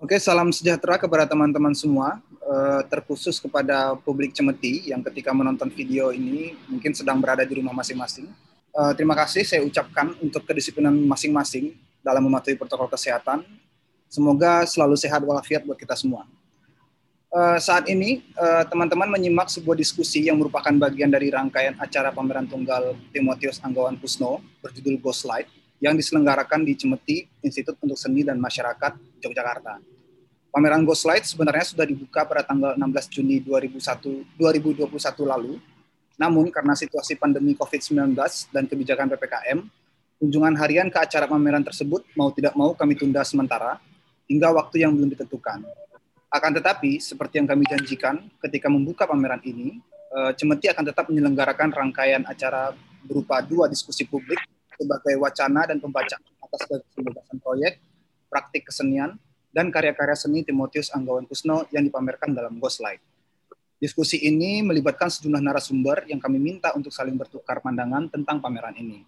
Oke, salam sejahtera kepada teman-teman semua, uh, terkhusus kepada publik Cemeti yang ketika menonton video ini mungkin sedang berada di rumah masing-masing. Uh, terima kasih saya ucapkan untuk kedisiplinan masing-masing dalam mematuhi protokol kesehatan. Semoga selalu sehat walafiat buat kita semua. Uh, saat ini teman-teman menyimak sebuah diskusi yang merupakan bagian dari rangkaian acara pameran tunggal Timotius Anggawan Kusno berjudul Ghostlight yang diselenggarakan di Cemeti Institut untuk Seni dan Masyarakat Yogyakarta. Pameran Ghostlight sebenarnya sudah dibuka pada tanggal 16 Juni 2001, 2021 lalu. Namun karena situasi pandemi COVID-19 dan kebijakan PPKM, kunjungan harian ke acara pameran tersebut mau tidak mau kami tunda sementara hingga waktu yang belum ditentukan. Akan tetapi, seperti yang kami janjikan ketika membuka pameran ini, eh, Cemeti akan tetap menyelenggarakan rangkaian acara berupa dua diskusi publik sebagai wacana dan pembacaan atas kebebasan proyek, praktik kesenian, dan karya-karya seni Timotius Anggawan Kusno yang dipamerkan dalam Ghostlight. Diskusi ini melibatkan sejumlah narasumber yang kami minta untuk saling bertukar pandangan tentang pameran ini.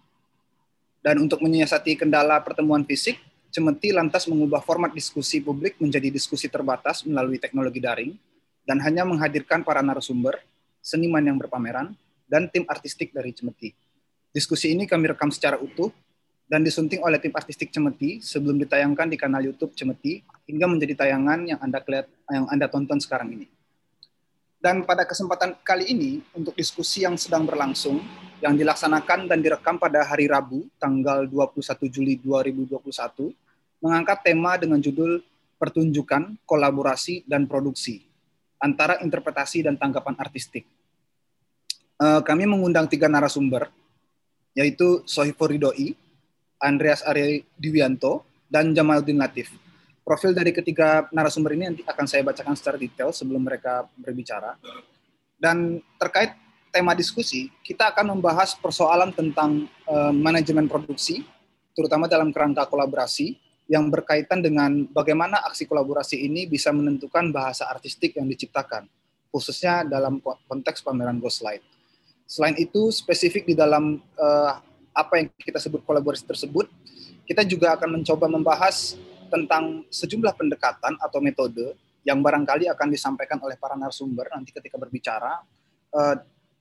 Dan untuk menyiasati kendala pertemuan fisik, Cemeti lantas mengubah format diskusi publik menjadi diskusi terbatas melalui teknologi daring dan hanya menghadirkan para narasumber, seniman yang berpameran, dan tim artistik dari Cemeti. Diskusi ini kami rekam secara utuh dan disunting oleh tim artistik Cemeti sebelum ditayangkan di kanal YouTube Cemeti hingga menjadi tayangan yang Anda kelihat, yang Anda tonton sekarang ini. Dan pada kesempatan kali ini untuk diskusi yang sedang berlangsung yang dilaksanakan dan direkam pada hari Rabu tanggal 21 Juli 2021 mengangkat tema dengan judul pertunjukan, kolaborasi dan produksi antara interpretasi dan tanggapan artistik. Eh, kami mengundang tiga narasumber yaitu Sohifur Ridoi, Andreas Arya Diwianto, dan Jamaluddin Latif. Profil dari ketiga narasumber ini nanti akan saya bacakan secara detail sebelum mereka berbicara. Dan terkait tema diskusi, kita akan membahas persoalan tentang uh, manajemen produksi, terutama dalam kerangka kolaborasi, yang berkaitan dengan bagaimana aksi kolaborasi ini bisa menentukan bahasa artistik yang diciptakan, khususnya dalam konteks pameran Ghostlight. Selain itu, spesifik di dalam uh, apa yang kita sebut kolaborasi tersebut, kita juga akan mencoba membahas tentang sejumlah pendekatan atau metode yang barangkali akan disampaikan oleh para narasumber nanti ketika berbicara uh,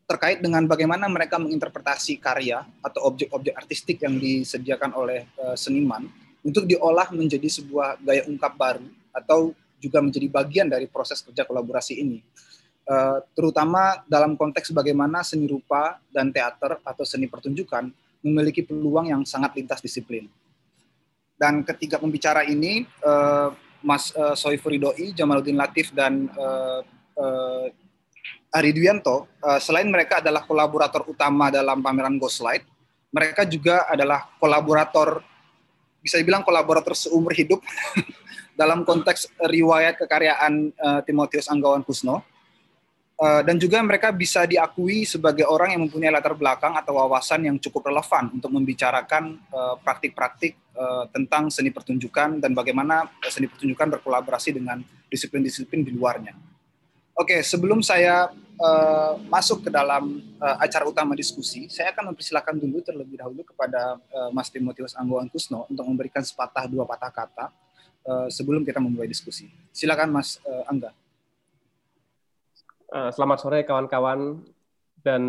terkait dengan bagaimana mereka menginterpretasi karya atau objek-objek artistik yang disediakan oleh uh, seniman untuk diolah menjadi sebuah gaya ungkap baru atau juga menjadi bagian dari proses kerja kolaborasi ini. Eh, terutama dalam konteks bagaimana seni rupa dan teater atau seni pertunjukan memiliki peluang yang sangat lintas disiplin. Dan ketiga pembicara ini, eh, Mas uh, Soifuri Doi, Jamaluddin Latif, dan Ari Dwianto, selain mereka adalah kolaborator utama dalam pameran Ghostlight, mereka juga adalah kolaborator, bisa dibilang kolaborator seumur hidup dalam konteks riwayat kekaryaan Timotius Anggawan Kusno Eh, dan juga mereka bisa diakui sebagai orang yang mempunyai latar belakang atau wawasan yang cukup relevan untuk membicarakan eh, praktik-praktik uh, tentang seni pertunjukan dan bagaimana seni pertunjukan berkolaborasi dengan disiplin-disiplin di luarnya. Oke, sebelum saya uh, masuk ke dalam uh, acara utama diskusi, saya akan mempersilahkan dulu terlebih dahulu kepada uh, Mas Timotius Anggoan Kusno untuk memberikan sepatah dua patah kata uh, sebelum kita memulai diskusi. Silakan Mas uh, Angga. Eh, selamat sore kawan-kawan dan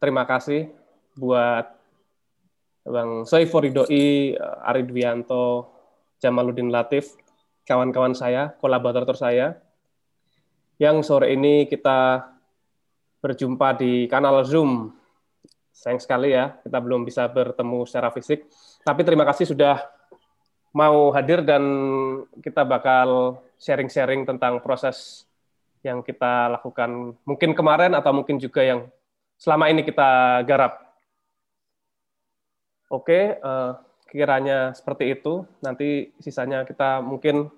terima kasih buat Bang Soifur Ridoi, eh, Ari Dwianto, Jamaluddin Latif, kawan-kawan saya, kolaborator saya, yang sore ini kita berjumpa di kanal Zoom. Sayang sekali ya, kita belum bisa bertemu secara fisik. Tapi terima kasih sudah mau hadir dan kita bakal sharing-sharing tentang proses yang kita lakukan mungkin kemarin atau mungkin juga yang selama ini kita garap. Oke, uh, kiranya seperti itu. Nanti sisanya kita mungkin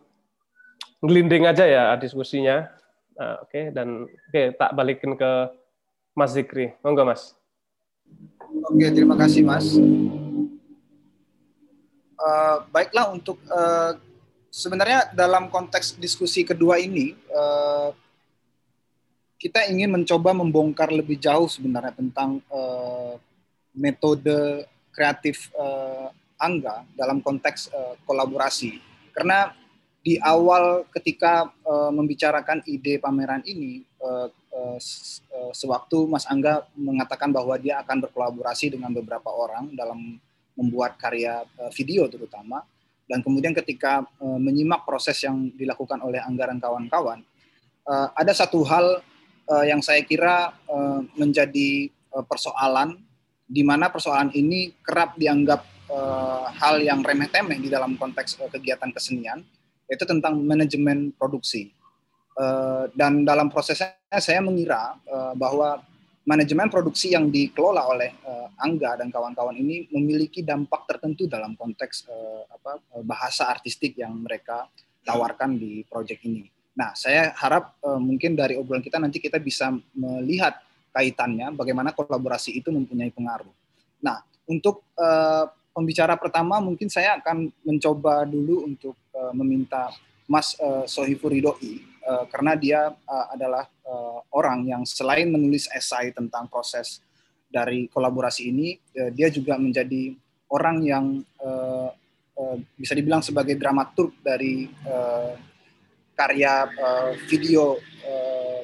ngelinding aja ya diskusinya. Uh, Oke, okay, dan oke okay, tak balikin ke Mas Zikri. Monggo Mas. Oke, terima kasih Mas. Uh, baiklah untuk uh, sebenarnya dalam konteks diskusi kedua ini uh, kita ingin mencoba membongkar lebih jauh sebenarnya tentang uh, metode kreatif uh, Angga dalam konteks uh, kolaborasi. Karena di awal ketika uh, membicarakan ide pameran ini, uh, uh, sewaktu Mas Angga mengatakan bahwa dia akan berkolaborasi dengan beberapa orang dalam membuat karya uh, video terutama, dan kemudian ketika uh, menyimak proses yang dilakukan oleh anggaran kawan-kawan, uh, ada satu hal uh, yang saya kira uh, menjadi uh, persoalan, di mana persoalan ini kerap dianggap uh, hal yang remeh-temeh di dalam konteks uh, kegiatan kesenian yaitu tentang manajemen produksi. Uh, dan dalam prosesnya saya mengira uh, bahwa manajemen produksi yang dikelola oleh uh, Angga dan kawan-kawan ini memiliki dampak tertentu dalam konteks uh, apa, bahasa artistik yang mereka tawarkan di proyek ini. Nah, saya harap uh, mungkin dari obrolan kita nanti kita bisa melihat kaitannya bagaimana kolaborasi itu mempunyai pengaruh. Nah, untuk uh, pembicara pertama mungkin saya akan mencoba dulu untuk uh, meminta Mas uh, Sohifur Ridhoi uh, karena dia uh, adalah uh, orang yang selain menulis esai tentang proses dari kolaborasi ini, uh, dia juga menjadi orang yang uh, uh, bisa dibilang sebagai dramaturg dari uh, karya uh, video uh,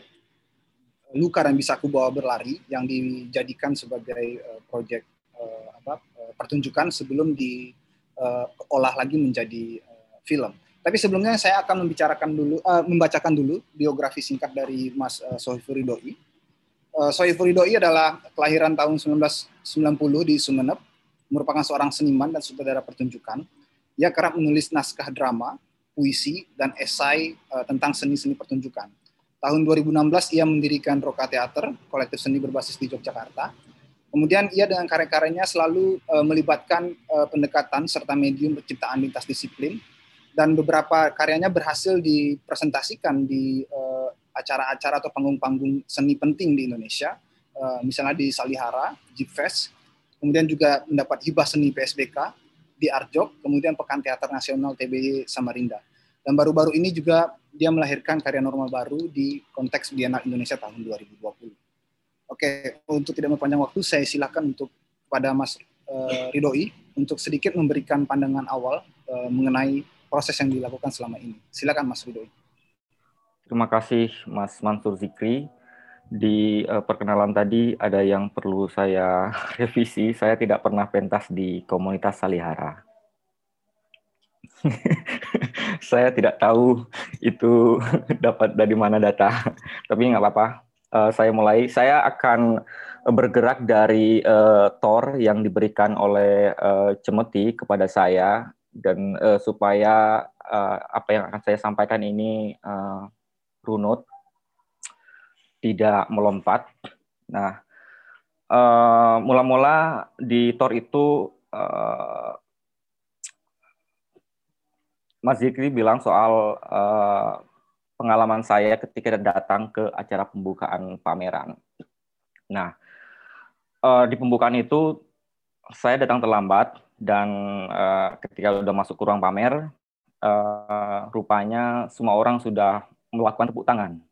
Luka dan bisa aku bawa berlari yang dijadikan sebagai uh, proyek uh, apa pertunjukan sebelum diolah uh, lagi menjadi uh, film. Tapi sebelumnya saya akan membicarakan dulu, uh, membacakan dulu biografi singkat dari Mas uh, Sohifuri Doi. Uh, Sohifuri Doi adalah kelahiran tahun 1990 di Sumeneb, merupakan seorang seniman dan sutradara pertunjukan. Ia kerap menulis naskah drama, puisi, dan esai uh, tentang seni-seni pertunjukan. Tahun 2016 ia mendirikan Roka Theater, kolektif seni berbasis di Yogyakarta, Kemudian ia dengan karya-karyanya selalu uh, melibatkan uh, pendekatan serta medium penciptaan lintas disiplin. Dan beberapa karyanya berhasil dipresentasikan di eh, acara-acara atau panggung-panggung seni penting di Indonesia, uh, misalnya di Salihara, Jipfest, kemudian juga mendapat hibah seni PSBK di Arjok, kemudian Pekan Teater Nasional TBY Samarinda. Dan baru-baru ini juga dia melahirkan karya normal baru di konteks Biennale Indonesia tahun 2020. Oke, untuk tidak mempanjang waktu, saya silakan untuk pada Mas uh, Ridhoi untuk sedikit memberikan pandangan awal uh, mengenai proses yang dilakukan selama ini. Silakan Mas Ridhoi. Terima kasih Mas Mansur Zikri. Di uh, perkenalan tadi ada yang perlu saya revisi. Saya tidak pernah pentas di komunitas Salihara. saya tidak tahu itu dapat dari mana data, tapi nggak apa-apa uh, saya mulai. Saya akan bergerak dari uh, tor yang diberikan oleh uh, Cemeti kepada saya dan uh, supaya uh, apa yang akan saya sampaikan ini uh, runut, tidak melompat. Nah, mula-mula uh, di tor itu uh, Mas Zikri bilang soal uh, pengalaman saya ketika datang ke acara pembukaan pameran. Nah, uh, di pembukaan itu saya datang terlambat dan uh, ketika sudah masuk ke ruang pamer, uh, rupanya semua orang sudah melakukan tepuk tangan.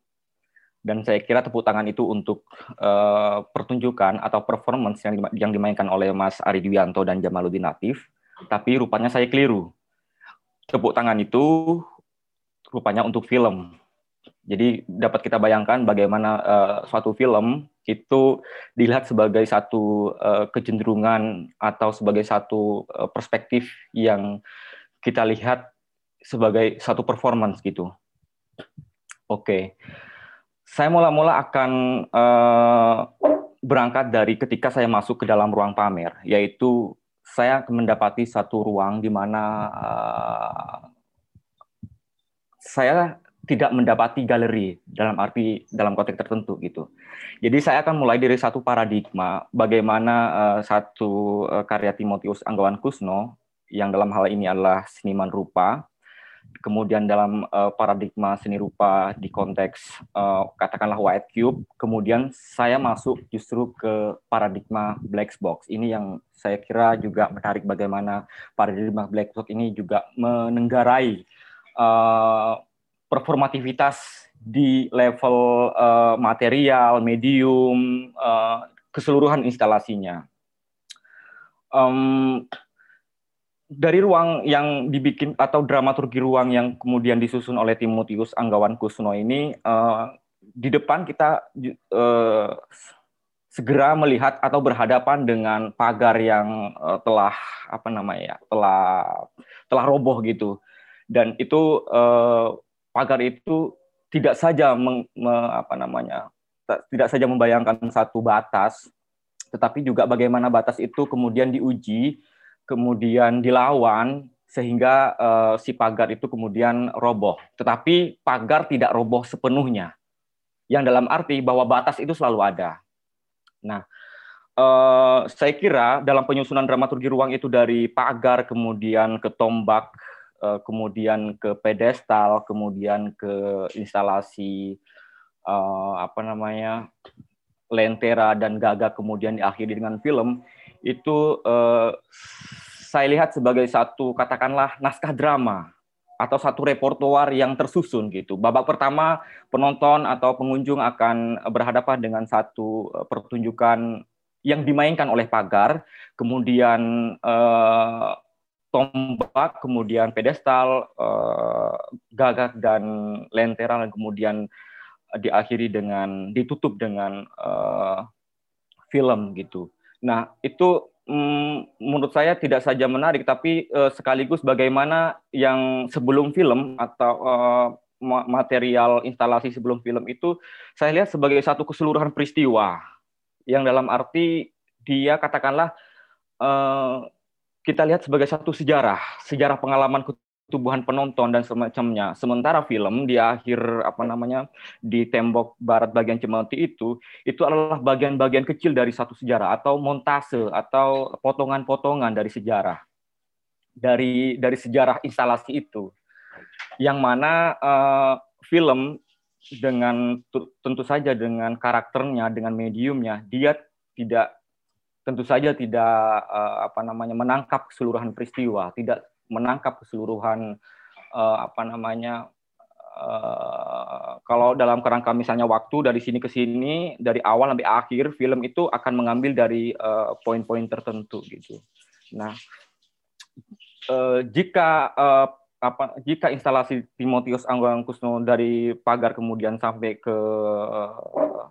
Dan saya kira tepuk tangan itu untuk uh, pertunjukan atau performance yang, yang dimainkan oleh Mas Ari Dwianto dan Jamaluddin Latif, tapi rupanya saya keliru. Tepuk tangan itu rupanya untuk film. Jadi dapat kita bayangkan bagaimana uh, suatu film itu dilihat sebagai satu uh, kecenderungan atau sebagai satu uh, perspektif yang kita lihat sebagai satu performance gitu. Oke, okay. Saya mula-mula akan uh, berangkat dari ketika saya masuk ke dalam ruang pamer, yaitu saya mendapati satu ruang di mana uh, saya tidak mendapati galeri dalam arti dalam konteks tertentu gitu. Jadi saya akan mulai dari satu paradigma bagaimana uh, satu uh, karya Timotius Anggawan Kusno yang dalam hal ini adalah seniman rupa, kemudian dalam uh, paradigma seni rupa di konteks uh, katakanlah white cube, kemudian saya masuk justru ke paradigma black box. Ini yang saya kira juga menarik bagaimana paradigma black box ini juga menenggarai uh, performativitas di level uh, material, medium, uh, keseluruhan instalasinya. Um, dari ruang yang dibikin atau dramaturgi ruang yang kemudian disusun oleh Timotius Anggawan Kusno ini uh, di depan kita uh, segera melihat atau berhadapan dengan pagar yang uh, telah apa namanya ya telah telah roboh gitu. Dan itu uh, pagar itu tidak saja meng, me, apa namanya tidak saja membayangkan satu batas tetapi juga bagaimana batas itu kemudian diuji kemudian dilawan sehingga uh, si pagar itu kemudian roboh. Tetapi pagar tidak roboh sepenuhnya. Yang dalam arti bahwa batas itu selalu ada. Nah, uh, saya kira dalam penyusunan dramaturgi ruang itu dari pagar kemudian ke tombak, uh, kemudian ke pedestal, kemudian ke instalasi uh, apa namanya lentera dan gagak kemudian diakhiri dengan film itu uh, saya lihat sebagai satu katakanlah naskah drama atau satu repertoar yang tersusun gitu. Babak pertama penonton atau pengunjung akan berhadapan dengan satu eh, pertunjukan yang dimainkan oleh pagar, kemudian eh, tombak, kemudian pedestal, eh, gagak dan lentera, dan kemudian diakhiri dengan ditutup dengan eh, film gitu. Nah itu mm, menurut saya tidak saja menarik, tapi uh, sekaligus bagaimana yang sebelum film atau uh, material instalasi sebelum film itu saya lihat sebagai satu keseluruhan peristiwa. Yang dalam arti dia katakanlah uh, kita lihat sebagai satu sejarah, sejarah pengalaman tubuhan penonton dan semacamnya. Sementara film di akhir apa namanya di tembok barat bagian Cemeti itu itu adalah bagian-bagian kecil dari satu sejarah atau montase atau potongan-potongan dari sejarah. Dari dari sejarah instalasi itu. Yang mana uh, film dengan tentu saja dengan karakternya dengan mediumnya dia tidak tentu saja tidak uh, apa namanya menangkap keseluruhan peristiwa. Tidak menangkap keseluruhan uh, apa namanya uh, kalau dalam kerangka misalnya waktu dari sini ke sini dari awal sampai akhir film itu akan mengambil dari uh, poin-poin tertentu gitu. Nah, uh, jika uh, apa jika instalasi Timotius Anggang Kusno dari pagar kemudian sampai ke uh,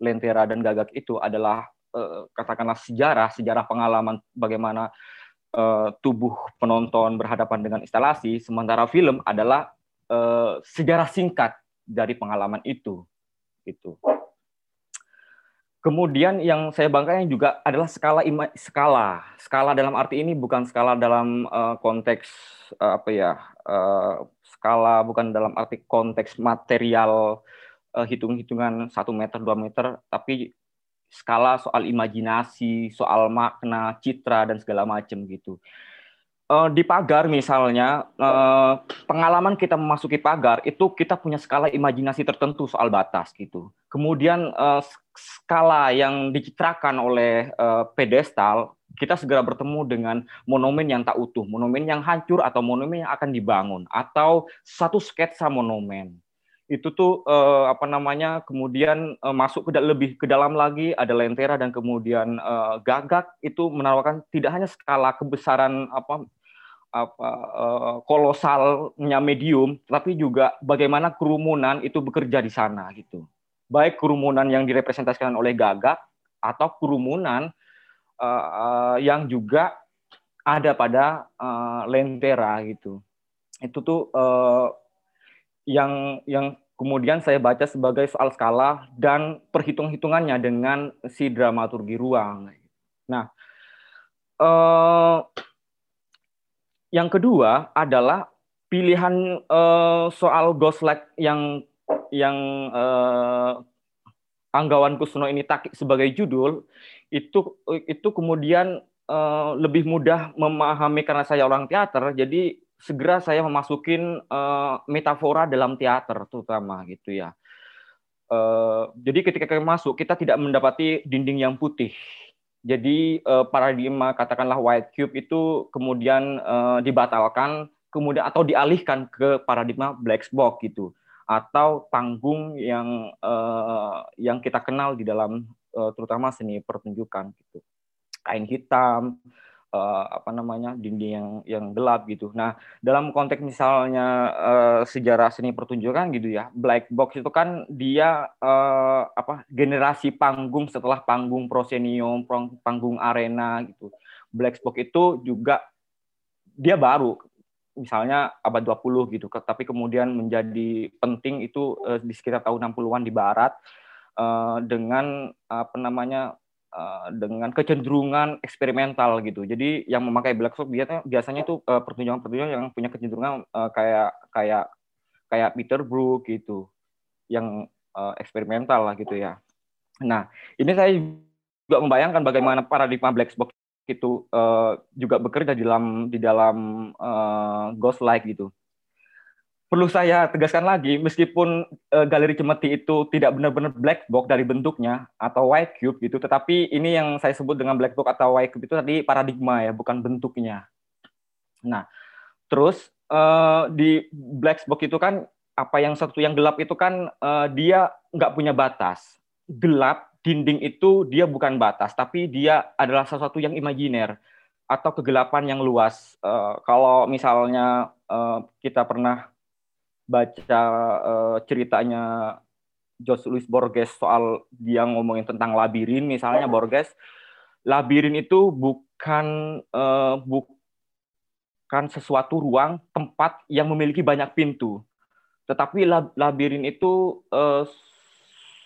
Lentera dan Gagak itu adalah katakanlah sejarah sejarah pengalaman bagaimana uh, tubuh penonton berhadapan dengan instalasi, sementara film adalah uh, sejarah singkat dari pengalaman itu. Gitu. Kemudian yang saya banggakan juga adalah skala ima, skala. Skala dalam arti ini bukan skala dalam uh, konteks uh, apa ya? Uh, skala bukan dalam arti konteks material hitung-hitungan satu meter dua meter, tapi skala soal imajinasi, soal makna, citra dan segala macam gitu. Uh, di pagar misalnya uh, pengalaman kita memasuki pagar itu kita punya skala imajinasi tertentu soal batas gitu. Kemudian uh, skala yang dicitrakan oleh pedestal kita segera bertemu dengan monumen yang tak utuh, monumen yang hancur atau monumen yang akan dibangun atau satu sketsa monumen itu tuh uh, apa namanya kemudian uh, masuk ke lebih ke dalam lagi. Ada lentera dan kemudian uh, gagak. Itu menawarkan tidak hanya skala kebesaran apa apa uh, kolosalnya medium tapi juga bagaimana kerumunan itu bekerja di sana gitu. Baik kerumunan yang direpresentasikan oleh gagak atau kerumunan uh, uh, yang juga ada pada uh, lentera gitu. Itu tuh uh, yang yang kemudian saya baca sebagai soal skala dan perhitung-hitungannya dengan si dramaturgi ruang. Nah, eh, yang kedua adalah pilihan eh, soal Ghost-like yang yang eh, Anggawan Kusno ini tak sebagai judul itu itu kemudian eh, lebih mudah memahami karena saya orang teater jadi segera saya memasukin uh, metafora dalam teater terutama gitu ya. Uh, jadi ketika kita masuk kita tidak mendapati dinding yang putih. Jadi uh, paradigma katakanlah white cube itu kemudian uh, dibatalkan kemudian atau dialihkan ke paradigma black box gitu atau panggung yang uh, yang kita kenal di dalam uh, terutama seni pertunjukan gitu. Kain hitam, uh, apa namanya dinding yang yang gelap gitu. Nah dalam konteks misalnya uh, sejarah seni pertunjukan gitu ya, black box itu kan dia uh, apa generasi panggung setelah panggung proscenium, panggung arena gitu. Black box itu juga dia baru misalnya abad 20 gitu, tapi kemudian menjadi penting itu uh, di sekitar tahun 60-an di barat dengan apa namanya Eh, dengan kecenderungan eksperimental gitu. Jadi yang memakai black box biasanya biasanya itu uh, pertunjukan-pertunjukan yang punya kecenderungan uh, kayak kayak kayak Peter Brook gitu, yang uh, eksperimental lah gitu ya. Nah, ini saya juga membayangkan bagaimana paradigma black box itu uh, juga bekerja di dalam di dalam uh, ghost like gitu perlu saya tegaskan lagi, meskipun uh, galeri Cemeti itu tidak benar-benar black box dari bentuknya atau white cube gitu, tetapi ini yang saya sebut dengan black box atau white cube itu tadi paradigma ya, bukan bentuknya. Nah, terus uh, di black box itu kan apa yang satu yang gelap itu kan uh, dia nggak punya batas. Gelap dinding itu dia bukan batas, tapi dia adalah sesuatu yang imajiner atau kegelapan yang luas. Uh, kalau misalnya uh, kita pernah baca uh, ceritanya George Louis Borges soal dia ngomongin tentang labirin misalnya Borges. Labirin itu bukan uh, bukan sesuatu ruang tempat yang memiliki banyak pintu. Tetapi labirin itu uh,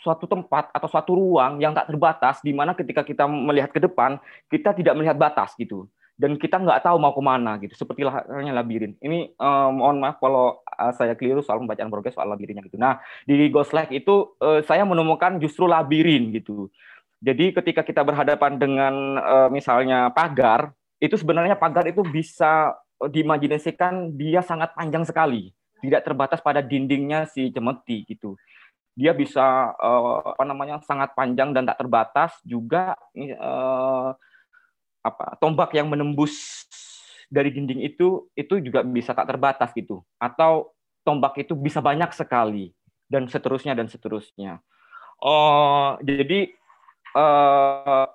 suatu tempat atau suatu ruang yang tak terbatas di mana ketika kita melihat ke depan kita tidak melihat batas gitu dan kita nggak tahu mau ke mana gitu. Seperti halnya labirin. Ini um, mohon maaf kalau uh, saya keliru soal pembacaan Borges soal labirinnya gitu. Nah di Ghost Like itu uh, saya menemukan justru labirin gitu. Jadi ketika kita berhadapan dengan uh, misalnya pagar itu sebenarnya pagar itu bisa diimajinasikan dia sangat panjang sekali. Tidak terbatas pada dindingnya si cemeti gitu. Dia bisa uh, apa namanya sangat panjang dan tak terbatas juga uh, apa tombak yang menembus dari dinding itu itu juga bisa tak terbatas gitu atau tombak itu bisa banyak sekali dan seterusnya dan seterusnya. Oh, jadi uh,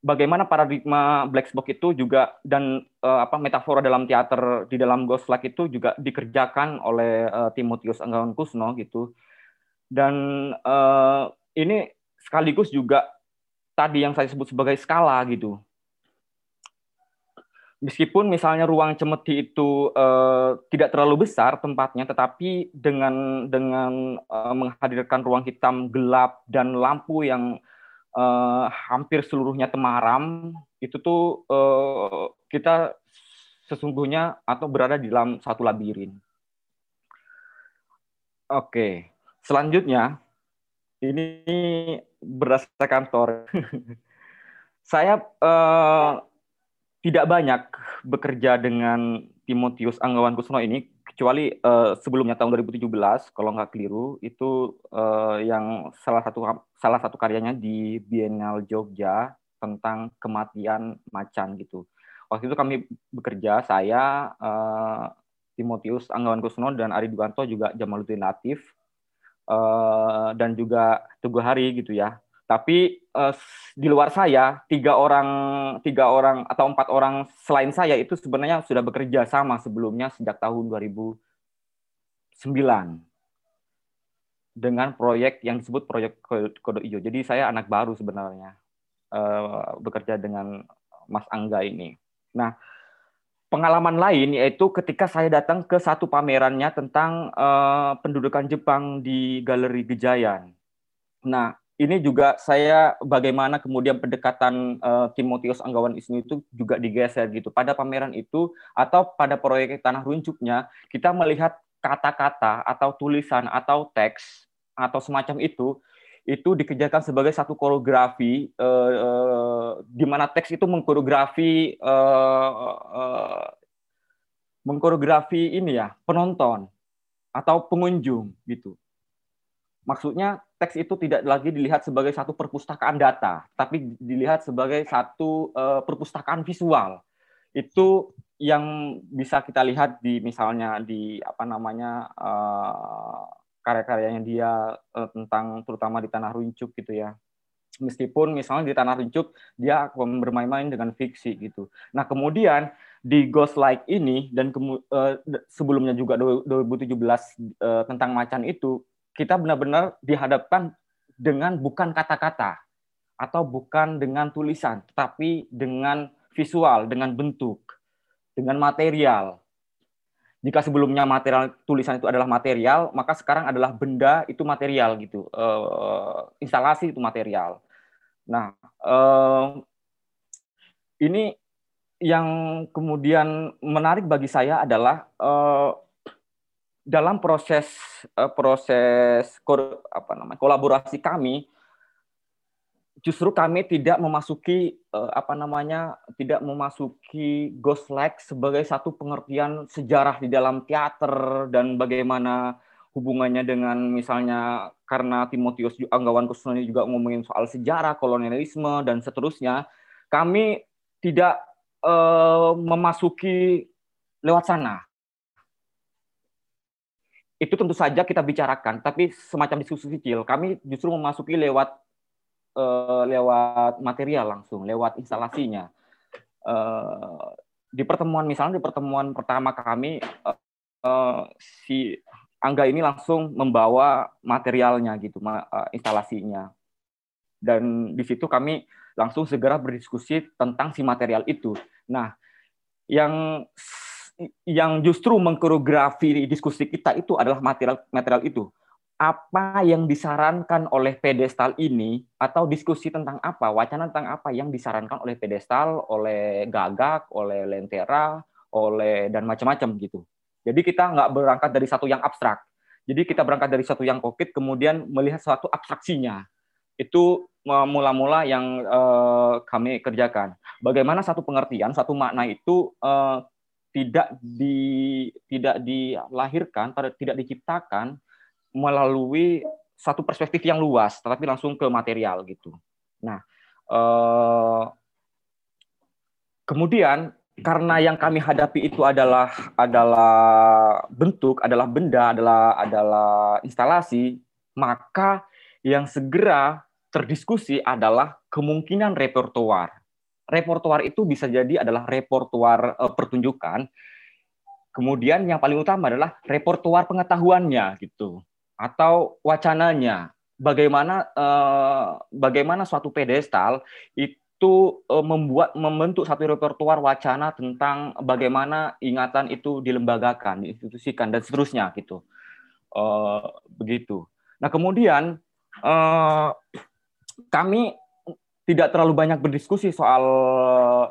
bagaimana paradigma black box itu juga dan uh, apa metafora dalam teater di dalam Ghost Flag itu juga dikerjakan oleh uh, Timotius Anggawan Kusno gitu. Dan uh, ini sekaligus juga tadi yang saya sebut sebagai skala gitu meskipun misalnya ruang cemeti itu uh, tidak terlalu besar tempatnya, tetapi dengan dengan uh, menghadirkan ruang hitam gelap dan lampu yang uh, hampir seluruhnya temaram, itu tuh uh, kita sesungguhnya atau berada di dalam satu labirin. Oke, selanjutnya ini berdasarkan kantor. Saya uh, tidak banyak bekerja dengan Timotius Anggawan Kusno ini kecuali uh, sebelumnya tahun 2017 kalau nggak keliru itu uh, yang salah satu salah satu karyanya di Bienal Jogja tentang kematian macan gitu. Waktu itu kami bekerja saya uh, Timotius Anggawan Kusno dan Ari Duganto juga Jamaluddin Latif uh, dan juga Teguh Hari gitu ya tapi uh, di luar saya tiga orang tiga orang atau empat orang selain saya itu sebenarnya sudah bekerja sama sebelumnya sejak tahun 2009 dengan proyek yang disebut proyek kode hijau. Jadi saya anak baru sebenarnya uh, bekerja dengan Mas Angga ini. Nah, pengalaman lain yaitu ketika saya datang ke satu pamerannya tentang uh, pendudukan Jepang di Galeri Gejayan. Nah, ini juga saya bagaimana kemudian pendekatan uh, Timotius Anggawan Isnu itu juga digeser gitu. Pada pameran itu atau pada proyek Tanah Runcuknya, kita melihat kata-kata atau tulisan atau teks atau semacam itu itu dikerjakan sebagai satu koreografi uh, uh, di mana teks itu mengkoreografi uh, uh, mengkoreografi ini ya penonton atau pengunjung gitu maksudnya teks itu tidak lagi dilihat sebagai satu perpustakaan data, tapi dilihat sebagai satu uh, perpustakaan visual. Itu yang bisa kita lihat di misalnya di apa namanya uh, karya-karyanya dia uh, tentang terutama di tanah runcuk gitu ya. meskipun misalnya di Tanah Rincuk dia bermain-main dengan fiksi gitu. Nah kemudian di Ghost Like ini dan kemu, uh, sebelumnya juga 2017 uh, tentang macan itu kita benar-benar dihadapkan dengan bukan kata-kata atau bukan dengan tulisan, tetapi dengan visual, dengan bentuk, dengan material. Jika sebelumnya material tulisan itu adalah material, maka sekarang adalah benda itu material gitu, uh, instalasi itu material. Nah, uh, ini yang kemudian menarik bagi saya adalah uh, dalam proses uh, proses kor, apa namanya kolaborasi kami justru kami tidak memasuki uh, apa namanya tidak memasuki ghost like sebagai satu pengertian sejarah di dalam teater dan bagaimana hubungannya dengan misalnya karena Timotius Anggawan Kusno juga ngomongin soal sejarah kolonialisme dan seterusnya kami tidak uh, memasuki lewat sana. Itu tentu saja kita bicarakan, tapi semacam diskusi kecil. Kami justru memasuki lewat uh, lewat material langsung, lewat instalasinya. Uh, di pertemuan misalnya di pertemuan pertama kami uh, uh, si Angga ini langsung membawa materialnya gitu, uh, instalasinya. Dan di situ kami langsung segera berdiskusi tentang si material itu. Nah, yang yang justru mengkoreografi diskusi kita itu adalah material material itu. Apa yang disarankan oleh pedestal ini atau diskusi tentang apa, wacana tentang apa yang disarankan oleh pedestal, oleh gagak, oleh lentera, oleh dan macam-macam gitu. Jadi kita nggak berangkat dari satu yang abstrak. Jadi kita berangkat dari satu yang konkret, kemudian melihat suatu abstraksinya. Itu mula-mula yang uh, kami kerjakan. Bagaimana satu pengertian, satu makna itu uh, tidak di tidak dilahirkan, tidak diciptakan melalui satu perspektif yang luas, tetapi langsung ke material gitu. Nah, uh, kemudian karena yang kami hadapi itu adalah adalah bentuk, adalah benda, adalah adalah instalasi, maka yang segera terdiskusi adalah kemungkinan repertoar. Repertoar itu bisa jadi adalah repertoar uh, pertunjukan. Kemudian yang paling utama adalah repertoar pengetahuannya gitu atau wacananya. Bagaimana uh, bagaimana suatu pedestal itu uh, membuat membentuk satu repertoar wacana tentang bagaimana ingatan itu dilembagakan, diinstitusikan dan seterusnya gitu. Uh, begitu. Nah, kemudian uh, kami tidak terlalu banyak berdiskusi soal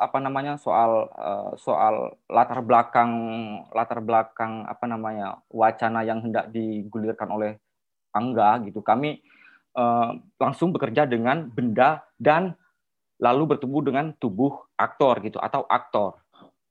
apa namanya soal eh, soal latar belakang latar belakang apa namanya wacana yang hendak digulirkan oleh Angga gitu kami uh, langsung bekerja dengan benda dan lalu bertemu dengan tubuh aktor gitu atau aktor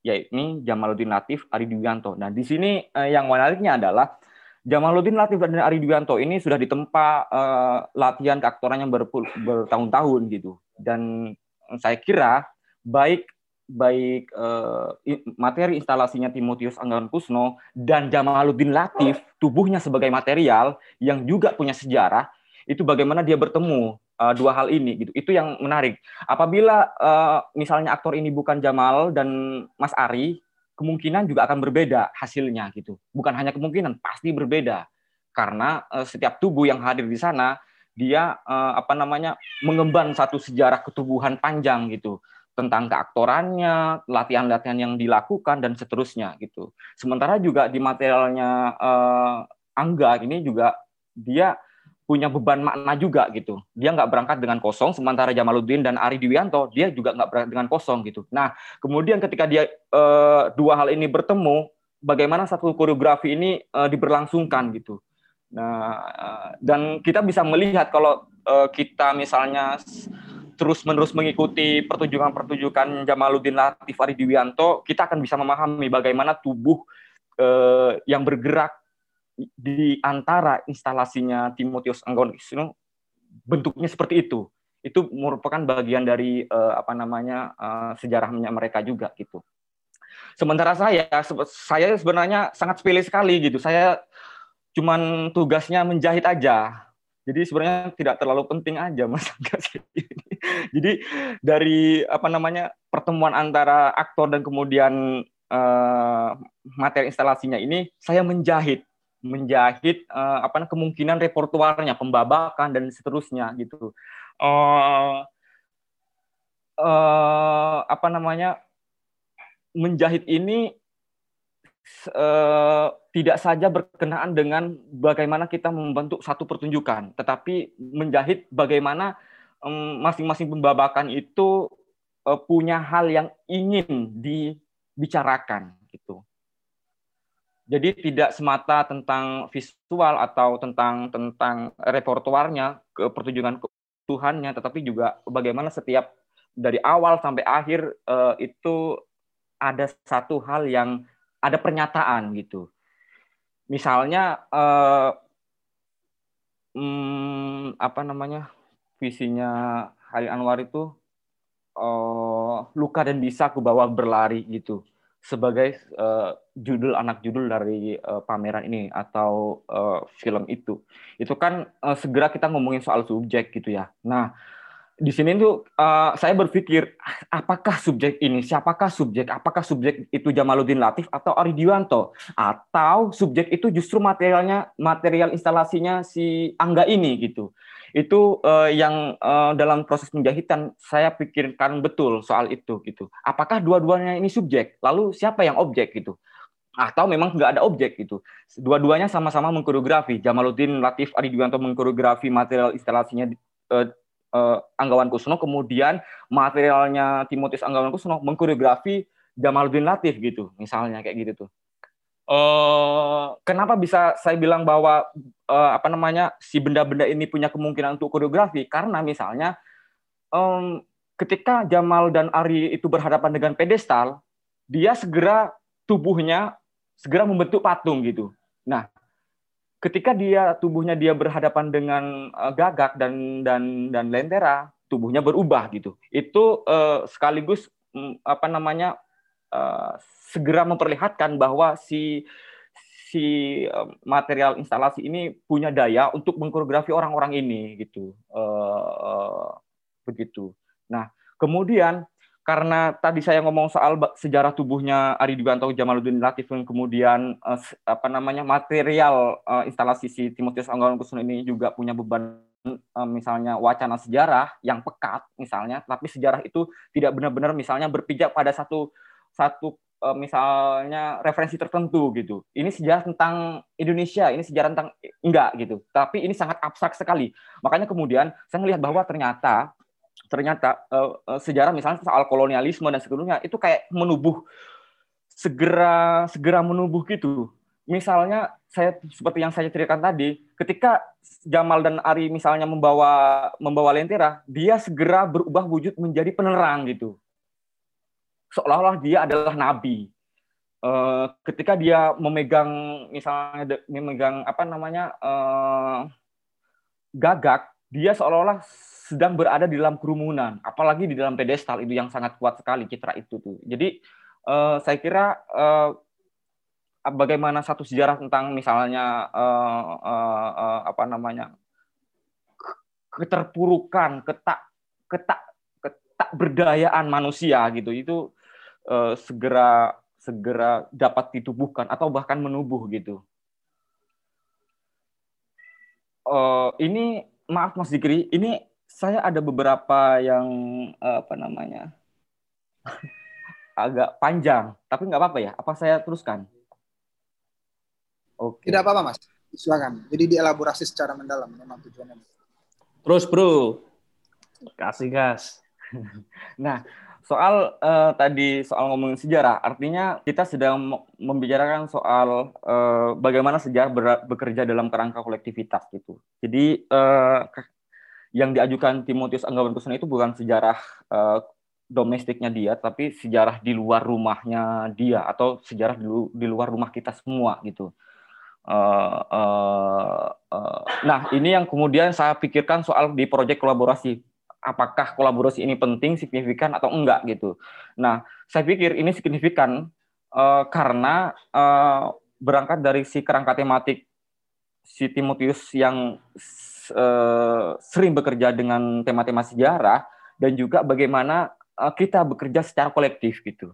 yaitu Jamaluddin Latif Ari Dwianto. Nah di sini uh, yang menariknya adalah Jamaluddin Latif dan Ari Dwianto ini sudah ditempa uh, latihan keaktoran yang bertahun-tahun gitu. Dan saya kira baik baik uh, materi instalasinya Timotius Anggawan Kusno dan Jamaluddin Latif tubuhnya sebagai material yang juga punya sejarah itu bagaimana dia bertemu uh, dua hal ini gitu itu yang menarik apabila uh, misalnya aktor ini bukan Jamal dan Mas Ari kemungkinan juga akan berbeda hasilnya gitu. Bukan hanya kemungkinan, pasti berbeda. Karena uh, setiap tubuh yang hadir di sana dia uh, apa namanya mengemban satu sejarah ketubuhan panjang gitu tentang keaktorannya, latihan-latihan yang dilakukan dan seterusnya gitu. Sementara juga di materialnya uh, Angga ini juga dia punya beban makna juga gitu. Dia nggak berangkat dengan kosong, sementara Jamaluddin dan Ari Dwianto dia juga nggak berangkat dengan kosong gitu. Nah, kemudian ketika dia uh, dua hal ini bertemu, bagaimana satu koreografi ini uh, diberlangsungkan gitu. Nah, uh, dan kita bisa melihat kalau uh, kita misalnya terus-menerus mengikuti pertunjukan-pertunjukan Jamaluddin Latif Ari Dwianto, kita akan bisa memahami bagaimana tubuh uh, yang bergerak di antara instalasinya Timotius Anggonisno bentuknya seperti itu. Itu merupakan bagian dari apa namanya sejarahnya mereka juga gitu. Sementara saya saya sebenarnya sangat sepele sekali gitu. Saya cuman tugasnya menjahit aja. Jadi sebenarnya tidak terlalu penting aja Mas Jadi dari apa namanya pertemuan antara aktor dan kemudian uh, materi instalasinya ini saya menjahit menjahit uh, apa kemungkinan repertuarnya pembabakan dan seterusnya gitu. Uh, uh, apa namanya menjahit ini uh, tidak saja berkenaan dengan bagaimana kita membentuk satu pertunjukan, tetapi menjahit bagaimana masing-masing um, pembabakan itu uh, punya hal yang ingin dibicarakan gitu. Jadi tidak semata tentang visual atau tentang tentang repertuarnya ke pertunjukan Tuhannya, tetapi juga bagaimana setiap dari awal sampai akhir uh, itu ada satu hal yang ada pernyataan gitu. Misalnya eh, hmm, apa namanya visinya Hari Anwar itu eh, luka dan bisa aku bawa berlari gitu. Sebagai uh, judul anak judul dari uh, pameran ini atau uh, film itu. Itu kan uh, segera kita ngomongin soal subjek gitu ya. Nah di sini tuh uh, saya berpikir apakah subjek ini siapakah subjek apakah subjek itu Jamaluddin Latif atau Ari Diwanto? Atau subjek itu justru materialnya material instalasinya si Angga ini gitu. Itu uh, yang uh, dalam proses penjahitan saya pikirkan betul soal itu gitu. Apakah dua-duanya ini subjek? Lalu siapa yang objek gitu? Atau memang nggak ada objek gitu. Dua-duanya sama-sama mengkoreografi. Jamaluddin Latif Ari Diwanto mengkoreografi material instalasinya uh, uh, Anggawan Kusno, kemudian materialnya Timotius Anggawan Kusno mengkoreografi Jamaluddin Latif gitu, misalnya kayak gitu tuh. Uh, kenapa bisa saya bilang bahwa uh, apa namanya si benda-benda ini punya kemungkinan untuk koreografi? Karena misalnya um, ketika Jamal dan Ari itu berhadapan dengan pedestal, dia segera tubuhnya segera membentuk patung gitu. Nah, ketika dia tubuhnya dia berhadapan dengan uh, gagak dan dan dan lentera, tubuhnya berubah gitu. Itu uh, sekaligus um, apa namanya uh, segera memperlihatkan bahwa si si uh, material instalasi ini punya daya untuk mengkoreografi orang-orang ini gitu. Uh, uh, begitu. Nah, kemudian karena tadi saya ngomong soal sejarah tubuhnya Ari Dwianto Jamaluddin Latif yang kemudian uh, apa namanya material uh, instalasi si Timotius Anggawan Kusno ini juga punya beban uh, misalnya wacana sejarah yang pekat misalnya tapi sejarah itu tidak benar-benar misalnya berpijak pada satu satu misalnya referensi tertentu gitu. Ini sejarah tentang Indonesia, ini sejarah tentang enggak gitu. Tapi ini sangat abstrak sekali. Makanya kemudian saya melihat bahwa ternyata ternyata uh, sejarah misalnya soal kolonialisme dan sebagainya itu kayak menubuh segera segera menubuh gitu. Misalnya saya seperti yang saya ceritakan tadi, ketika Jamal dan Ari misalnya membawa membawa lentera, dia segera berubah wujud menjadi penerang gitu. Seolah-olah dia adalah nabi. Uh, ketika dia memegang misalnya memegang apa namanya uh, gagak, dia seolah-olah sedang berada di dalam kerumunan, apalagi di dalam pedestal itu yang sangat kuat sekali citra itu tuh. Jadi uh, saya kira uh, bagaimana satu sejarah tentang misalnya uh, uh, uh, apa namanya keterpurukan, ketak ketak ketak berdayaan manusia gitu itu uh, segera segera dapat ditubuhkan atau bahkan menubuh gitu. Uh, ini maaf Mas Dikri, ini saya ada beberapa yang apa namanya agak panjang, tapi nggak apa-apa ya. Apa saya teruskan? Oke. Tidak apa-apa mas, silakan. Jadi dielaborasi secara mendalam memang tujuannya. Terus bro, kasih gas. nah, soal uh, tadi soal ngomongin sejarah, artinya kita sedang membicarakan soal uh, bagaimana sejarah bekerja dalam kerangka kolektivitas gitu. Jadi uh, yang diajukan Timotius Anggawan Kusuma itu bukan sejarah uh, domestiknya dia, tapi sejarah di luar rumahnya dia atau sejarah di, di luar rumah kita semua gitu. Uh, uh, uh, nah, ini yang kemudian saya pikirkan soal di proyek kolaborasi. Apakah kolaborasi ini penting, signifikan atau enggak gitu. Nah, saya pikir ini signifikan uh, karena uh, berangkat dari si kerangka tematik si Timotius yang uh, sering bekerja dengan tema-tema sejarah dan juga bagaimana uh, kita bekerja secara kolektif gitu.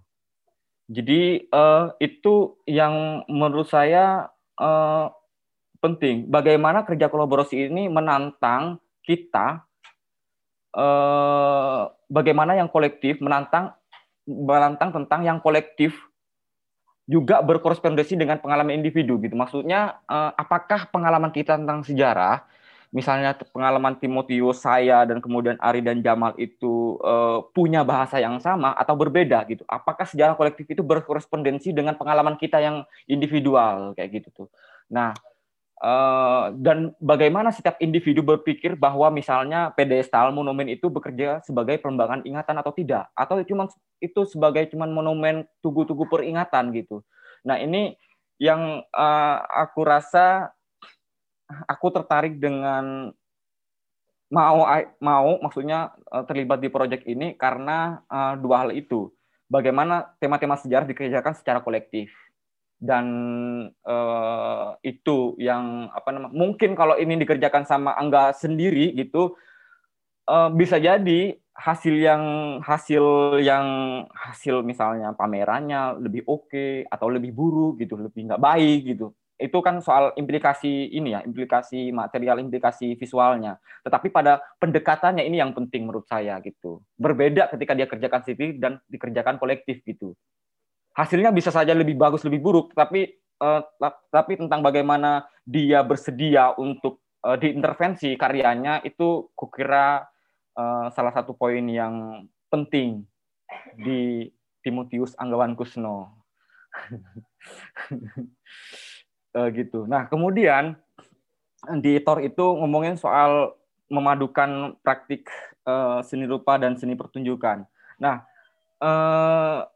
Jadi uh, itu yang menurut saya uh, penting. Bagaimana kerja kolaborasi ini menantang kita, uh, bagaimana yang kolektif menantang menantang tentang yang kolektif juga berkorespondensi dengan pengalaman individu gitu. Maksudnya uh, apakah pengalaman kita tentang sejarah, misalnya pengalaman Timotius saya dan kemudian Ari dan Jamal itu uh, punya bahasa yang sama atau berbeda gitu. Apakah sejarah kolektif itu berkorespondensi dengan pengalaman kita yang individual kayak gitu tuh. Nah, Uh, dan bagaimana setiap individu berpikir bahwa misalnya pedestal monumen itu bekerja sebagai perlembagaan ingatan atau tidak atau cuma itu sebagai cuma monumen tugu-tugu peringatan gitu. Nah ini yang uh, aku rasa aku tertarik dengan mau mau maksudnya uh, terlibat di proyek ini karena uh, dua hal itu. Bagaimana tema-tema sejarah dikerjakan secara kolektif dan uh, itu yang apa namanya mungkin kalau ini dikerjakan sama Angga sendiri gitu uh, bisa jadi hasil yang hasil yang hasil misalnya pamerannya lebih oke okay, atau lebih buruk gitu lebih nggak baik gitu itu kan soal implikasi ini ya implikasi material implikasi visualnya. Tetapi pada pendekatannya ini yang penting menurut saya gitu. Berbeda ketika dia kerjakan sendiri dan dikerjakan kolektif gitu. Hasilnya bisa saja lebih bagus lebih buruk tapi uh, tapi tentang bagaimana dia bersedia untuk uh, diintervensi karyanya itu kukira uh, salah satu poin yang penting di Timotius Anggawan Kusno uh, gitu nah kemudian di Tor itu ngomongin soal memadukan praktik uh, seni rupa dan seni pertunjukan nah uh,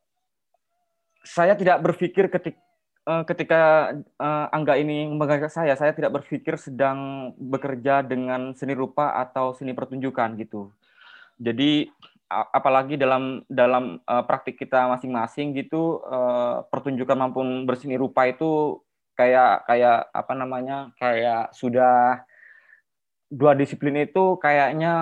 saya tidak berpikir ketika ketika uh, Angga ini mengajak saya, saya tidak berpikir sedang bekerja dengan seni rupa atau seni pertunjukan gitu. Jadi apalagi dalam dalam uh, praktik kita masing-masing gitu uh, pertunjukan maupun berseni rupa itu kayak kayak apa namanya kayak sudah dua disiplin itu kayaknya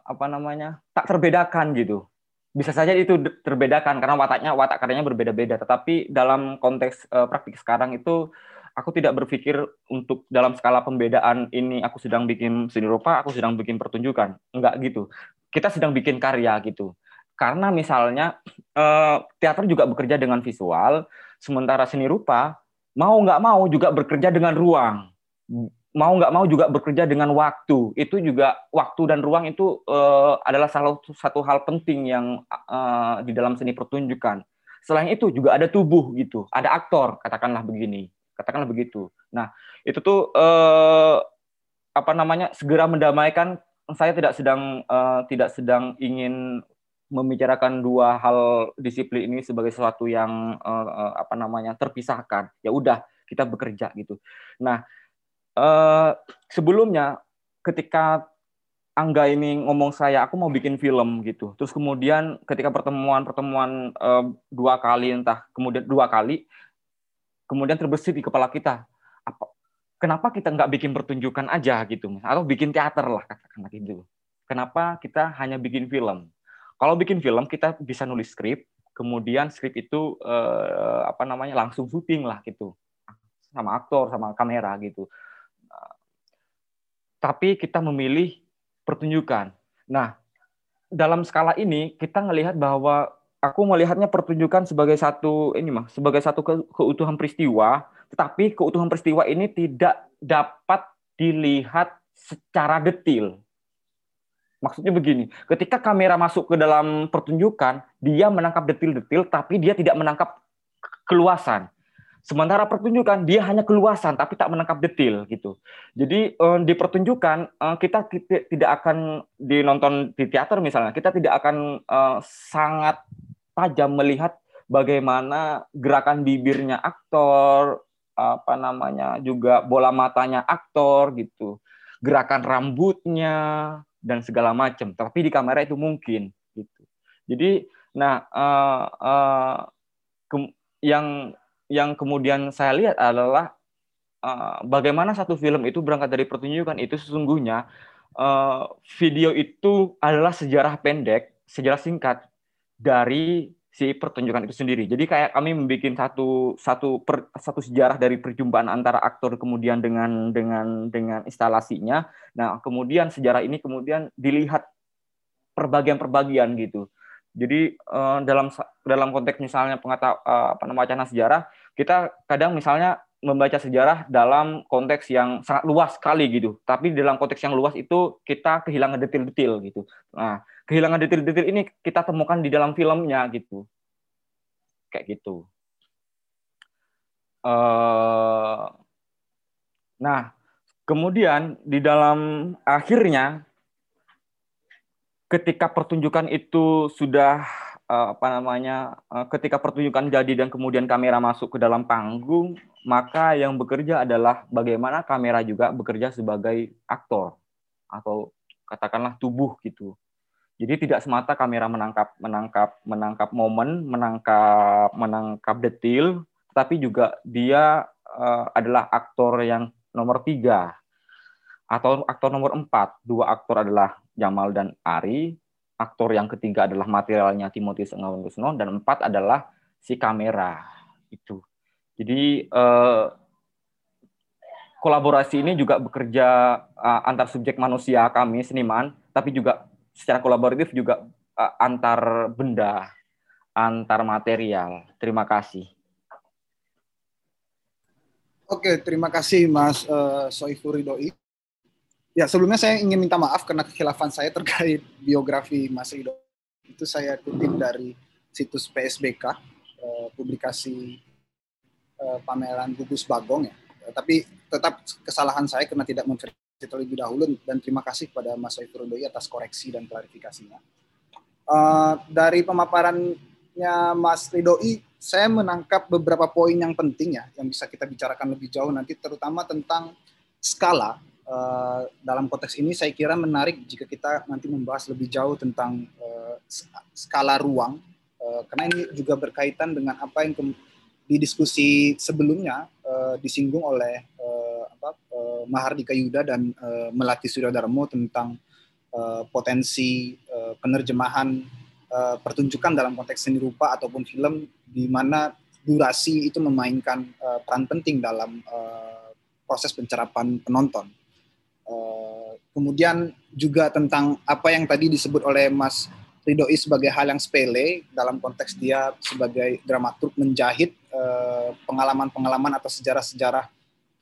apa namanya tak terbedakan gitu. Bisa saja itu terbedakan karena wataknya watak karyanya berbeda-beda. Tetapi dalam konteks uh, praktik sekarang itu aku tidak berpikir untuk dalam skala pembedaan ini aku sedang bikin seni rupa aku sedang bikin pertunjukan. Enggak gitu. Kita sedang bikin karya gitu. Karena misalnya uh, teater juga bekerja dengan visual sementara seni rupa mau nggak mau juga bekerja dengan ruang. Mau nggak mau juga bekerja dengan waktu. Itu juga waktu dan ruang itu uh, adalah salah satu hal penting yang uh, di dalam seni pertunjukan. Selain itu juga ada tubuh gitu ada aktor katakanlah begini. Katakanlah begitu. Nah itu tuh uh, apa namanya segera mendamaikan. Saya tidak sedang uh, tidak sedang ingin membicarakan dua hal disiplin ini sebagai sesuatu yang uh, apa namanya terpisahkan ya udah kita bekerja gitu nah uh, sebelumnya ketika Angga ini ngomong saya, aku mau bikin film gitu. Terus kemudian ketika pertemuan-pertemuan uh, dua kali entah kemudian dua kali, kemudian terbesit di kepala kita, apa, kenapa kita nggak bikin pertunjukan aja gitu, atau bikin teater lah katakanlah gitu. Kenapa kita hanya bikin film? Kalau bikin film kita bisa nulis skrip, kemudian skrip itu uh, apa namanya langsung syuting lah gitu, sama aktor, sama kamera gitu tapi kita memilih pertunjukan. Nah, dalam skala ini kita melihat bahwa aku melihatnya pertunjukan sebagai satu ini mah sebagai satu ke, keutuhan peristiwa, tetapi keutuhan peristiwa ini tidak dapat dilihat secara detil. Maksudnya begini, ketika kamera masuk ke dalam pertunjukan, dia menangkap detil-detil, tapi dia tidak menangkap keluasan. Sementara pertunjukan dia hanya keluasan tapi tak menangkap detail gitu. Jadi uh, di pertunjukan uh, kita tidak akan dinonton di teater misalnya, kita tidak akan uh, sangat tajam melihat bagaimana gerakan bibirnya aktor, apa namanya juga bola matanya aktor gitu, gerakan rambutnya dan segala macam. Tapi di kamera itu mungkin gitu. Jadi nah uh, uh, yang yang kemudian saya lihat adalah uh, bagaimana satu film itu berangkat dari pertunjukan itu sesungguhnya uh, video itu adalah sejarah pendek, sejarah singkat dari si pertunjukan itu sendiri. Jadi kayak kami membuat satu satu per, satu sejarah dari perjumpaan antara aktor kemudian dengan dengan dengan instalasinya. Nah, kemudian sejarah ini kemudian dilihat perbagian-perbagian gitu. Jadi uh, dalam dalam konteks misalnya pengata uh, apa namanya wacana sejarah, kita kadang misalnya membaca sejarah dalam konteks yang sangat luas sekali gitu. Tapi dalam konteks yang luas itu kita kehilangan detail-detail gitu. Nah, kehilangan detail-detail ini kita temukan di dalam filmnya gitu. Kayak gitu. Uh, nah kemudian di dalam akhirnya ketika pertunjukan itu sudah uh, apa namanya uh, ketika pertunjukan jadi dan kemudian kamera masuk ke dalam panggung maka yang bekerja adalah bagaimana kamera juga bekerja sebagai aktor atau katakanlah tubuh gitu jadi tidak semata kamera menangkap menangkap menangkap momen, menangkap menangkap detil, tapi juga dia uh, adalah aktor yang nomor tiga atau aktor nomor empat. Dua aktor adalah Jamal dan Ari. Aktor yang ketiga adalah materialnya Timothy Sengawan Kusno dan empat adalah si kamera itu. Jadi uh, kolaborasi ini juga bekerja uh, antar subjek manusia kami seniman, tapi juga secara kolaboratif juga uh, antar benda, antar material. Terima kasih. Oke, terima kasih Mas uh, Soiful Ridhoi. Ya, sebelumnya saya ingin minta maaf karena kekhilafan saya terkait biografi Mas Ridho. Itu saya kutip dari situs PSBK, uh, eh, publikasi uh, pameran Gugus Bagong ya. Tapi tetap kesalahan saya karena tidak memverifikasi terlebih dahulu dan terima kasih kepada Mas Soiful Doi atas koreksi dan klarifikasinya. Uh, dari pemaparannya Mas Ridoi, saya menangkap beberapa poin yang penting ya, yang bisa kita bicarakan lebih jauh nanti, terutama tentang skala. Uh, dalam konteks ini saya kira menarik jika kita nanti membahas lebih jauh tentang uh, skala ruang, uh, karena ini juga berkaitan dengan apa yang di diskusi sebelumnya uh, disinggung oleh uh, apa, uh, Mahardika Yuda dan uh, Melati Suryadarmo tentang uh, potensi uh, penerjemahan uh, pertunjukan dalam konteks seni rupa ataupun film di mana durasi itu memainkan uh, peran penting dalam uh, proses pencerapan penonton. Uh, kemudian juga tentang apa yang tadi disebut oleh Mas Ridhoi sebagai hal yang sepele dalam konteks dia sebagai dramaturg menjahit pengalaman-pengalaman atau sejarah-sejarah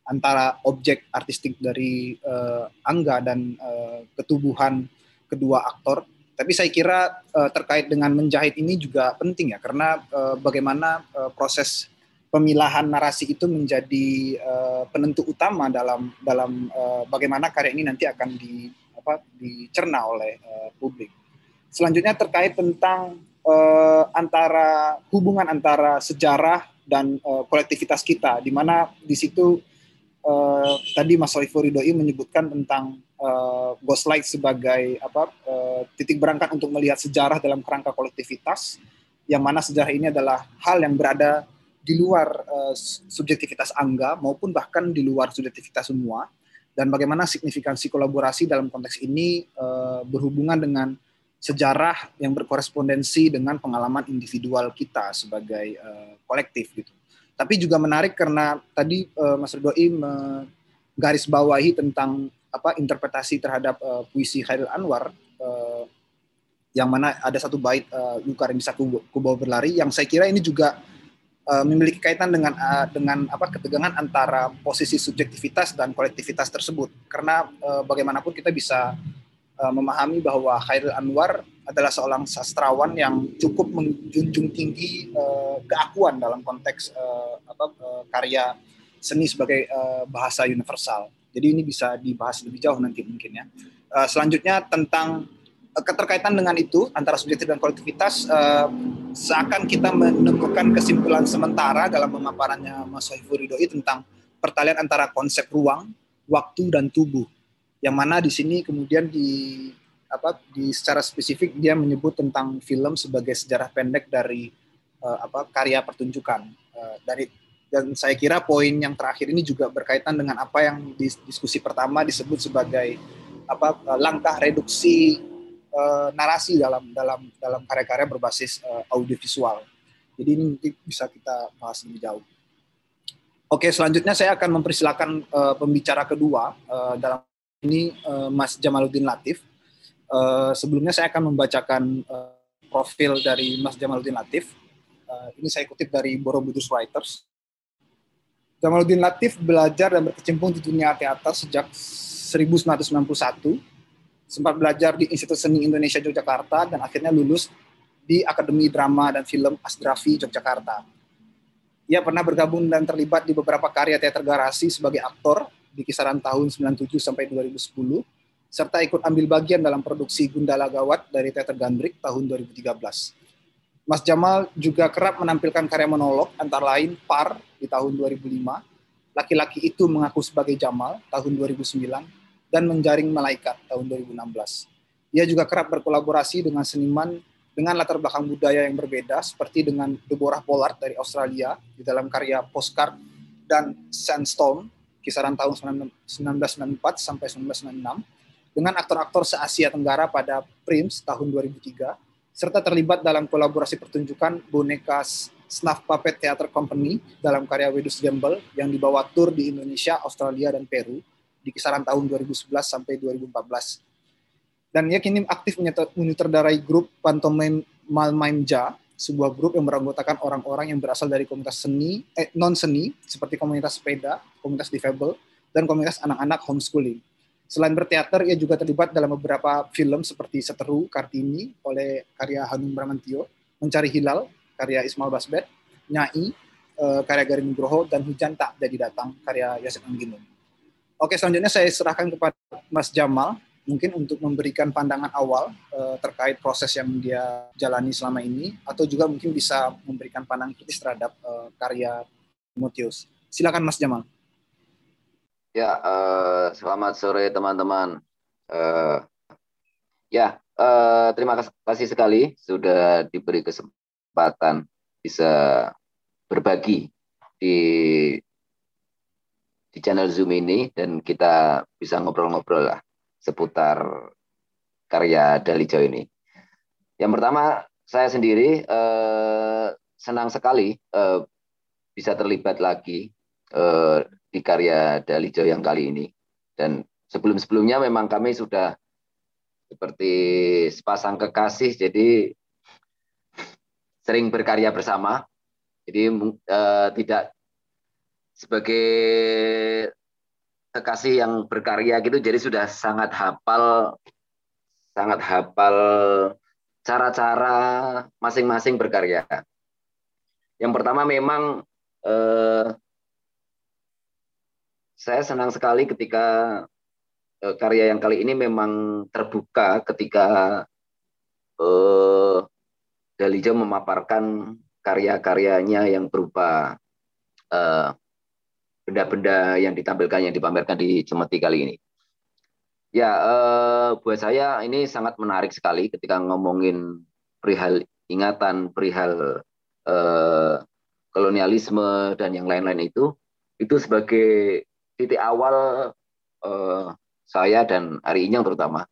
antara objek artistik dari uh, Angga dan uh, ketubuhan kedua aktor. Tapi saya kira uh, terkait dengan menjahit ini juga penting ya karena uh, bagaimana uh, proses pemilahan narasi itu menjadi uh, penentu utama dalam dalam uh, bagaimana karya ini nanti akan di apa dicerna oleh uh, publik. Selanjutnya terkait tentang uh, antara hubungan antara sejarah dan uh, kolektivitas kita di mana di situ uh, tadi Mas Soiful Ridhoi menyebutkan tentang uh, Ghostlight sebagai apa uh, titik berangkat untuk melihat sejarah dalam kerangka kolektivitas yang mana sejarah ini adalah hal yang berada di luar uh, subjektivitas angga maupun bahkan di luar subjektivitas semua dan bagaimana signifikansi kolaborasi dalam konteks ini uh, berhubungan dengan sejarah yang berkorespondensi dengan pengalaman individual kita sebagai uh, kolektif gitu. Tapi juga menarik karena tadi uh, Mas Ridhoi menggarisbawahi tentang apa interpretasi terhadap uh, puisi Khairil Anwar uh, yang mana ada satu bait uh, Luka bisa kubawa berlari yang saya kira ini juga uh, memiliki kaitan dengan uh, dengan apa ketegangan antara posisi subjektivitas dan kolektivitas tersebut. Karena uh, bagaimanapun kita bisa uh, memahami bahwa Khairil Anwar adalah seorang sastrawan yang cukup menjunjung tinggi uh, keakuan dalam konteks uh, apa, uh, karya seni sebagai uh, bahasa universal. Jadi ini bisa dibahas lebih jauh nanti mungkin ya. Uh, selanjutnya tentang uh, keterkaitan dengan itu antara subjektif dan kolektivitas uh, seakan kita menemukan kesimpulan sementara dalam pemaparannya Mas Sohibur Ridhoi tentang pertalian antara konsep ruang, waktu dan tubuh. Yang mana di sini kemudian di apa di secara spesifik dia menyebut tentang film sebagai sejarah pendek dari uh, apa karya pertunjukan uh, dari Dan saya kira poin yang terakhir ini juga berkaitan dengan apa yang di diskusi pertama disebut sebagai apa langkah reduksi uh, narasi dalam dalam dalam karya-karya berbasis uh, audiovisual. Jadi ini mungkin bisa kita bahas lebih jauh. Oke, selanjutnya saya akan mempersilahkan uh, pembicara kedua uh, dalam ini uh, Mas Jamaluddin Latif. Uh, sebelumnya saya akan membacakan uh, profil dari Mas Jamaluddin Latif. Uh, ini saya kutip dari Borobudur Writers. Jamaluddin Latif belajar dan berkecimpung di dunia teater sejak 1991. Sempat belajar di Institut Seni Indonesia Yogyakarta dan akhirnya lulus di Akademi Drama dan Film Asdrafi Yogyakarta. Ia pernah bergabung dan terlibat di beberapa karya teater garasi sebagai aktor di kisaran tahun 97 sampai 2010 serta ikut ambil bagian dalam produksi Gundala Gawat dari Teater Gandrik tahun 2013. Mas Jamal juga kerap menampilkan karya monolog antara lain Par di tahun 2005, Laki-laki itu mengaku sebagai Jamal tahun 2009 dan Menjaring Malaikat tahun 2016. Ia juga kerap berkolaborasi dengan seniman dengan latar belakang budaya yang berbeda seperti dengan Deborah Pollard dari Australia di dalam karya Postcard dan Sandstone kisaran tahun 1994 sampai 1996 dengan aktor-aktor se-Asia Tenggara pada Prince tahun 2003 serta terlibat dalam kolaborasi pertunjukan boneka Snuff Puppet Theater Company dalam karya Wedus Gamble yang dibawa tur di Indonesia, Australia, dan Peru di kisaran tahun 2011 sampai 2014. Dan ia kini aktif menyutradarai grup Pantomime Malmaimja, sebuah grup yang beranggotakan orang-orang yang berasal dari komunitas seni, eh, non-seni, seperti komunitas sepeda, komunitas difabel, dan komunitas anak-anak homeschooling. Selain berteater, ia juga terlibat dalam beberapa film seperti Seteru, Kartini oleh karya Hanum Bramantio, Mencari Hilal, karya Ismail Basbet, Nyai, uh, karya Garin Nugroho, dan Hujan Tak Jadi Datang, karya Yasir Angginun. Oke, selanjutnya saya serahkan kepada Mas Jamal, mungkin untuk memberikan pandangan awal uh, terkait proses yang dia jalani selama ini, atau juga mungkin bisa memberikan pandangan kritis terhadap uh, karya Timotius. Silakan Mas Jamal. Ya, uh, selamat sore teman-teman. Uh, ya, uh, terima kasih sekali sudah diberi kesempatan bisa berbagi di di channel Zoom ini dan kita bisa ngobrol-ngobrol lah seputar karya Dalijo ini. Yang pertama, saya sendiri uh, senang sekali uh, bisa terlibat lagi uh, di karya Dalijo yang kali ini. Dan sebelum-sebelumnya memang kami sudah seperti sepasang kekasih, jadi sering berkarya bersama. Jadi uh, tidak sebagai kekasih yang berkarya gitu, jadi sudah sangat hafal, sangat hafal cara-cara masing-masing berkarya. Yang pertama memang eh, saya senang sekali ketika uh, karya yang kali ini memang terbuka ketika uh, Dalijo memaparkan karya-karyanya yang berupa benda benda-benda yang ditampilkan yang dipamerkan di Cemeti kali ini. Ya, uh, buat saya ini sangat menarik sekali ketika ngomongin perihal ingatan, perihal uh, kolonialisme dan yang lain-lain itu, itu sebagai titik awal uh, saya dan Ari Inyang terutama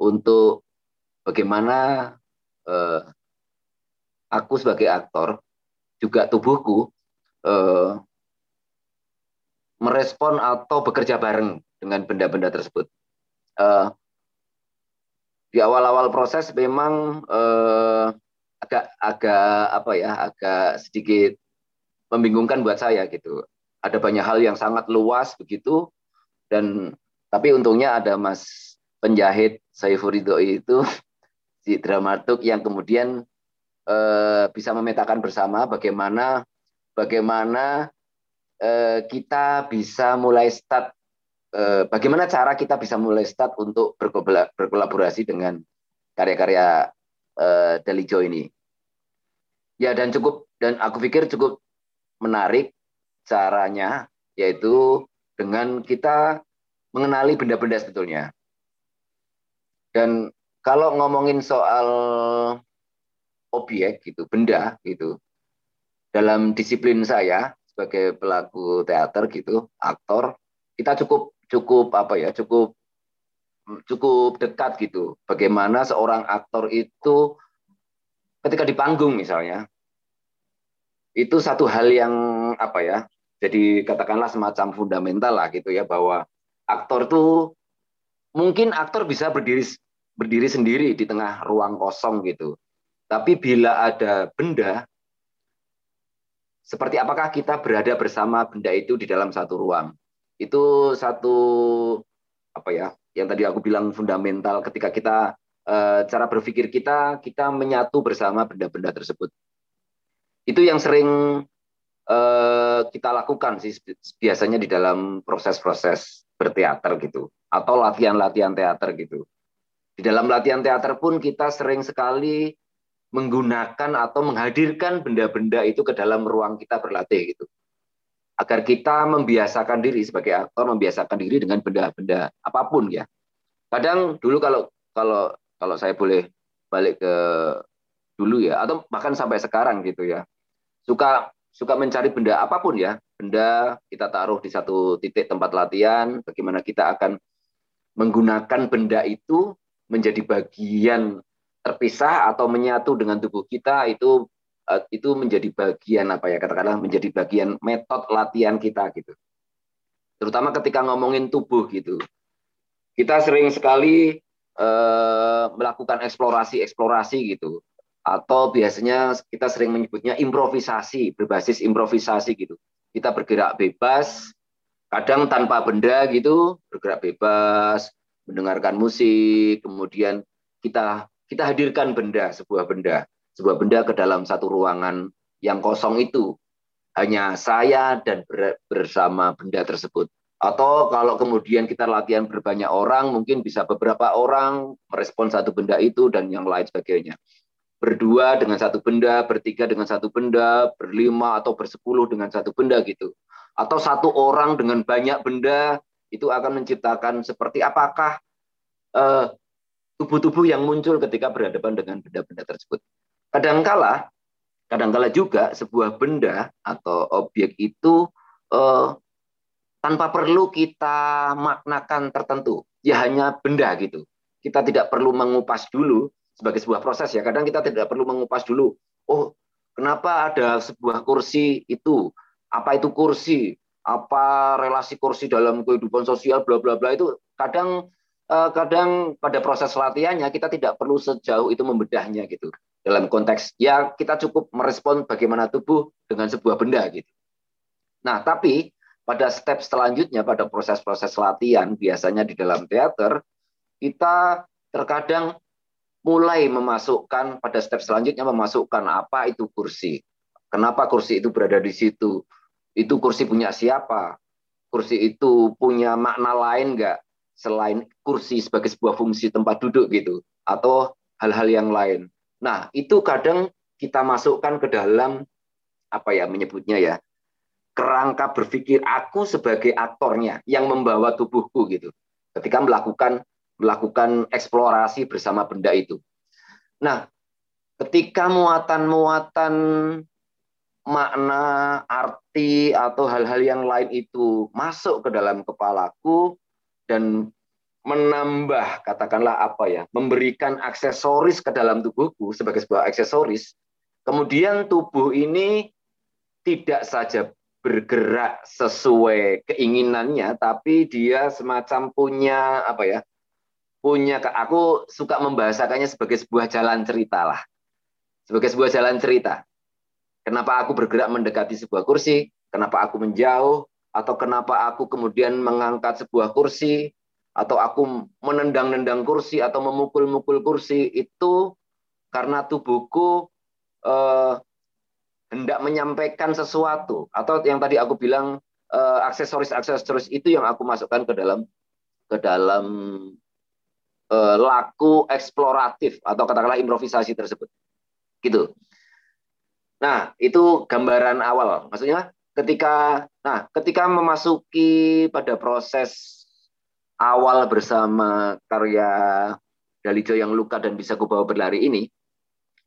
untuk bagaimana uh, aku sebagai aktor juga tubuhku uh, merespon atau bekerja bareng dengan benda-benda tersebut. Uh, di awal-awal proses memang uh, agak agak apa ya agak sedikit membingungkan buat saya gitu ada banyak hal yang sangat luas begitu dan tapi untungnya ada Mas penjahit Saiful itu si dramaturg yang kemudian eh, bisa memetakan bersama bagaimana bagaimana eh, kita bisa mulai start eh, bagaimana cara kita bisa mulai start untuk berkolaborasi dengan karya-karya eh, Delijo ini. Ya dan cukup dan aku pikir cukup menarik caranya yaitu dengan kita mengenali benda-benda sebetulnya. Dan kalau ngomongin soal objek gitu, benda gitu, dalam disiplin saya sebagai pelaku teater gitu, aktor, kita cukup cukup apa ya, cukup cukup dekat gitu. Bagaimana seorang aktor itu ketika di panggung misalnya, itu satu hal yang apa ya, jadi katakanlah semacam fundamental lah gitu ya bahwa aktor tuh mungkin aktor bisa berdiri berdiri sendiri di tengah ruang kosong gitu. Tapi bila ada benda seperti apakah kita berada bersama benda itu di dalam satu ruang. Itu satu apa ya, yang tadi aku bilang fundamental ketika kita eh, cara berpikir kita kita menyatu bersama benda-benda tersebut. Itu yang sering eh, kita lakukan sih biasanya di dalam proses-proses berteater gitu atau latihan-latihan teater gitu. Di dalam latihan teater pun kita sering sekali menggunakan atau menghadirkan benda-benda itu ke dalam ruang kita berlatih gitu. Agar kita membiasakan diri sebagai aktor membiasakan diri dengan benda-benda apa pun ya. Kadang dulu kalau kalau kalau saya boleh balik ke dulu ya atau bahkan sampai sekarang gitu ya. Suka suka mencari benda apa pun ya. Benda kita taruh di satu titik tempat latihan, bagaimana kita akan menggunakan benda itu menjadi bagian terpisah atau menyatu dengan tubuh kita itu eh, itu menjadi bagian apa ya katakanlah menjadi bagian metode latihan kita gitu. Terutama ketika ngomongin tubuh gitu. Kita sering sekali eh, melakukan eksplorasi-eksplorasi gitu. Atau biasanya kita sering menyebutnya improvisasi, berbasis improvisasi gitu. Kita bergerak bebas, kadang tanpa benda gitu, bergerak bebas, mendengarkan musik, kemudian kita kita hadirkan benda, sebuah benda, sebuah benda ke dalam satu ruangan yang kosong itu. Hanya saya dan bersama benda tersebut. Atau kalau kemudian kita latihan berbanyak orang, mungkin bisa beberapa orang merespon satu benda itu dan yang lain sebagainya. Berdua dengan satu benda, bertiga dengan satu benda, berlima atau bersepuluh dengan satu benda gitu. Atau satu orang dengan banyak benda, itu akan menciptakan seperti apakah uh, tubuh-tubuh yang muncul ketika berhadapan dengan benda-benda tersebut. Kadangkala, kadangkala juga sebuah benda atau objek itu eh, tanpa perlu kita maknakan tertentu, ya hanya benda gitu. Kita tidak perlu mengupas dulu sebagai sebuah proses ya. Kadang kita tidak perlu mengupas dulu. Oh, kenapa ada sebuah kursi itu? Apa itu kursi? Apa relasi kursi dalam kehidupan sosial? Bla bla bla itu kadang Eh, kadang pada proses latihannya kita tidak perlu sejauh itu membedahnya gitu. Dalam konteks ya kita cukup merespon bagaimana tubuh dengan sebuah benda gitu. Nah, tapi pada step selanjutnya pada proses-proses latihan biasanya di dalam teater kita terkadang mulai memasukkan pada step selanjutnya memasukkan apa itu kursi. Kenapa kursi itu berada di situ? Itu kursi punya siapa? Kursi itu punya makna lain enggak? selain kursi sebagai sebuah fungsi tempat duduk gitu atau hal-hal yang lain. Nah, itu kadang kita masukkan ke dalam apa ya menyebutnya ya kerangka berpikir aku sebagai aktornya yang membawa tubuhku gitu ketika melakukan melakukan eksplorasi bersama benda itu. Nah, ketika muatan-muatan makna, arti atau hal-hal yang lain itu masuk ke dalam kepalaku, dan menambah katakanlah apa ya memberikan aksesoris ke dalam tubuhku sebagai sebuah aksesoris kemudian tubuh ini tidak saja bergerak sesuai keinginannya tapi dia semacam punya apa ya punya aku suka membahasakannya sebagai sebuah jalan cerita lah. Sebagai sebuah jalan cerita. Kenapa aku bergerak mendekati sebuah kursi? Kenapa aku menjauh? Atau kenapa aku kemudian mengangkat sebuah kursi? Atau aku menendang-nendang kursi atau memukul-mukul kursi? Itu karena tubuhku eh, hendak menyampaikan sesuatu. Atau yang tadi aku bilang eh, aksesoris-aksesoris itu yang aku masukkan ke dalam ke dalam eh, laku eksploratif atau katakanlah improvisasi tersebut. Gitu. Nah itu gambaran awal. Maksudnya ketika nah ketika memasuki pada proses awal bersama karya Dalijo yang luka dan bisa kubawa berlari ini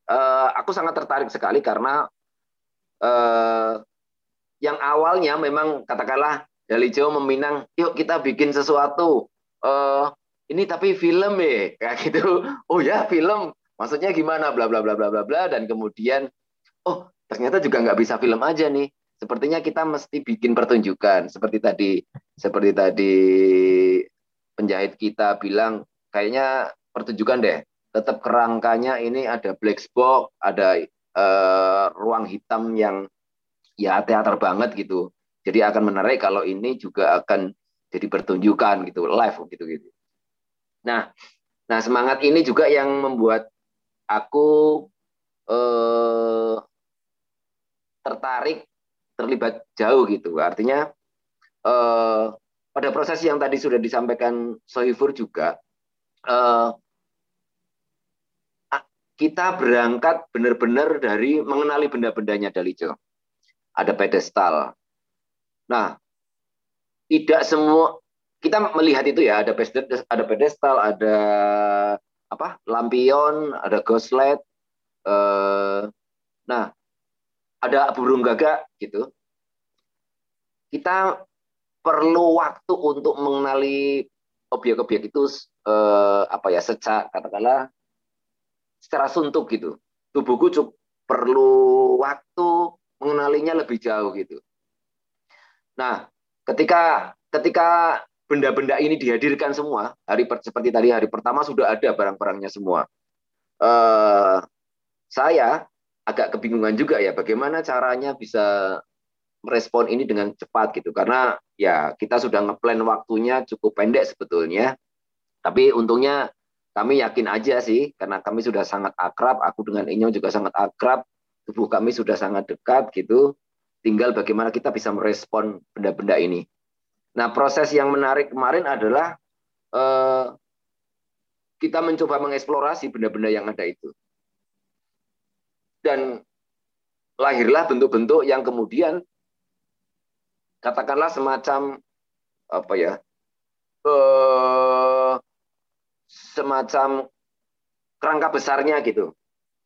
uh, aku sangat tertarik sekali karena uh, yang awalnya memang katakanlah dari Jawa meminang, yuk kita bikin sesuatu. Uh, ini tapi film ya, kayak gitu. Oh ya film, maksudnya gimana? Bla bla bla bla bla bla. Dan kemudian, oh ternyata juga nggak bisa film aja nih. Sepertinya kita mesti bikin pertunjukan. Seperti tadi, seperti tadi penjahit kita bilang, kayaknya pertunjukan deh. Tetap kerangkanya ini ada black box, ada uh, ruang hitam yang ya teater banget gitu. Jadi akan menarik kalau ini juga akan jadi pertunjukan gitu, live gitu gitu. Nah, nah semangat ini juga yang membuat aku eh, tertarik terlibat jauh gitu. Artinya eh, pada proses yang tadi sudah disampaikan Sohifur juga eh, kita berangkat benar-benar dari mengenali benda-bendanya Dalijo. Ada pedestal. Nah, tidak semua kita melihat itu ya ada pedestal, ada pedestal, ada apa lampion, ada goslet. Eh, nah, ada burung gagak gitu. Kita perlu waktu untuk mengenali objek-objek itu eh, apa ya sejak katakanlah secara suntuk gitu. Tubuhku cukup perlu waktu mengenalinya lebih jauh gitu. Nah, ketika ketika benda-benda ini dihadirkan semua, hari seperti tadi hari pertama sudah ada barang-barangnya semua. Uh, saya agak kebingungan juga ya bagaimana caranya bisa merespon ini dengan cepat gitu. Karena ya kita sudah ngeplan waktunya cukup pendek sebetulnya. Tapi untungnya kami yakin aja sih karena kami sudah sangat akrab aku dengan Inyo juga sangat akrab tubuh kami sudah sangat dekat gitu. Tinggal bagaimana kita bisa merespon benda-benda ini nah proses yang menarik kemarin adalah eh, kita mencoba mengeksplorasi benda-benda yang ada itu dan lahirlah bentuk-bentuk yang kemudian katakanlah semacam apa ya eh, semacam kerangka besarnya gitu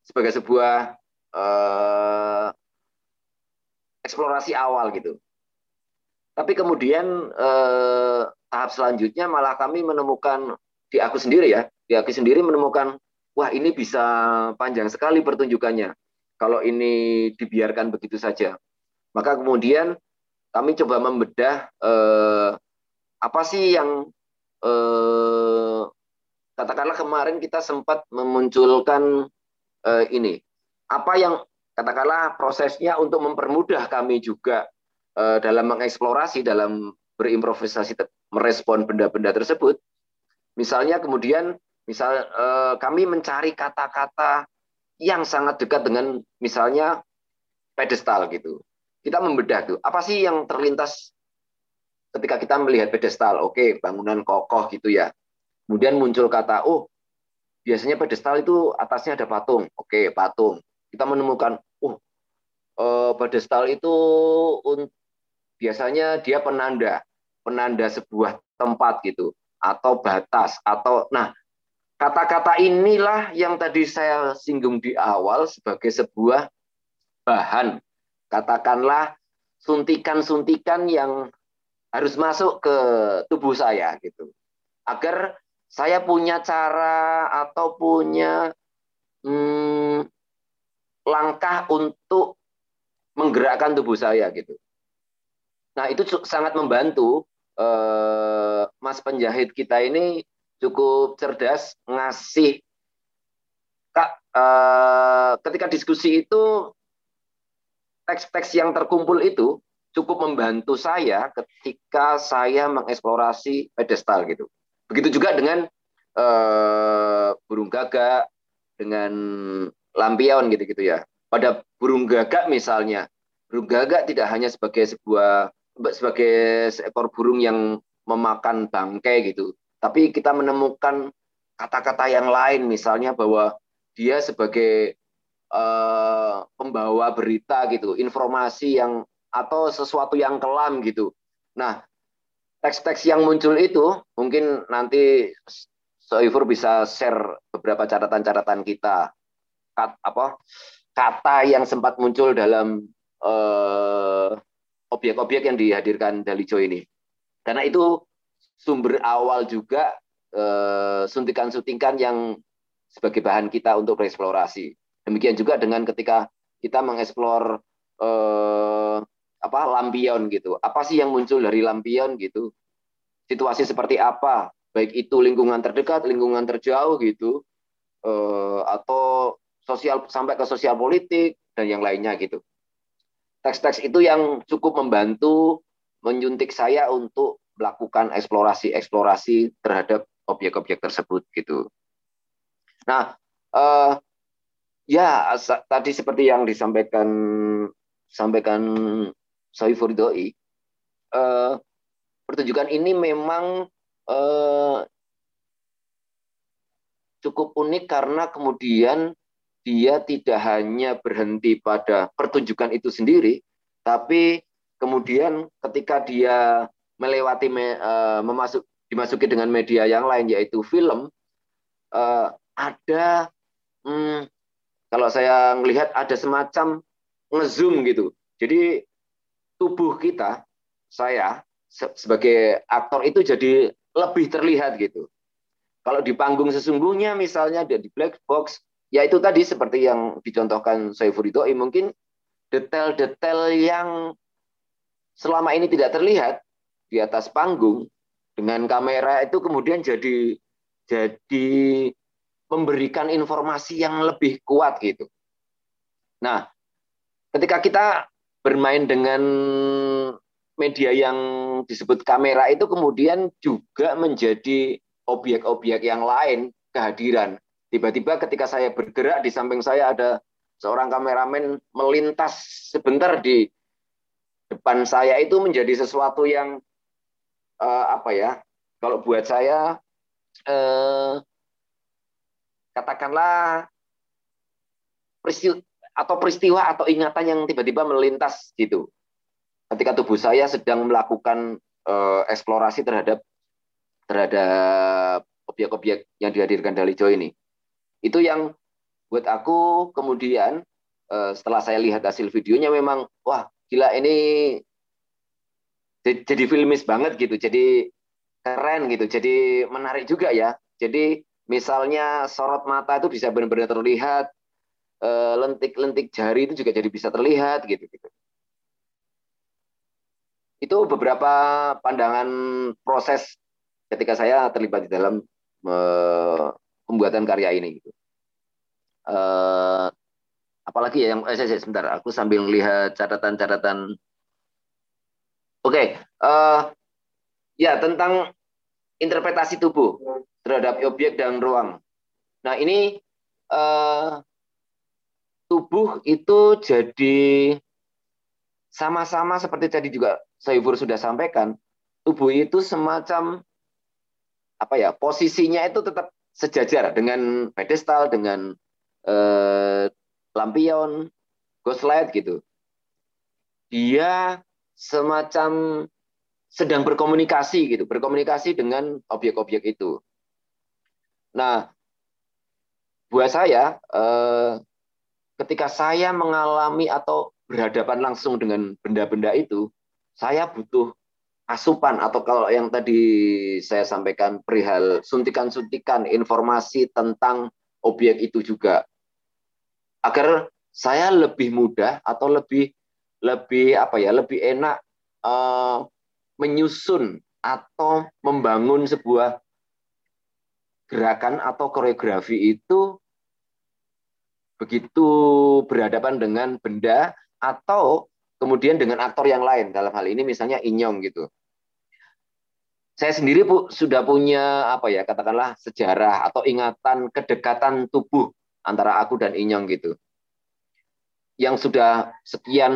sebagai sebuah eh, eksplorasi awal gitu. Tapi kemudian eh, tahap selanjutnya malah kami menemukan di aku sendiri ya, di aku sendiri menemukan wah ini bisa panjang sekali pertunjukannya. Kalau ini dibiarkan begitu saja. Maka kemudian kami coba membedah eh, apa sih yang eh, katakanlah kemarin kita sempat memunculkan uh, ini. Apa yang katakanlah prosesnya untuk mempermudah kami juga uh, dalam mengeksplorasi dalam berimprovisasi merespon benda-benda tersebut misalnya kemudian misal uh, kami mencari kata-kata yang sangat dekat dengan misalnya pedestal gitu kita membedah tuh apa sih yang terlintas ketika kita melihat pedestal oke bangunan kokoh gitu ya Kemudian muncul kata, oh biasanya pedestal itu atasnya ada patung. Oke, patung. Kita menemukan, oh eh, pedestal itu biasanya dia penanda, penanda sebuah tempat gitu, atau batas, atau nah kata-kata inilah yang tadi saya singgung di awal sebagai sebuah bahan, katakanlah suntikan-suntikan yang harus masuk ke tubuh saya gitu, agar saya punya cara atau punya hmm, langkah untuk menggerakkan tubuh saya gitu. Nah itu sangat membantu eh, Mas penjahit kita ini cukup cerdas ngasih kak eh, ketika diskusi itu teks-teks yang terkumpul itu cukup membantu saya ketika saya mengeksplorasi pedestal gitu. Begitu juga dengan uh, burung gagak, dengan lampion gitu-gitu ya. Pada burung gagak misalnya, burung gagak tidak hanya sebagai sebuah sebagai seekor burung yang memakan bangkai gitu, tapi kita menemukan kata-kata yang lain misalnya bahwa dia sebagai uh, pembawa berita gitu, informasi yang atau sesuatu yang kelam gitu. Nah, teks-teks yang muncul itu mungkin nanti Soifur bisa share beberapa catatan-catatan kita. Kat, apa? Kata yang sempat muncul dalam eh, objek-objek yang dihadirkan Dalijo ini. Karena itu sumber awal juga eh, suntikan-suntikan yang sebagai bahan kita untuk bereksplorasi. Demikian juga dengan ketika kita mengeksplor eh, apa lampion gitu. Apa sih yang muncul dari lampion gitu? Situasi seperti apa? Baik itu lingkungan terdekat, lingkungan terjauh gitu, eh, atau sosial sampai ke sosial politik dan yang lainnya gitu. Teks-teks itu yang cukup membantu menyuntik saya untuk melakukan eksplorasi-eksplorasi terhadap objek-objek tersebut gitu. Nah, eh, ya tadi seperti yang disampaikan sampaikan Soifur Doi, eh, pertunjukan ini memang eh, cukup unik karena kemudian dia tidak hanya berhenti pada pertunjukan itu sendiri, tapi kemudian ketika dia melewati uh, memasuk dimasuki dengan media yang lain yaitu film, uh, ada hmm, kalau saya melihat ada semacam ngezoom gitu. Jadi tubuh kita, saya sebagai aktor itu jadi lebih terlihat gitu. Kalau di panggung sesungguhnya misalnya di black box ya itu tadi seperti yang dicontohkan Saiful Ridhoi mungkin detail-detail yang selama ini tidak terlihat di atas panggung dengan kamera itu kemudian jadi jadi memberikan informasi yang lebih kuat gitu. Nah, ketika kita bermain dengan media yang disebut kamera itu kemudian juga menjadi objek-objek yang lain kehadiran Tiba-tiba ketika saya bergerak di samping saya ada seorang kameramen melintas sebentar di depan saya itu menjadi sesuatu yang uh, apa ya? Kalau buat saya uh, katakanlah peristiwa atau peristiwa atau ingatan yang tiba-tiba melintas gitu. Ketika tubuh saya sedang melakukan uh, eksplorasi terhadap terhadap objek-objek yang dihadirkan dari Jo ini itu yang buat aku kemudian eh, setelah saya lihat hasil videonya memang wah gila ini jadi filmis banget gitu jadi keren gitu jadi menarik juga ya. Jadi misalnya sorot mata itu bisa benar-benar terlihat eh, lentik-lentik jari itu juga jadi bisa terlihat gitu gitu. Itu beberapa pandangan proses ketika saya terlibat di dalam pembuatan karya ini gitu. Uh, apalagi ya yang eh, saya, sebentar aku sambil lihat catatan-catatan oke okay, uh, eh, ya tentang interpretasi tubuh terhadap objek dan ruang nah ini uh, tubuh itu jadi sama-sama seperti tadi juga Saifur sudah sampaikan tubuh itu semacam apa ya posisinya itu tetap sejajar dengan pedestal dengan eh, lampion ghost light gitu. Dia semacam sedang berkomunikasi gitu berkomunikasi dengan objek-objek itu. Nah buat saya eh, ketika saya mengalami atau berhadapan langsung dengan benda-benda itu saya butuh asupan atau kalau yang tadi saya sampaikan perihal suntikan-suntikan informasi tentang objek itu juga. Agar saya lebih mudah atau lebih lebih apa ya lebih enak uh, menyusun atau membangun sebuah gerakan atau koreografi itu begitu berhadapan dengan benda atau kemudian dengan aktor yang lain dalam hal ini misalnya Inyong gitu saya sendiri bu, sudah punya apa ya katakanlah sejarah atau ingatan kedekatan tubuh antara aku dan Inyong gitu. Yang sudah sekian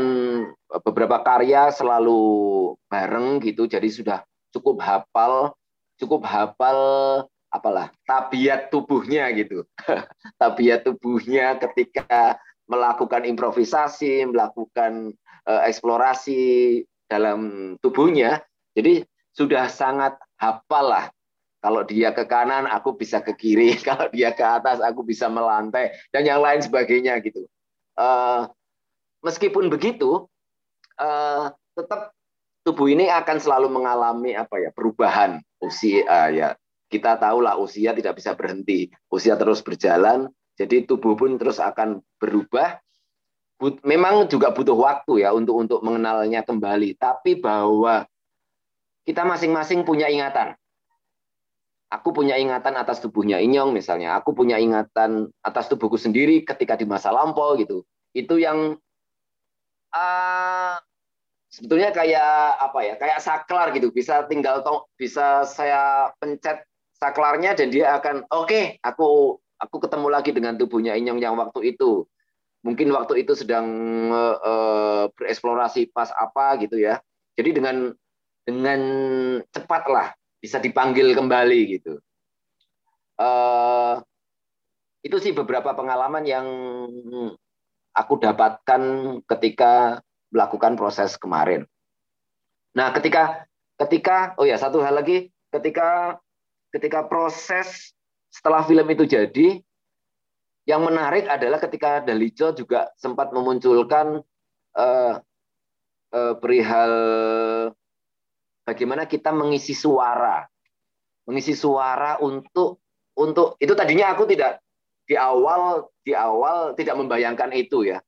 beberapa karya selalu bareng gitu, jadi sudah cukup hafal, cukup hafal apalah tabiat tubuhnya gitu. tabiat tubuhnya ketika melakukan improvisasi, melakukan eksplorasi dalam tubuhnya. Jadi sudah sangat hafal lah. Kalau dia ke kanan, aku bisa ke kiri. Kalau dia ke atas, aku bisa melantai dan yang lain sebagainya gitu. Uh, meskipun begitu, uh, tetap tubuh ini akan selalu mengalami apa ya perubahan usia ya kita tahulah usia tidak bisa berhenti usia terus berjalan jadi tubuh pun terus akan berubah memang juga butuh waktu ya untuk untuk mengenalnya kembali tapi bahwa kita masing-masing punya ingatan aku punya ingatan atas tubuhnya Inyong misalnya, aku punya ingatan atas tubuhku sendiri ketika di masa lampau gitu. Itu yang uh, sebetulnya kayak apa ya, kayak saklar gitu. Bisa tinggal to, bisa saya pencet saklarnya dan dia akan oke, okay, aku aku ketemu lagi dengan tubuhnya Inyong yang waktu itu. Mungkin waktu itu sedang uh, bereksplorasi pas apa gitu ya. Jadi dengan dengan cepat lah bisa dipanggil kembali gitu. Uh, itu sih beberapa pengalaman yang aku dapatkan ketika melakukan proses kemarin. Nah, ketika ketika oh ya satu hal lagi ketika ketika proses setelah film itu jadi yang menarik adalah ketika Dalijo juga sempat memunculkan uh, uh, perihal bagaimana kita mengisi suara. Mengisi suara untuk untuk itu tadinya aku tidak di awal di awal tidak membayangkan itu ya.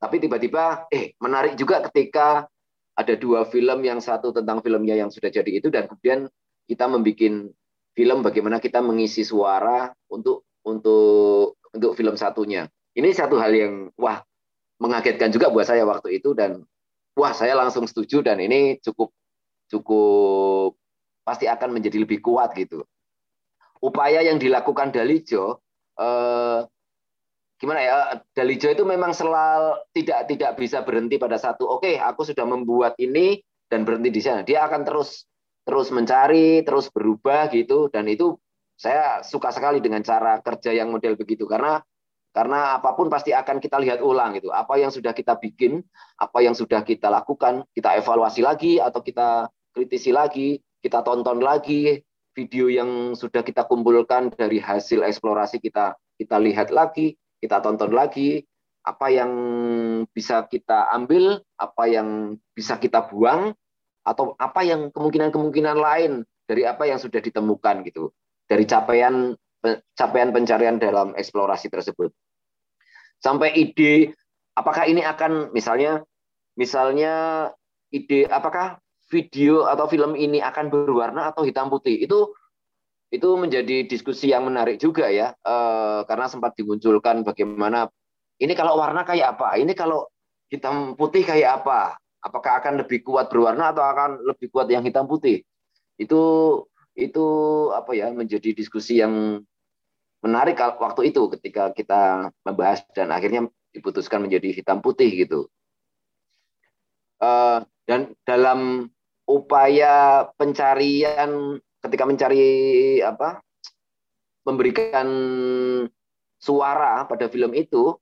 Tapi tiba-tiba eh menarik juga ketika ada dua film yang satu tentang filmnya yang sudah jadi itu dan kemudian kita membuat film bagaimana kita mengisi suara untuk untuk untuk film satunya. Ini satu hal yang wah mengagetkan juga buat saya waktu itu dan wah saya langsung setuju dan ini cukup cukup pasti akan menjadi lebih kuat gitu. Upaya yang dilakukan Dalijo eh, gimana ya Dalijo itu memang selalu tidak tidak bisa berhenti pada satu oke okay, aku sudah membuat ini dan berhenti di sana dia akan terus terus mencari terus berubah gitu dan itu saya suka sekali dengan cara kerja yang model begitu karena karena apa pun pasti akan kita lihat ulang gitu. Apa yang sudah kita bikin apa yang sudah kita lakukan kita evaluasi lagi atau kita kritisi lagi, kita tonton lagi video yang sudah kita kumpulkan dari hasil eksplorasi kita, kita lihat lagi, kita tonton lagi apa yang bisa kita ambil, apa yang bisa kita buang, atau apa yang kemungkinan-kemungkinan lain dari apa yang sudah ditemukan gitu, dari capaian capaian pencarian dalam eksplorasi tersebut. Sampai ide apakah ini akan misalnya misalnya ide apakah video atau film ini akan berwarna atau hitam putih? Itu itu menjadi diskusi yang menarik juga ya eh, karena sempat dimunculkan bagaimana ini kalau warna kayak apa? Ini kalau hitam putih kayak apa? Apakah akan lebih kuat berwarna atau akan lebih kuat yang hitam putih? Itu itu apa ya menjadi diskusi yang menarik waktu itu ketika kita membahas dan akhirnya diputuskan menjadi hitam putih gitu. Uh, dan dalam upaya pencarian ketika mencari apa memberikan suara pada film itu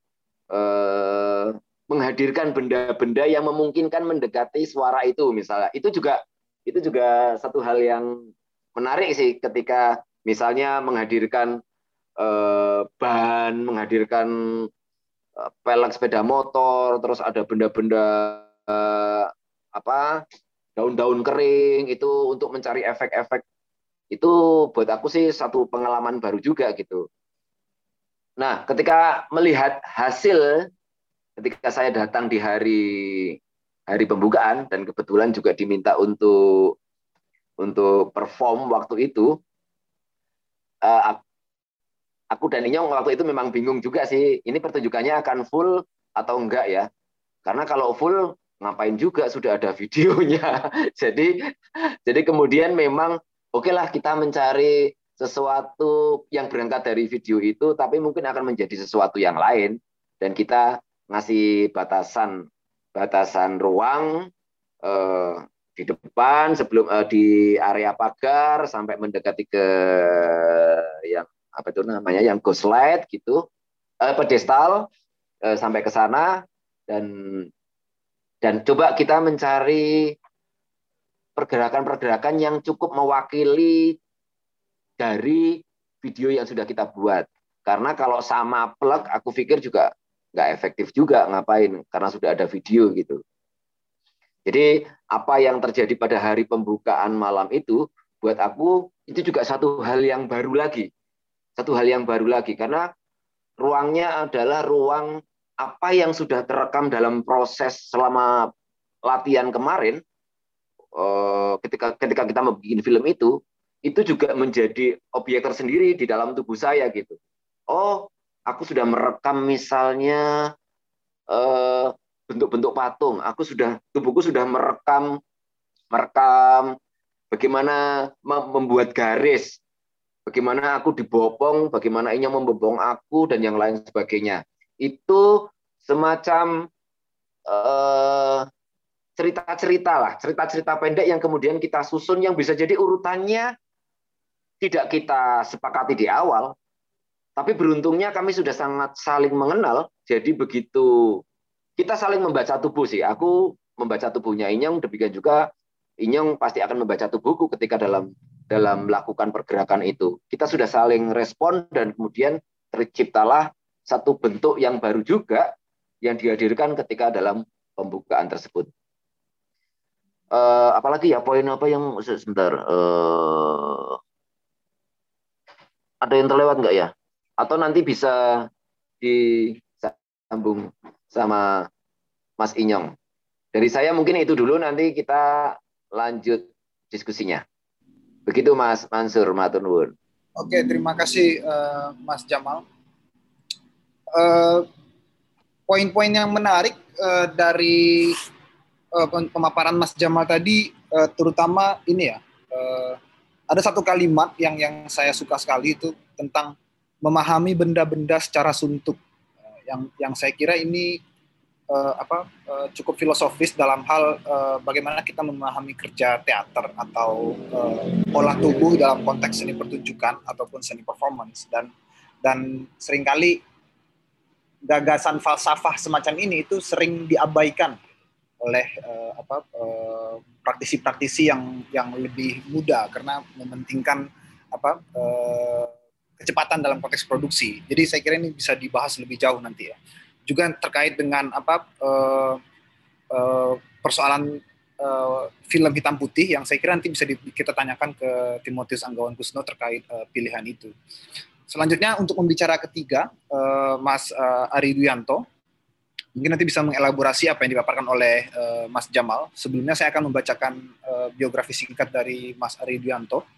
eh, menghadirkan benda-benda yang memungkinkan mendekati suara itu misalnya. Itu juga itu juga satu hal yang menarik sih ketika misalnya menghadirkan eh, ban menghadirkan eh, pelek sepeda motor terus ada benda-benda eh, apa daun-daun kering itu untuk mencari efek-efek itu buat aku sih satu pengalaman baru juga gitu. Nah, ketika melihat hasil ketika saya datang di hari hari pembukaan dan kebetulan juga diminta untuk untuk perform waktu itu uh, aku dan Inyong waktu itu memang bingung juga sih ini pertunjukannya akan full atau enggak ya karena kalau full ngapain juga sudah ada videonya. jadi jadi kemudian memang oke okay lah kita mencari sesuatu yang berangkat dari video itu tapi mungkin akan menjadi sesuatu yang lain dan kita ngasih batasan batasan ruang eh, di depan sebelum eh, di area pagar sampai mendekati ke yang apa itu namanya yang go slide gitu eh, pedestal eh, sampai ke sana dan dan coba kita mencari pergerakan-pergerakan yang cukup mewakili dari video yang sudah kita buat. Karena kalau sama plug, aku pikir juga nggak efektif juga ngapain, karena sudah ada video gitu. Jadi apa yang terjadi pada hari pembukaan malam itu buat aku itu juga satu hal yang baru lagi. Satu hal yang baru lagi karena ruangnya adalah ruang apa yang sudah terekam dalam proses selama latihan kemarin eh, ketika ketika kita membuat film itu itu juga menjadi objek tersendiri di dalam tubuh saya gitu. Oh, aku sudah merekam misalnya eh, bentuk-bentuk patung. Aku sudah tubuhku sudah merekam merekam bagaimana membuat garis, bagaimana aku dibopong, bagaimana ini membobong aku dan yang lain sebagainya. Itu semacam eh, cerita-cerita lah, cerita-cerita pendek yang kemudian kita susun yang bisa jadi urutannya tidak kita sepakati di awal, tapi beruntungnya kami sudah sangat saling mengenal, jadi begitu kita saling membaca tubuh sih. Aku membaca tubuhnya Inyong, demikian juga Inyong pasti akan membaca tubuhku ketika dalam dalam melakukan pergerakan itu. Kita sudah saling respon dan kemudian terciptalah satu bentuk yang baru juga yang dihadirkan ketika dalam pembukaan tersebut. Uh, apalagi ya poin apa yang sebentar uh, ada yang terlewat nggak ya? Atau nanti bisa disambung sama Mas Inyong. Dari saya mungkin itu dulu nanti kita lanjut diskusinya. Begitu Mas Mansur Matur Oke, terima kasih uh, Mas Jamal. Uh, poin-poin yang menarik uh, dari uh, pemaparan Mas Jamal tadi, uh, terutama ini ya, uh, ada satu kalimat yang yang saya suka sekali itu tentang memahami benda-benda secara suntuk. Yang yang saya kira ini uh, apa uh, cukup filosofis dalam hal uh, bagaimana kita memahami kerja teater atau uh, olah tubuh dalam konteks seni pertunjukan ataupun seni performance. Dan dan sering kali gagasan falsafah semacam ini itu sering diabaikan oleh uh, apa praktisi-praktisi uh, yang yang lebih muda. Karena mementingkan apa uh, kecepatan dalam konteks produksi. Jadi saya kira ini bisa dibahas lebih jauh nanti ya juga terkait dengan apa uh, uh, persoalan uh, film hitam putih yang saya kira nanti bisa di, kita tanyakan ke Timotius Anggawan Kusno terkait uh, pilihan itu. Selanjutnya untuk membicara ketiga, uh, Mas uh, Ari Duyanto, mungkin nanti bisa mengelaborasi apa yang dipaparkan oleh uh, Mas Jamal. Sebelumnya saya akan membacakan uh, biografi singkat dari Mas Ari Duyanto.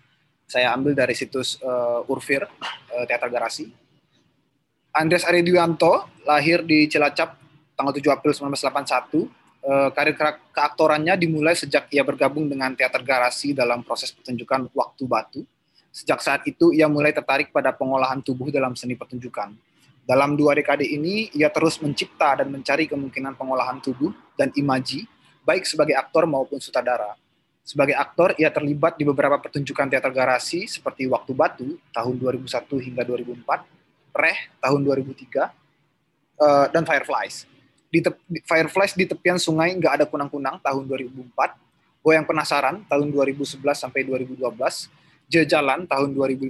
Saya ambil dari situs uh, Urfir, uh, Teater Garasi Andres Aridianto lahir di Cilacap tanggal 7 April 1981. Eh, karir keaktorannya dimulai sejak ia bergabung dengan teater garasi dalam proses pertunjukan Waktu Batu. Sejak saat itu ia mulai tertarik pada pengolahan tubuh dalam seni pertunjukan. Dalam dua dekade ini, ia terus mencipta dan mencari kemungkinan pengolahan tubuh dan imaji, baik sebagai aktor maupun sutradara. Sebagai aktor, ia terlibat di beberapa pertunjukan teater garasi seperti Waktu Batu tahun 2001 hingga 2004, Reh tahun 2003 uh, eh, dan Fireflies. Di, te- Fireflies di tepian sungai nggak ada kunang-kunang tahun 2004. Goyang Penasaran tahun 2011 sampai 2012. Jejalan tahun 2015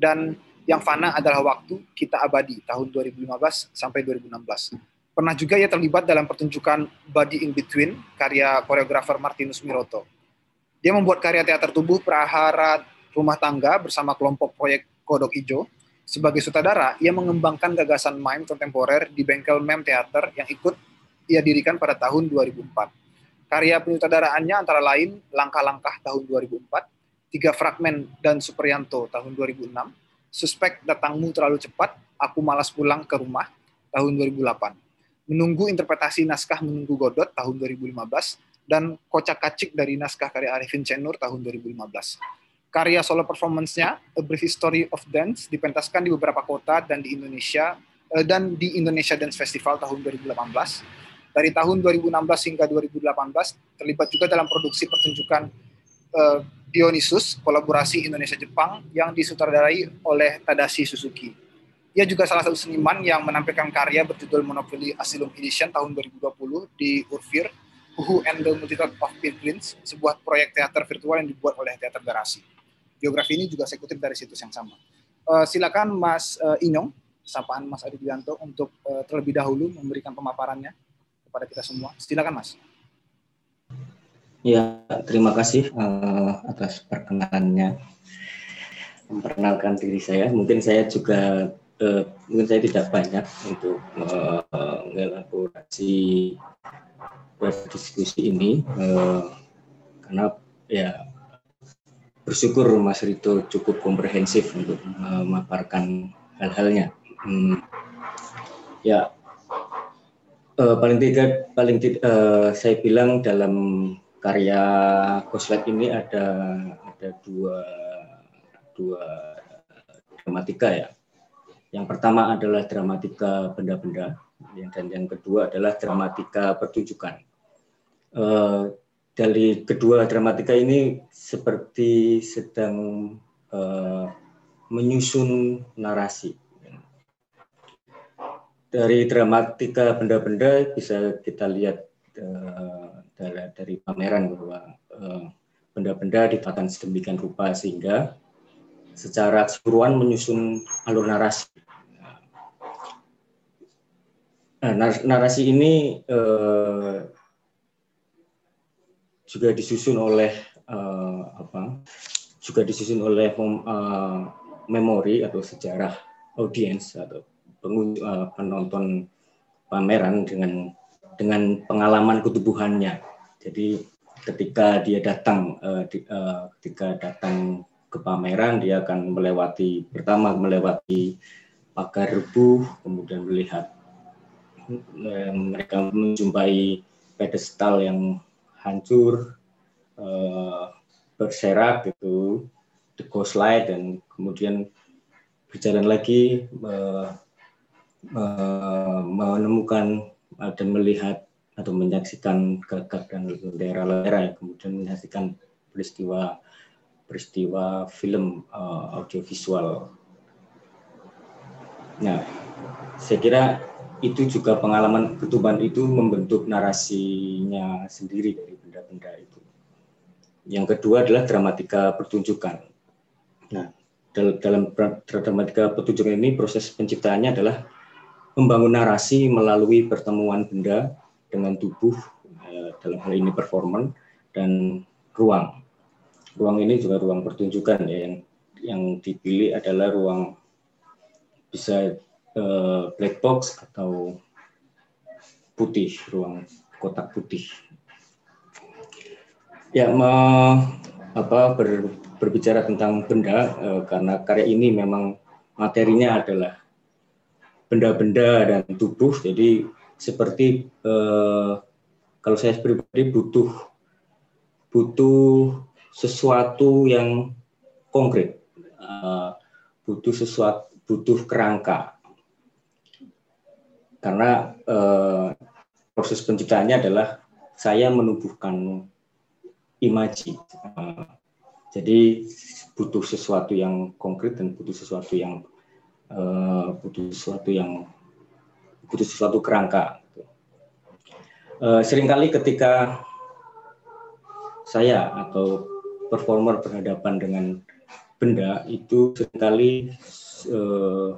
dan yang fana adalah waktu kita abadi tahun 2015 sampai 2016. Pernah juga ia terlibat dalam pertunjukan Body in Between karya koreografer Martinus Miroto. Dia membuat karya teater tubuh Prahara Rumah Tangga bersama kelompok proyek Kodok Ijo sebagai sutradara, ia mengembangkan gagasan mime kontemporer di bengkel meme teater yang ikut ia dirikan pada tahun 2004. Karya penyutradaraannya antara lain Langkah-Langkah tahun 2004, Tiga Fragmen dan Suprianto tahun 2006, Suspek Datangmu Terlalu Cepat, Aku Malas Pulang ke Rumah tahun 2008, Menunggu Interpretasi Naskah Menunggu Godot tahun 2015, dan Kocak Kacik dari Naskah karya Arifin Cenur tahun 2015 karya solo performance-nya A Brief History of Dance dipentaskan di beberapa kota dan di Indonesia uh, dan di Indonesia Dance Festival tahun 2018. Dari tahun 2016 hingga 2018 terlibat juga dalam produksi pertunjukan uh, Dionysus kolaborasi Indonesia Jepang yang disutradarai oleh Tadashi Suzuki. Ia juga salah satu seniman yang menampilkan karya berjudul Monopoly Asylum Edition tahun 2020 di Urfir, Who and the Multitude of Pilgrims, sebuah proyek teater virtual yang dibuat oleh Teater Garasi biografi ini juga saya kutip dari situs yang sama. Uh, silakan Mas uh, Inyong, sapaan Mas Adi Bianto untuk uh, terlebih dahulu memberikan pemaparannya kepada kita semua. Silakan Mas. Ya, terima kasih uh, atas perkenalannya. Memperkenalkan diri saya, mungkin saya juga uh, mungkin saya tidak banyak untuk uh, mengelaborasi diskusi ini uh, karena ya bersyukur Mas Rito cukup komprehensif untuk memaparkan hal-halnya. Hmm, ya uh, paling tidak paling tidak saya bilang dalam karya Goslet ini ada ada dua dua dramatika ya. Yang pertama adalah dramatika benda-benda, dan yang kedua adalah dramatika pertunjukan. Uh, dari kedua dramatika ini seperti sedang uh, menyusun narasi. Dari dramatika benda-benda bisa kita lihat uh, dari pameran bahwa eh, benda-benda ditatan sedemikian rupa sehingga secara keseluruhan menyusun alur narasi. Nah, narasi ini eh, juga disusun oleh eh, apa? Juga disusun oleh eh, memori atau sejarah audiens atau eh, penonton pameran dengan dengan pengalaman ketubuhannya. Jadi ketika dia datang, uh, di, uh, ketika datang ke pameran, dia akan melewati pertama melewati pagar rebuh, kemudian melihat uh, mereka menjumpai pedestal yang hancur, uh, berserak gitu, the ghost light dan kemudian berjalan lagi uh, menemukan dan melihat atau menyaksikan gagak dan daerah-daerah kemudian menyaksikan peristiwa peristiwa film uh, audiovisual. Nah, saya kira itu juga pengalaman ketuban itu membentuk narasinya sendiri dari benda-benda itu. Yang kedua adalah dramatika pertunjukan. Nah, dalam dramatika pertunjukan ini proses penciptaannya adalah membangun narasi melalui pertemuan benda dengan tubuh eh, dalam hal ini performan dan ruang. Ruang ini juga ruang pertunjukan ya yang yang dipilih adalah ruang bisa uh, black box atau putih, ruang kotak putih. Ya, me, apa ber, berbicara tentang benda uh, karena karya ini memang materinya adalah benda-benda dan tubuh, jadi seperti eh, kalau saya pribadi butuh butuh sesuatu yang konkret, eh, butuh sesuatu butuh kerangka karena eh, proses penciptaannya adalah saya menubuhkan imaji. Eh, jadi butuh sesuatu yang konkret dan butuh sesuatu yang uh, butuh sesuatu yang butuh sesuatu kerangka. Seringkali ketika saya atau performer berhadapan dengan benda itu sering kali uh,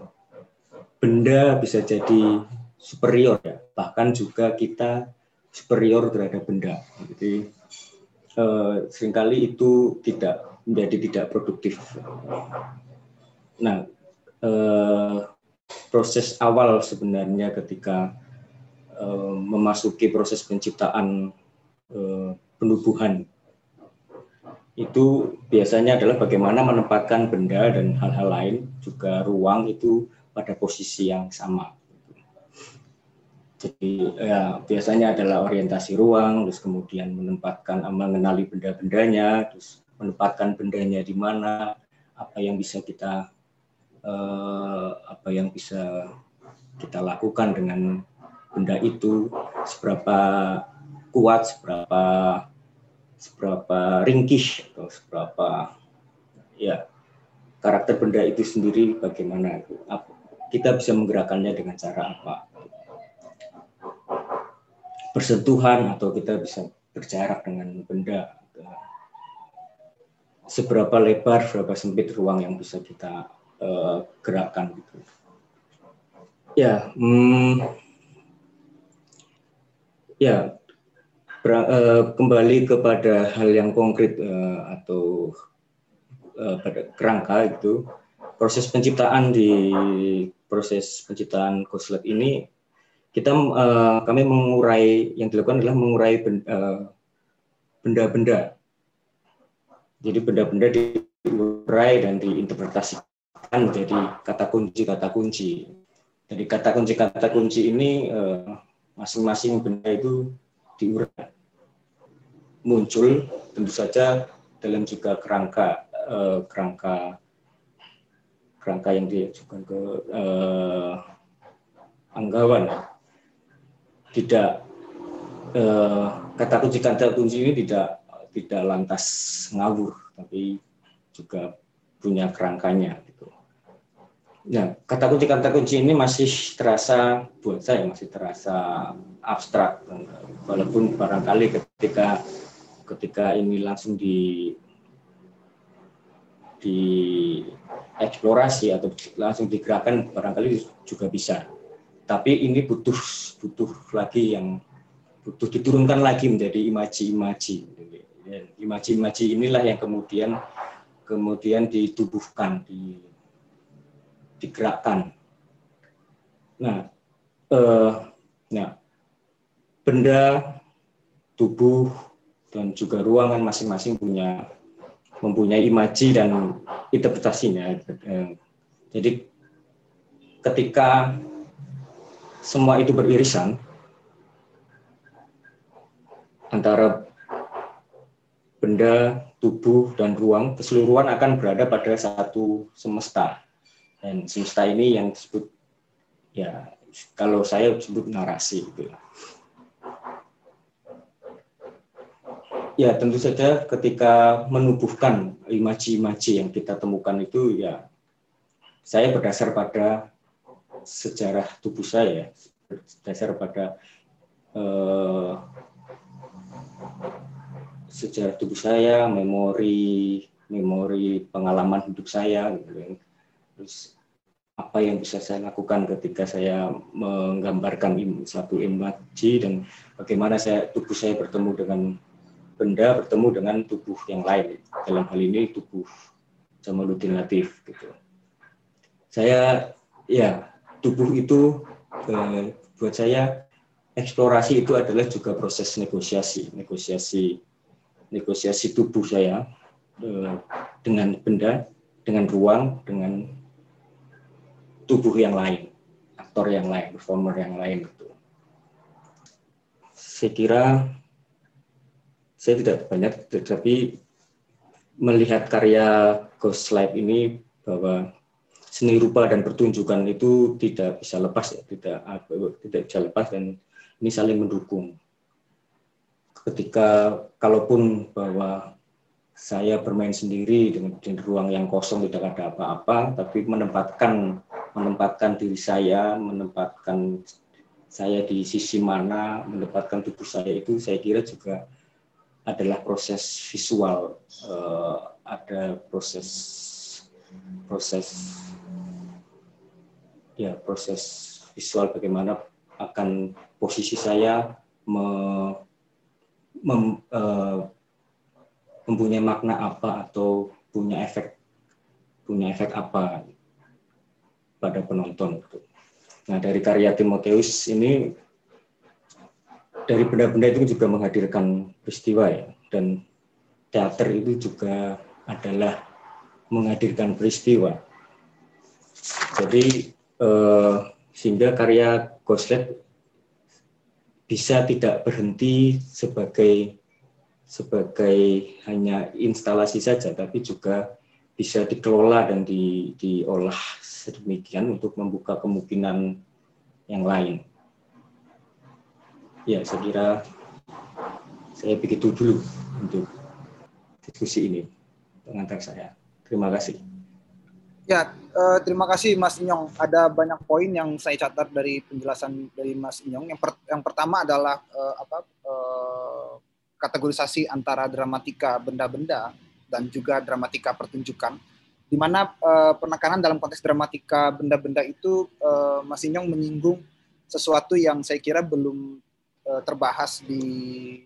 benda bisa jadi superior ya. Bahkan juga kita superior terhadap benda. Jadi uh, sering kali itu tidak menjadi tidak produktif. Nah uh, proses awal sebenarnya ketika uh, memasuki proses penciptaan uh, penubuhan itu biasanya adalah bagaimana menempatkan benda dan hal-hal lain juga ruang itu pada posisi yang sama. Jadi ya biasanya adalah orientasi ruang, terus kemudian menempatkan mengenali benda-bendanya, terus menempatkan bendanya di mana, apa yang bisa kita eh, apa yang bisa kita lakukan dengan benda itu, seberapa kuat, seberapa seberapa ringkih atau seberapa ya karakter benda itu sendiri bagaimana kita bisa menggerakkannya dengan cara apa? Bersentuhan atau kita bisa berjarak dengan benda seberapa lebar, seberapa sempit ruang yang bisa kita uh, gerakan gitu. Ya, hmm, ya kembali kepada hal yang konkret atau pada kerangka itu proses penciptaan di proses penciptaan Ghostlet ini kita kami mengurai yang dilakukan adalah mengurai benda-benda jadi benda-benda diurai dan diinterpretasikan menjadi kata kunci kata kunci. Jadi kata kunci kata kunci ini eh, masing-masing benda itu diurai muncul tentu saja dalam juga kerangka eh, kerangka kerangka yang diajukan ke eh, anggawan tidak eh, kata kunci kata kunci ini tidak tidak lantas ngawur, tapi juga punya kerangkanya. Gitu. Nah, kata kunci kata kunci ini masih terasa buat saya masih terasa abstrak, walaupun barangkali ketika ketika ini langsung di di eksplorasi atau langsung digerakkan barangkali juga bisa. Tapi ini butuh butuh lagi yang butuh diturunkan lagi menjadi imaji-imaji imaji-imaji inilah yang kemudian kemudian ditubuhkan, di, digerakkan. Nah, eh, nah, benda, tubuh, dan juga ruangan masing-masing punya mempunyai imaji dan interpretasinya. Eh, jadi ketika semua itu beririsan antara benda, tubuh, dan ruang keseluruhan akan berada pada satu semesta. Dan semesta ini yang disebut, ya kalau saya sebut narasi. Gitu. Ya tentu saja ketika menubuhkan imaji-imaji yang kita temukan itu ya saya berdasar pada sejarah tubuh saya, berdasar pada eh, sejarah tubuh saya, memori memori pengalaman hidup saya, gitu kan. Terus apa yang bisa saya lakukan ketika saya menggambarkan satu imaji dan bagaimana saya tubuh saya bertemu dengan benda bertemu dengan tubuh yang lain dalam hal ini tubuh Jamaluddin Latif gitu. Saya ya tubuh itu eh, buat saya eksplorasi itu adalah juga proses negosiasi negosiasi negosiasi tubuh saya eh, dengan benda, dengan ruang, dengan tubuh yang lain, aktor yang lain, performer yang lain itu. Saya kira saya tidak banyak, tetapi melihat karya Ghost Light ini bahwa seni rupa dan pertunjukan itu tidak bisa lepas ya, tidak tidak bisa lepas dan ini saling mendukung ketika kalaupun bahwa saya bermain sendiri dengan di ruang yang kosong tidak ada apa-apa, tapi menempatkan menempatkan diri saya, menempatkan saya di sisi mana, menempatkan tubuh saya itu, saya kira juga adalah proses visual, uh, ada proses proses ya proses visual bagaimana akan posisi saya me, mem, uh, mempunyai makna apa atau punya efek punya efek apa pada penonton. Nah dari karya Timoteus ini dari benda-benda itu juga menghadirkan peristiwa ya dan teater itu juga adalah menghadirkan peristiwa. Jadi eh, sehingga karya Goslet bisa tidak berhenti sebagai sebagai hanya instalasi saja, tapi juga bisa dikelola dan di, diolah sedemikian untuk membuka kemungkinan yang lain. Ya, saya kira saya begitu dulu untuk diskusi ini pengantar saya. Terima kasih. Ya, uh, terima kasih Mas Inyong. Ada banyak poin yang saya catat dari penjelasan dari Mas Inyong. Yang, per, yang pertama adalah uh, apa uh, kategorisasi antara dramatika benda-benda dan juga dramatika pertunjukan. Di mana uh, penekanan dalam konteks dramatika benda-benda itu uh, Mas Inyong menyinggung sesuatu yang saya kira belum uh, terbahas di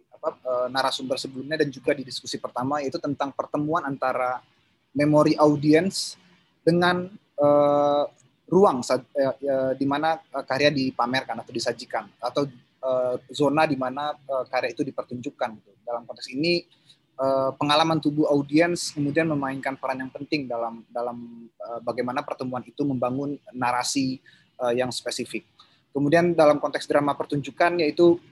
apa, uh, narasumber sebelumnya dan juga di diskusi pertama yaitu tentang pertemuan antara memori audiens dengan uh, ruang uh, uh, di mana karya dipamerkan atau disajikan atau uh, zona di mana uh, karya itu dipertunjukkan. Gitu. Dalam konteks ini uh, pengalaman tubuh audiens kemudian memainkan peran yang penting dalam dalam bagaimana pertemuan itu membangun narasi yang spesifik. Kemudian dalam konteks drama pertunjukan yaitu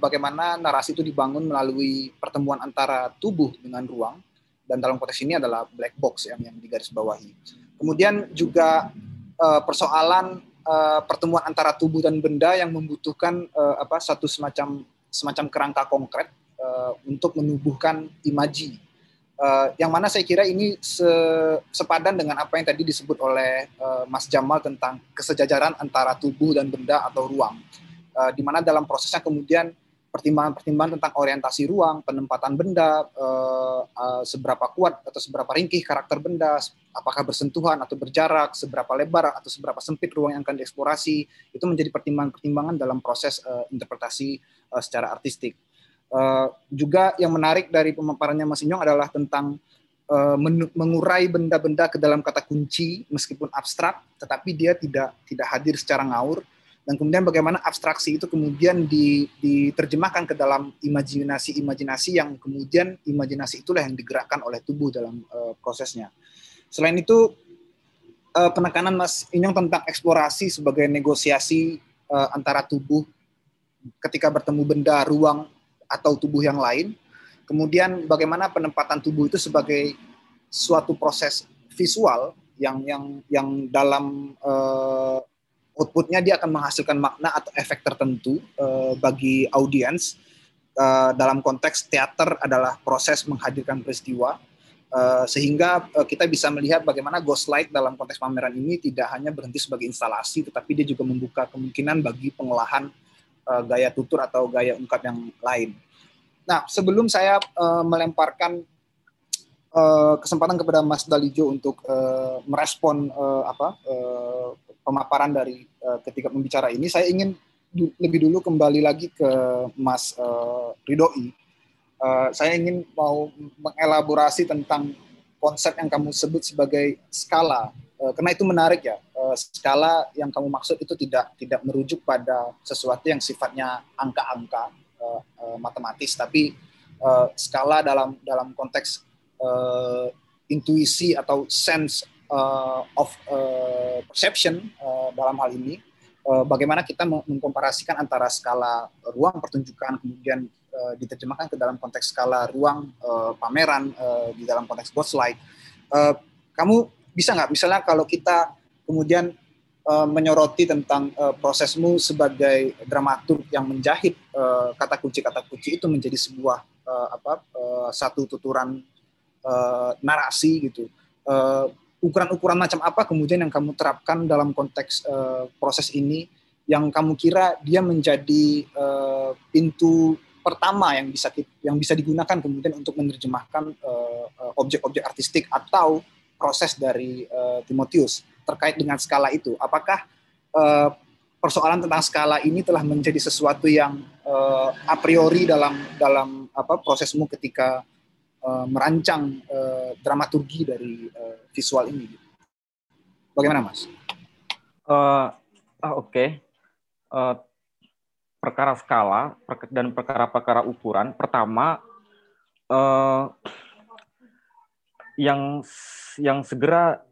bagaimana narasi itu dibangun melalui pertemuan antara tubuh dengan ruang dan dalam konteks ini adalah black box yang yang digarisbawahi. Kemudian juga persoalan uh, pertemuan antara tubuh dan benda yang membutuhkan uh, apa satu semacam semacam kerangka konkret uh, untuk menubuhkan imaji Uh, yang mana saya kira ini se sepadan dengan apa yang tadi disebut oleh uh, Mas Jamal tentang kesejajaran antara tubuh dan benda atau ruang. Uh, di mana dalam prosesnya kemudian pertimbangan-pertimbangan tentang orientasi ruang, penempatan benda, uh, uh, seberapa kuat atau seberapa ringkih karakter benda, apakah bersentuhan atau berjarak, seberapa lebar atau seberapa sempit ruang yang akan dieksplorasi, itu menjadi pertimbangan-pertimbangan dalam proses uh, interpretasi uh, secara artistik. Uh, juga yang menarik dari pemaparannya Mas Inyong adalah tentang mengurai benda-benda ke dalam kata kunci meskipun abstrak, tetapi dia tidak tidak hadir secara ngaur. Dan kemudian bagaimana abstraksi itu kemudian diterjemahkan ke dalam imajinasi-imajinasi yang kemudian imajinasi itulah yang digerakkan oleh tubuh dalam uh, prosesnya. Selain itu uh, penekanan Mas Inyong tentang eksplorasi sebagai negosiasi uh, antara tubuh ketika bertemu benda, ruang, atau tubuh yang lain. Kemudian bagaimana penempatan tubuh itu sebagai suatu proses visual yang yang yang dalam uh, outputnya dia akan menghasilkan makna atau efek tertentu uh, bagi audiens. Uh, dalam konteks teater adalah proses menghadirkan peristiwa, uh, sehingga uh, kita bisa melihat bagaimana Ghostlight dalam konteks pameran ini tidak hanya berhenti sebagai instalasi, tetapi dia juga membuka kemungkinan bagi pengolahan uh, gaya tutur atau gaya ungkap yang lain. Nah, sebelum saya uh, melemparkan kesempatan kepada Mas Dalijo untuk uh, merespon uh, apa uh, pemaparan dari uh, ketiga pembicara ini, saya ingin du lebih dulu kembali lagi ke Mas uh, Ridoi. Uh, saya ingin mau mengelaborasi tentang konsep yang kamu sebut sebagai skala. Eh, karena itu menarik ya. Eh, skala yang kamu maksud itu tidak tidak merujuk pada sesuatu yang sifatnya angka-angka eh, matematis. Tapi skala dalam dalam konteks intuisi atau sense of perception dalam hal ini bagaimana kita mengkomparasikan antara skala ruang pertunjukan kemudian diterjemahkan ke dalam konteks skala ruang pameran di dalam konteks Ghostlight kamu bisa nggak? Misalnya kalau kita kemudian uh, menyoroti tentang uh, prosesmu sebagai dramaturg yang menjahit uh, kata kunci kata kunci itu menjadi sebuah uh, apa uh, satu tuturan uh, narasi gitu ukuran-ukuran macam apa kemudian yang kamu terapkan dalam konteks uh, proses ini yang kamu kira dia menjadi uh, pintu pertama yang bisa yang bisa digunakan kemudian untuk menerjemahkan objek-objek uh, artistik atau proses dari uh, Timotius terkait dengan skala itu. Apakah uh, persoalan tentang skala ini telah menjadi sesuatu yang uh, a priori dalam dalam apa prosesmu ketika uh, merancang uh, dramaturgi dari uh, visual ini? Bagaimana, Mas? Uh, Oke. Okay. Uh, perkara skala dan perkara-perkara ukuran. Pertama, uh, yang yang segera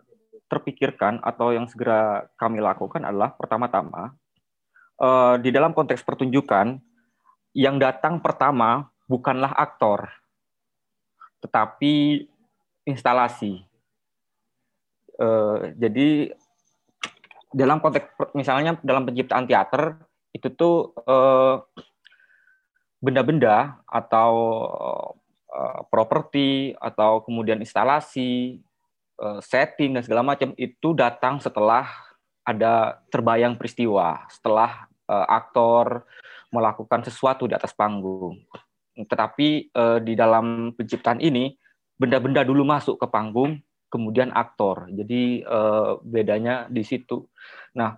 terpikirkan atau yang segera kami lakukan adalah pertama-tama uh, di dalam konteks pertunjukan yang datang pertama bukanlah aktor tetapi instalasi. Uh, jadi dalam konteks misalnya dalam penciptaan teater itu tuh benda-benda uh, atau Eh, properti atau kemudian instalasi, eh, setting dan segala macam itu datang setelah ada terbayang peristiwa, setelah eh, aktor melakukan sesuatu di atas panggung. Tetapi di dalam penciptaan ini benda-benda dulu masuk ke panggung, kemudian aktor. Jadi bedanya di situ. Nah,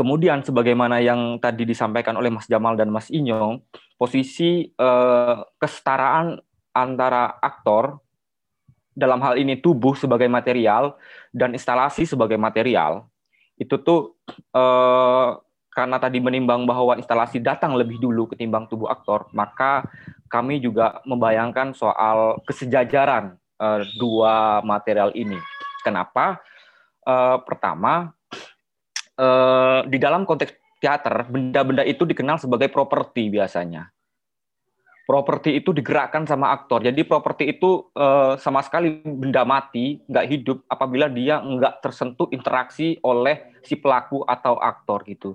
kemudian sebagaimana yang tadi disampaikan oleh Mas Jamal dan Mas Inyong, posisi eh, kesetaraan antara aktor dalam hal ini tubuh sebagai material dan instalasi sebagai material itu tuh eh, karena tadi menimbang bahwa instalasi datang lebih dulu ketimbang tubuh aktor, maka kami juga membayangkan soal kesejajaran eh, dua material ini. Kenapa? Eh, pertama, eh, di dalam konteks teater, benda-benda itu dikenal sebagai properti biasanya properti itu digerakkan sama aktor. Jadi properti itu uh, sama sekali benda mati, nggak hidup apabila dia nggak tersentuh interaksi oleh si pelaku atau aktor gitu.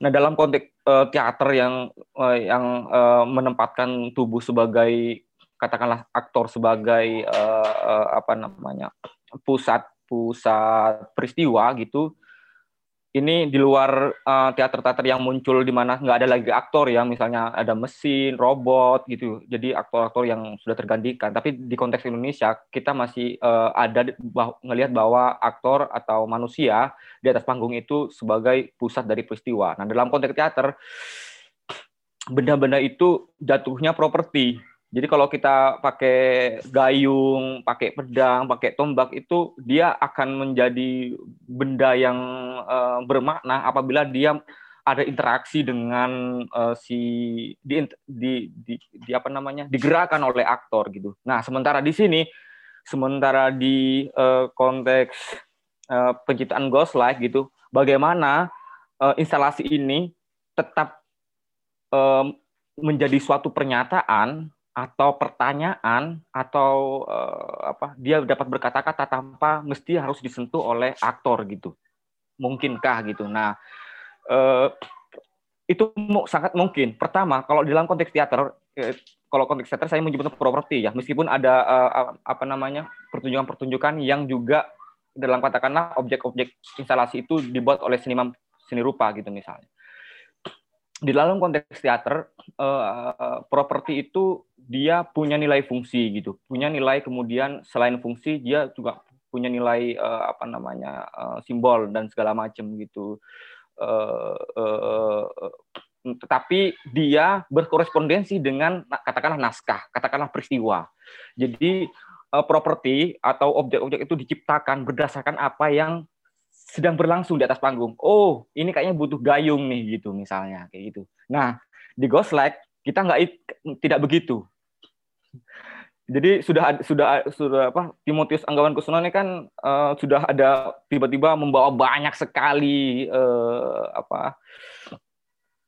Nah dalam konteks uh, teater yang uh, yang uh, menempatkan tubuh sebagai katakanlah aktor sebagai uh, uh, apa namanya pusat pusat peristiwa gitu ini di luar uh, teater-teater yang muncul di mana nggak ada lagi aktor ya, misalnya ada mesin, robot gitu. Jadi aktor-aktor yang sudah tergantikan. Tapi di konteks Indonesia kita masih uh, ada bah ngelihat bahwa aktor atau manusia di atas panggung itu sebagai pusat dari peristiwa. Nah dalam konteks teater benda-benda itu jatuhnya properti jadi kalau kita pakai gayung, pakai pedang, pakai tombak itu dia akan menjadi benda yang uh, bermakna apabila dia ada interaksi dengan uh, si di, di, di, di apa namanya digerakkan oleh aktor gitu. Nah sementara di sini, sementara di uh, konteks uh, penciptaan Ghost Light gitu, bagaimana uh, instalasi ini tetap uh, menjadi suatu pernyataan atau pertanyaan atau uh, apa dia dapat berkata-kata tanpa mesti harus disentuh oleh aktor gitu. Mungkinkah gitu. Nah uh, itu sangat mungkin. Pertama kalau dalam konteks teater eh, kalau konteks teater saya menyebutnya properti ya. Meskipun ada uh, apa namanya pertunjukan-pertunjukan yang juga dalam katakanlah objek-objek instalasi itu dibuat oleh seniman seni rupa gitu misalnya di dalam konteks teater uh, properti itu dia punya nilai fungsi gitu. Punya nilai kemudian selain fungsi dia juga punya nilai uh, apa namanya uh, simbol dan segala macam gitu. Uh, uh, tetapi dia berkorespondensi dengan katakanlah naskah katakanlah peristiwa. Jadi uh, properti atau objek-objek itu diciptakan berdasarkan apa yang sedang berlangsung di atas panggung. Oh, ini kayaknya butuh gayung nih gitu misalnya kayak gitu. Nah, di Ghost Light kita nggak tidak begitu. Jadi sudah sudah sudah apa Timotius Anggawan Kusuno ini kan uh, sudah ada tiba-tiba membawa banyak sekali uh, apa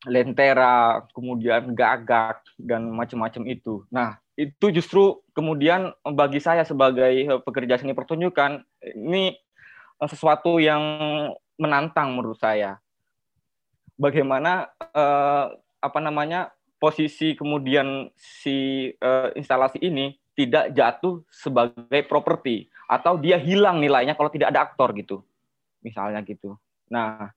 lentera, kemudian gagak dan macam-macam itu. Nah, itu justru kemudian bagi saya sebagai pekerja seni pertunjukan ini sesuatu yang menantang menurut saya. Bagaimana eh, apa namanya posisi kemudian si eh, instalasi ini tidak jatuh sebagai properti atau dia hilang nilainya kalau tidak ada aktor gitu, misalnya gitu. Nah,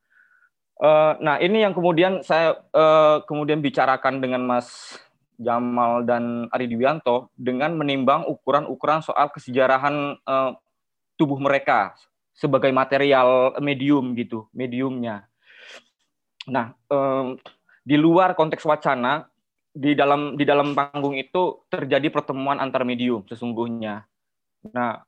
eh, nah ini yang kemudian saya eh, kemudian bicarakan dengan Mas Jamal dan Ari Diwianto dengan menimbang ukuran-ukuran soal kesejarahan eh, tubuh mereka sebagai material medium gitu, mediumnya. Nah, um, di luar konteks wacana, di dalam di dalam panggung itu terjadi pertemuan antar medium sesungguhnya. Nah,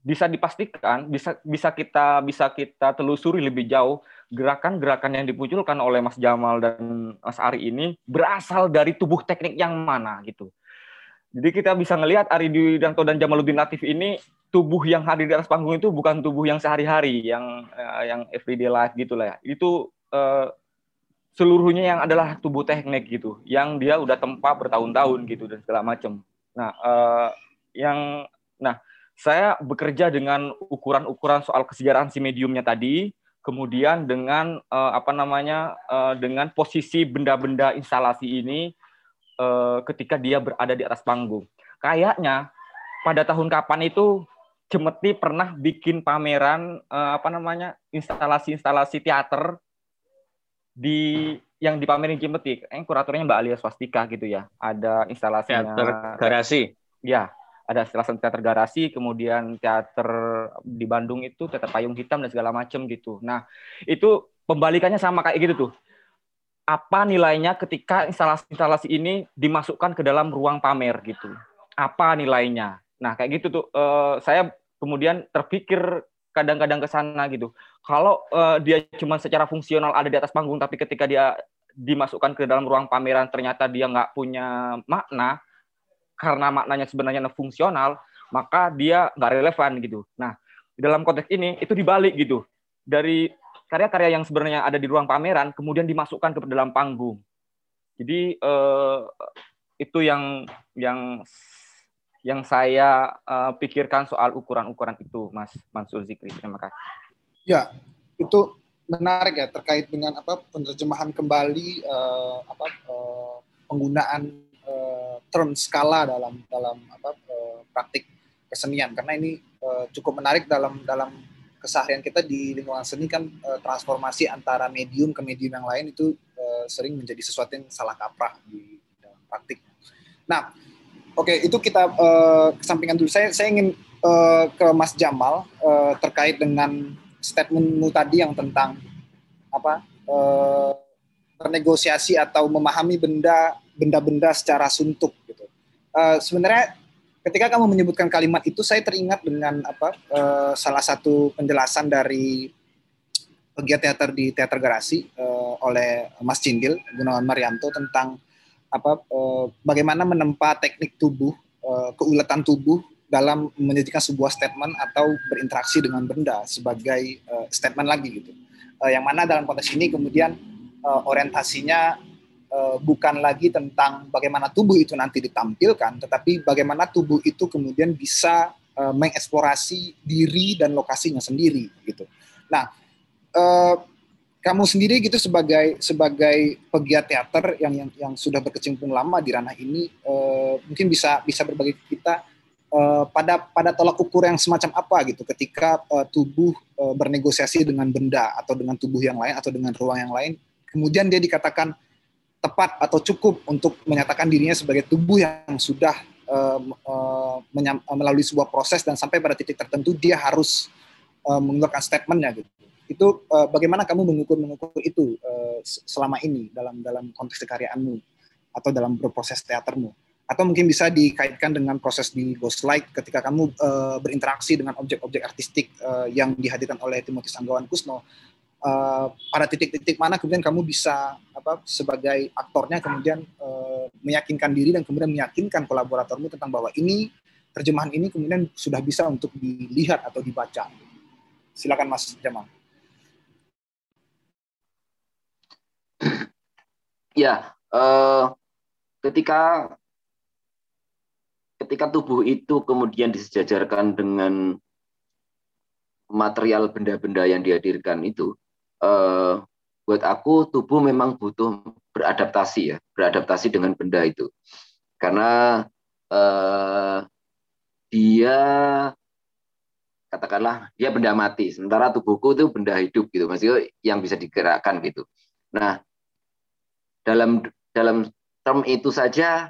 bisa dipastikan, bisa bisa kita bisa kita telusuri lebih jauh gerakan-gerakan yang dimunculkan oleh Mas Jamal dan Mas Ari ini berasal dari tubuh teknik yang mana gitu. Jadi kita bisa ngelihat Ari Dwidanto dan Jamaluddin Latif ini tubuh yang hadir di atas panggung itu bukan tubuh yang sehari-hari, yang uh, yang everyday life gitu lah ya. Itu uh, seluruhnya yang adalah tubuh teknik gitu, yang dia udah tempa bertahun-tahun gitu dan segala macam. Nah, uh, yang nah saya bekerja dengan ukuran-ukuran soal kesejarahan si mediumnya tadi, kemudian dengan uh, apa namanya uh, dengan posisi benda-benda instalasi ini uh, ketika dia berada di atas panggung. Kayaknya pada tahun kapan itu Cemeti pernah bikin pameran uh, apa namanya instalasi-instalasi teater di yang dipamerin Cemeti. Eh, kuratornya Mbak Alia Swastika gitu ya. Ada instalasinya teater garasi. Ya, ada satu teater garasi, kemudian teater di Bandung itu teater payung hitam dan segala macam gitu. Nah, itu pembalikannya sama kayak gitu tuh. Apa nilainya ketika instalasi-instalasi ini dimasukkan ke dalam ruang pamer gitu? Apa nilainya? Nah, kayak gitu tuh. Uh, saya kemudian terpikir kadang-kadang ke sana gitu. Kalau uh, dia cuma secara fungsional ada di atas panggung, tapi ketika dia dimasukkan ke dalam ruang pameran ternyata dia nggak punya makna, karena maknanya sebenarnya fungsional, maka dia nggak relevan gitu. Nah, dalam konteks ini itu dibalik gitu. Dari karya-karya yang sebenarnya ada di ruang pameran kemudian dimasukkan ke dalam panggung. Jadi eh, itu yang yang yang saya uh, pikirkan soal ukuran-ukuran itu, Mas Mansur Zikri. Terima kasih. Ya, itu menarik ya terkait dengan apa penerjemahan kembali uh, apa uh, penggunaan uh, term skala dalam dalam apa uh, praktik kesenian karena ini uh, cukup menarik dalam dalam keseharian kita di lingkungan seni kan uh, transformasi antara medium ke medium yang lain itu uh, sering menjadi sesuatu yang salah kaprah di dalam praktik. Nah, oke itu kita uh, dulu. Saya saya ingin uh, ke Mas Jamal uh, terkait dengan statementmu tadi yang tentang apa uh, bernegosiasi atau memahami benda benda-benda secara suntuk gitu. Uh, sebenarnya ketika kamu menyebutkan kalimat itu saya teringat dengan apa uh, salah satu penjelasan dari pegiat teater di Teater Garasi uh, oleh Mas Cindil Gunawan Marianto tentang apa uh, bagaimana menempa teknik tubuh uh, keuletan tubuh dalam menjadikan sebuah statement atau berinteraksi dengan benda sebagai uh, statement lagi gitu. Uh, yang mana dalam konteks ini kemudian uh, orientasinya uh, bukan lagi tentang bagaimana tubuh itu nanti ditampilkan, tetapi bagaimana tubuh itu kemudian bisa uh, mengeksplorasi diri dan lokasinya sendiri gitu. Nah, uh, kamu sendiri gitu sebagai sebagai pegiat teater yang yang, yang sudah berkecimpung lama di ranah ini, uh, mungkin bisa bisa berbagi kita uh, pada pada tolak ukur yang semacam apa gitu ketika uh, tubuh uh, bernegosiasi dengan benda atau dengan tubuh yang lain atau dengan ruang yang lain, kemudian dia dikatakan tepat atau cukup untuk menyatakan dirinya sebagai tubuh yang sudah uh, uh, melalui sebuah proses dan sampai pada titik tertentu dia harus uh, mengeluarkan statementnya gitu. Itu uh, bagaimana kamu mengukur mengukur itu uh, selama ini dalam dalam konteks karyaanmu atau dalam berproses teatermu? Atau mungkin bisa dikaitkan dengan proses di Ghostlight ketika kamu uh, berinteraksi dengan objek-objek artistik uh, yang dihadirkan oleh Timotius Anggawan Kusno uh, pada titik-titik mana kemudian kamu bisa apa sebagai aktornya kemudian uh, meyakinkan diri dan kemudian meyakinkan kolaboratormu tentang bahwa ini terjemahan ini kemudian sudah bisa untuk dilihat atau dibaca. Silakan Mas Jamal. Ya, uh, ketika ketika tubuh itu kemudian disejajarkan dengan material benda-benda yang dihadirkan itu, eh, buat aku tubuh memang butuh beradaptasi ya, beradaptasi dengan benda itu. Karena eh, dia katakanlah dia benda mati, sementara tubuhku itu benda hidup gitu, maksudnya yang bisa digerakkan gitu. Nah, dalam dalam term itu saja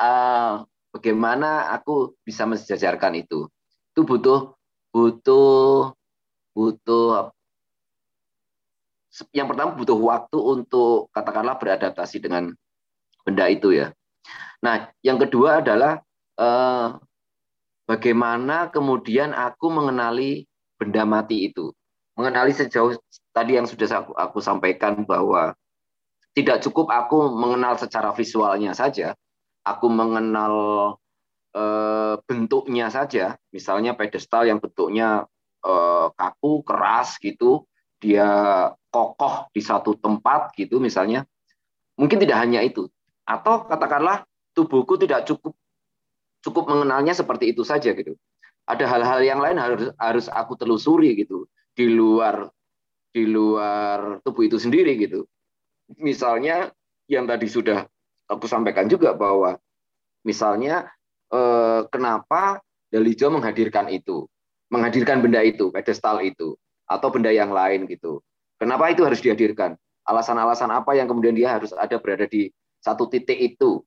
uh, bagaimana aku bisa mensejajarkan itu. Itu butuh butuh butuh yang pertama butuh waktu untuk katakanlah beradaptasi dengan benda itu ya. Nah, yang kedua adalah eh, bagaimana kemudian aku mengenali benda mati itu. Mengenali sejauh tadi yang sudah aku, aku sampaikan bahwa tidak cukup aku mengenal secara visualnya saja, aku mengenal eh, bentuknya saja, misalnya pedestal yang bentuknya eh, kaku, keras gitu, dia kokoh di satu tempat gitu misalnya, mungkin tidak hanya itu. Atau katakanlah tubuhku tidak cukup cukup mengenalnya seperti itu saja gitu. Ada hal-hal yang lain harus harus aku telusuri gitu di luar di luar tubuh itu sendiri gitu. Misalnya yang tadi sudah aku sampaikan juga bahwa misalnya eh, kenapa Dalijo menghadirkan itu, menghadirkan benda itu, pedestal itu atau benda yang lain gitu. Kenapa itu harus dihadirkan? Alasan-alasan apa yang kemudian dia harus ada berada di satu titik itu?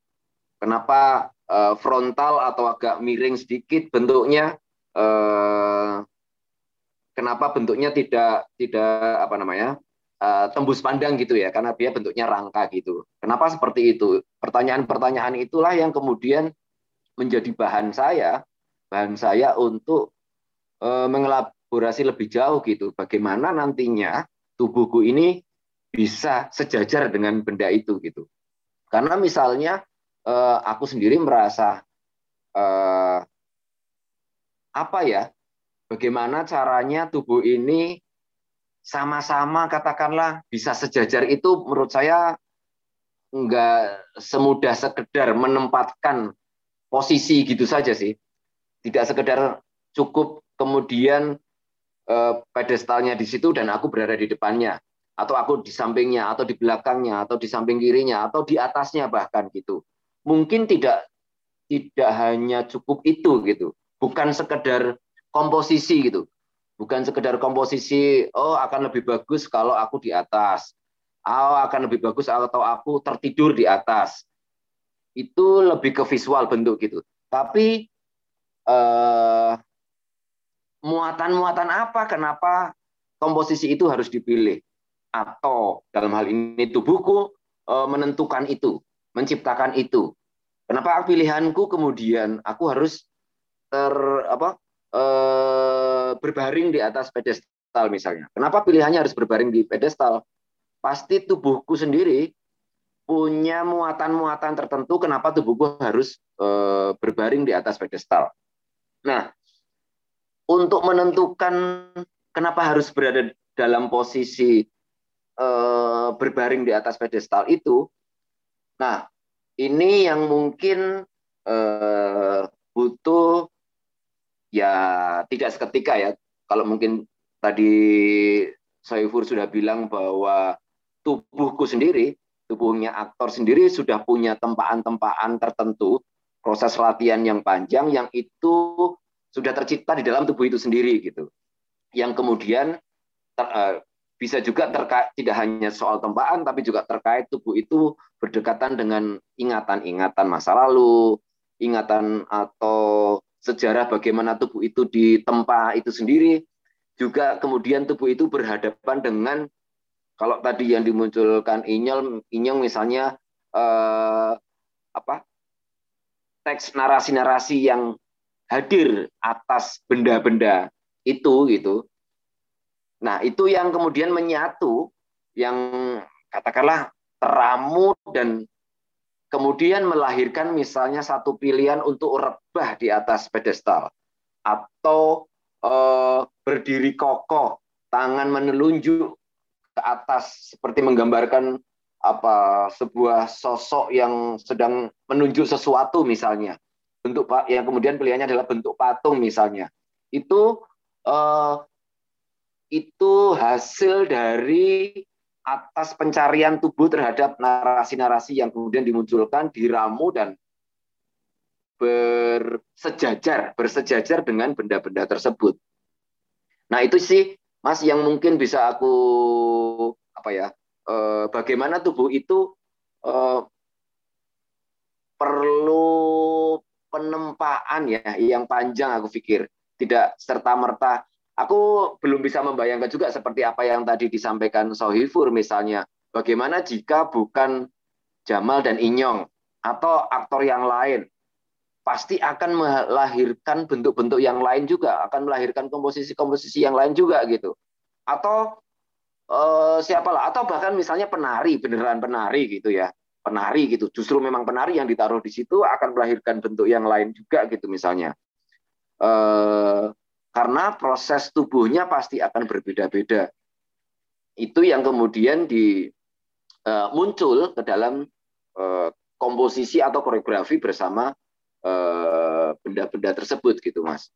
Kenapa uh, frontal atau agak miring sedikit bentuknya. Uh, kenapa bentuknya tidak tidak apa namanya uh, tembus pandang gitu ya? Karena dia bentuknya rangka gitu. Kenapa seperti itu? Pertanyaan-pertanyaan itulah yang kemudian menjadi bahan saya, bahan saya untuk uh, mengelaborasi lebih jauh gitu. Bagaimana nantinya tubuhku ini bisa sejajar dengan benda itu gitu. Karena misalnya uh, aku sendiri merasa apa ya bagaimana caranya tubuh ini sama-sama katakanlah bisa sejajar itu menurut saya enggak semudah sekedar menempatkan posisi gitu saja sih. Tidak sekedar cukup kemudian eh, pedestalnya di situ dan aku berada di depannya atau aku di sampingnya atau di belakangnya atau di samping kirinya atau di atasnya bahkan gitu. Mungkin tidak tidak hanya cukup itu gitu. Bukan sekedar komposisi gitu. Bukan sekedar komposisi, oh akan lebih bagus kalau aku di atas. Oh akan lebih bagus atau aku tertidur di atas. Itu lebih ke visual bentuk gitu. Tapi eh, muatan-muatan apa? Kenapa komposisi itu harus dipilih? Atau dalam hal ini tubuhku eh, menentukan itu, menciptakan itu. Kenapa pilihanku kemudian aku harus ter apa eh, berbaring di atas pedestal misalnya. Kenapa pilihannya harus berbaring di pedestal? Pasti tubuhku sendiri punya muatan-muatan tertentu kenapa tubuhku harus eh, berbaring di atas pedestal. Nah, untuk menentukan kenapa harus berada dalam posisi eh, berbaring di atas pedestal itu, nah ini yang mungkin eh, butuh ya tidak seketika ya. Kalau mungkin tadi Saifur sudah bilang bahwa tubuhku sendiri, tubuhnya aktor sendiri sudah punya tempaan-tempaan tertentu, proses latihan yang panjang yang itu sudah tercipta di dalam tubuh itu sendiri gitu. Yang kemudian ter, uh, bisa juga terkait tidak hanya soal tempaan tapi juga terkait tubuh itu berdekatan dengan ingatan-ingatan masa lalu, ingatan atau sejarah bagaimana tubuh itu ditempa itu sendiri. Juga kemudian tubuh itu berhadapan dengan kalau tadi yang dimunculkan Inyong Inyong misalnya eh, apa teks narasi-narasi yang hadir atas benda-benda itu gitu. Nah itu yang kemudian menyatu yang katakanlah teramu dan kemudian melahirkan misalnya satu pilihan untuk rebah di atas pedestal atau eh, berdiri kokoh, tangan menelunjuk ke atas seperti menggambarkan apa sebuah sosok yang sedang menunjuk sesuatu misalnya. Bentuk yang kemudian pilihannya adalah bentuk patung misalnya. Itu eh, itu hasil dari atas pencarian tubuh terhadap narasi-narasi yang kemudian dimunculkan, diramu dan bersejajar, bersejajar dengan benda-benda tersebut. Nah itu sih, Mas, yang mungkin bisa aku apa ya, eh, bagaimana tubuh itu eh, perlu penempaan ya yang panjang aku pikir tidak serta merta Aku belum bisa membayangkan juga seperti apa yang tadi disampaikan Sohifur misalnya. Bagaimana jika bukan Jamal dan Inyong atau aktor yang lain pasti akan melahirkan bentuk-bentuk yang lain juga, akan melahirkan komposisi-komposisi yang lain juga gitu. Atau eh, siapalah atau bahkan misalnya penari beneran penari gitu ya. Penari gitu. Justru memang penari yang ditaruh di situ akan melahirkan bentuk yang lain juga gitu misalnya. Eh, karena proses tubuhnya pasti akan berbeda-beda. Itu yang kemudian di uh, muncul ke dalam uh, komposisi atau koreografi bersama eh, benda-benda tersebut gitu, Mas.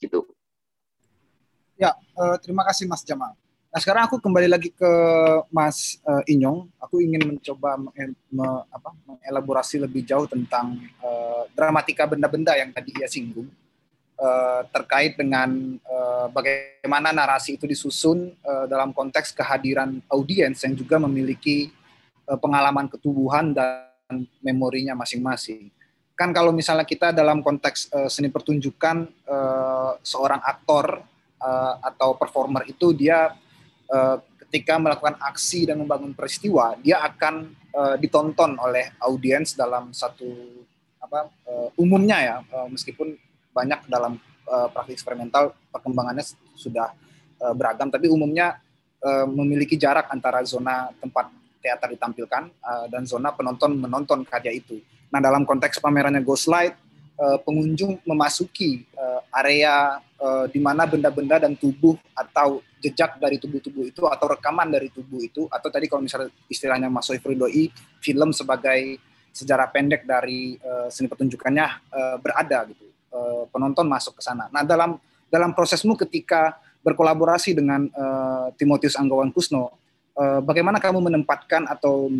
Gitu. Ya, terima kasih Mas Jamal. Nah, sekarang aku kembali lagi ke Mas Inyong. Aku ingin mencoba mengelaborasi lebih jauh tentang dramatika benda-benda yang tadi ia singgung uh, terkait dengan uh, bagaimana narasi itu disusun uh, dalam konteks kehadiran audiens yang juga memiliki uh, pengalaman ketubuhan dan memorinya masing-masing. kan kalau misalnya kita dalam konteks uh, seni pertunjukan uh, seorang aktor uh, atau performer itu dia uh, ketika melakukan aksi dan membangun peristiwa dia akan uh, ditonton oleh audiens dalam satu apa uh, umumnya ya uh, meskipun banyak dalam uh, praktik eksperimental perkembangannya sudah uh, beragam tapi umumnya uh, memiliki jarak antara zona tempat teater ditampilkan uh, dan zona penonton menonton karya itu Nah, dalam konteks pamerannya Ghostlight, uh, pengunjung memasuki uh, area uh, di mana benda-benda dan tubuh atau jejak dari tubuh-tubuh itu atau rekaman dari tubuh itu atau tadi kalau misalnya istilahnya Mas Soifri Doi, film sebagai sejarah pendek dari uh, seni pertunjukannya uh, berada gitu. Uh, penonton masuk ke sana. Nah, dalam dalam prosesmu ketika berkolaborasi dengan uh, Timotius Anggawan Kusno, Eh, bagaimana kamu menempatkan atau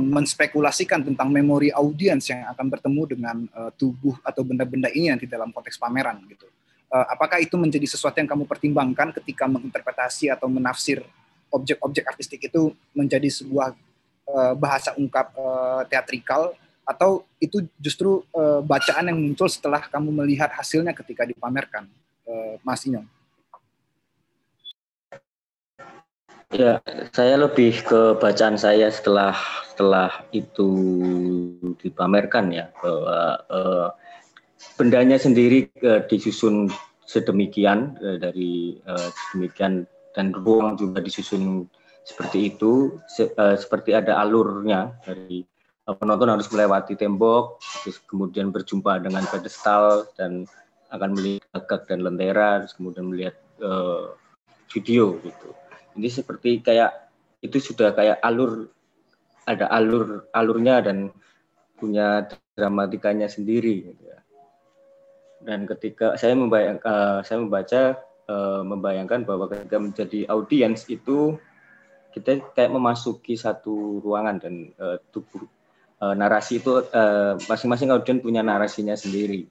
menspekulasikan tentang memori audiens yang akan bertemu dengan uh, tubuh atau benda-benda ini nanti dalam konteks pameran gitu. Uh, apakah itu menjadi sesuatu yang kamu pertimbangkan ketika menginterpretasi atau menafsir objek-objek artistik itu menjadi sebuah uh, bahasa ungkap uh, teatrikal atau itu justru uh, bacaan yang muncul setelah kamu melihat hasilnya ketika dipamerkan, uh, Mas Inyong? Ya, saya lebih ke bacaan saya setelah setelah itu dipamerkan ya bahwa eh, bendanya sendiri eh, disusun sedemikian eh, dari eh, demikian dan ruang juga disusun seperti itu se, eh, seperti ada alurnya dari penonton harus melewati tembok terus kemudian berjumpa dengan pedestal dan akan melihat gagak dan lentera terus kemudian melihat eh, video gitu ini seperti kayak itu sudah kayak alur ada alur alurnya dan punya dramatikanya sendiri gitu ya. Dan ketika saya membayang uh, saya membaca uh, membayangkan bahwa ketika menjadi audiens itu kita kayak memasuki satu ruangan dan uh, tubuh uh, narasi itu masing-masing uh, audiens punya narasinya sendiri.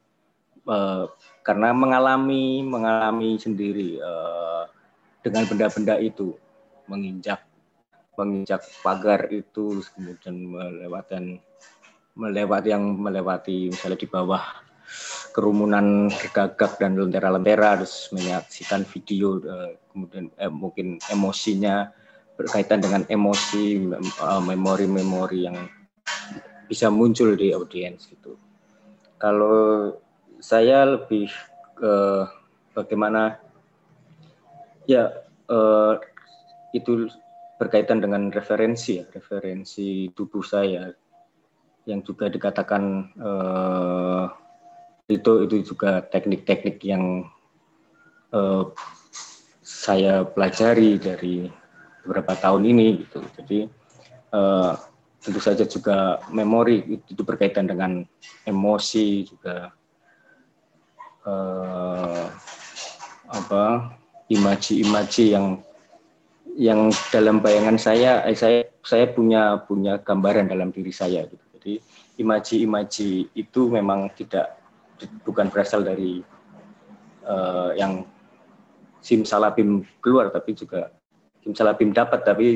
Uh, karena mengalami mengalami sendiri uh, dengan benda-benda itu. Menginjak menginjak pagar itu kemudian melewati melewati yang melewati misalnya di bawah kerumunan gagak dan lentera-lentera terus menyaksikan video kemudian eh, mungkin emosinya berkaitan dengan emosi memori-memori yang bisa muncul di audiens gitu. Kalau saya lebih ke bagaimana ya eh, itu berkaitan dengan referensi ya, referensi tubuh saya yang juga dikatakan eh, itu itu juga teknik-teknik yang eh, saya pelajari dari beberapa tahun ini gitu. Jadi eh, tentu saja juga memori itu, berkaitan dengan emosi juga eh, apa imaji-imaji yang yang dalam bayangan saya eh, saya saya punya punya gambaran dalam diri saya gitu. Jadi imaji-imaji itu memang tidak bukan berasal dari uh, yang simsalabim keluar tapi juga simsalabim dapat tapi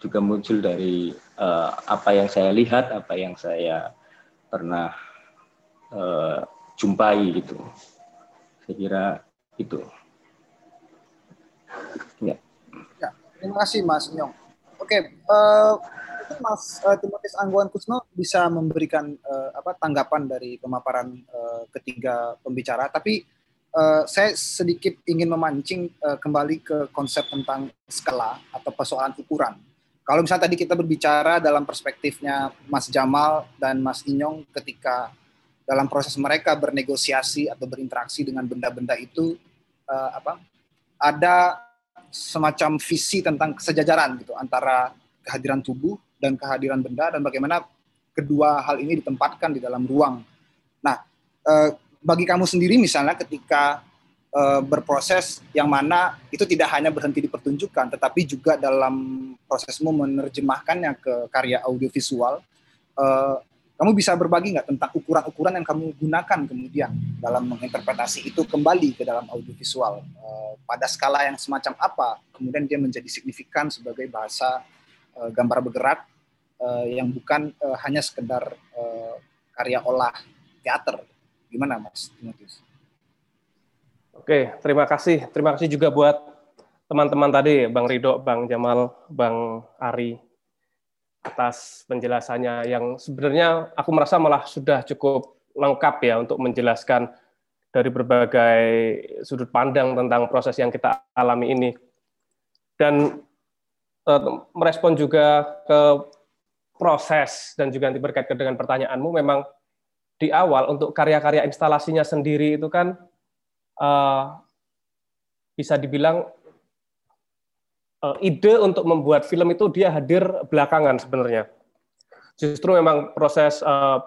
juga muncul dari uh, apa yang saya lihat, apa yang saya pernah uh, jumpai gitu. Saya kira itu. Ya. Terima kasih Mas Nyong. Oke, uh, Mas uh, Timotius Angguan Kusno bisa memberikan uh, apa tanggapan dari pemaparan uh, ketiga pembicara, tapi uh, saya sedikit ingin memancing uh, kembali ke konsep tentang skala atau persoalan ukuran. Kalau misalnya tadi kita berbicara dalam perspektifnya Mas Jamal dan Mas Inyong ketika dalam proses mereka bernegosiasi atau berinteraksi dengan benda-benda itu uh, apa ada semacam visi tentang kesejajaran gitu antara kehadiran tubuh dan kehadiran benda dan bagaimana kedua hal ini ditempatkan di dalam ruang. Nah, eh, bagi kamu sendiri misalnya ketika eh, berproses yang mana itu tidak hanya berhenti di pertunjukan, tetapi juga dalam prosesmu menerjemahkannya ke karya audiovisual, eh, kamu bisa berbagi nggak tentang ukuran-ukuran yang kamu gunakan kemudian dalam menginterpretasi itu kembali ke dalam audiovisual uh, pada skala yang semacam apa kemudian dia menjadi signifikan sebagai bahasa gambar bergerak yang bukan hanya sekedar karya olah teater. Gimana Mas Timotius? Oke, terima kasih. Terima kasih juga buat teman-teman tadi, Bang Rido, Bang Jamal, Bang Ari, atas penjelasannya yang sebenarnya aku merasa malah sudah cukup lengkap ya untuk menjelaskan dari berbagai sudut pandang tentang proses yang kita alami ini. Dan uh, merespon juga ke proses dan juga nanti berkaitan dengan pertanyaanmu, memang di awal untuk karya-karya instalasinya sendiri itu kan uh, bisa dibilang uh, ide untuk membuat film itu dia hadir belakangan sebenarnya. Justru memang proses uh,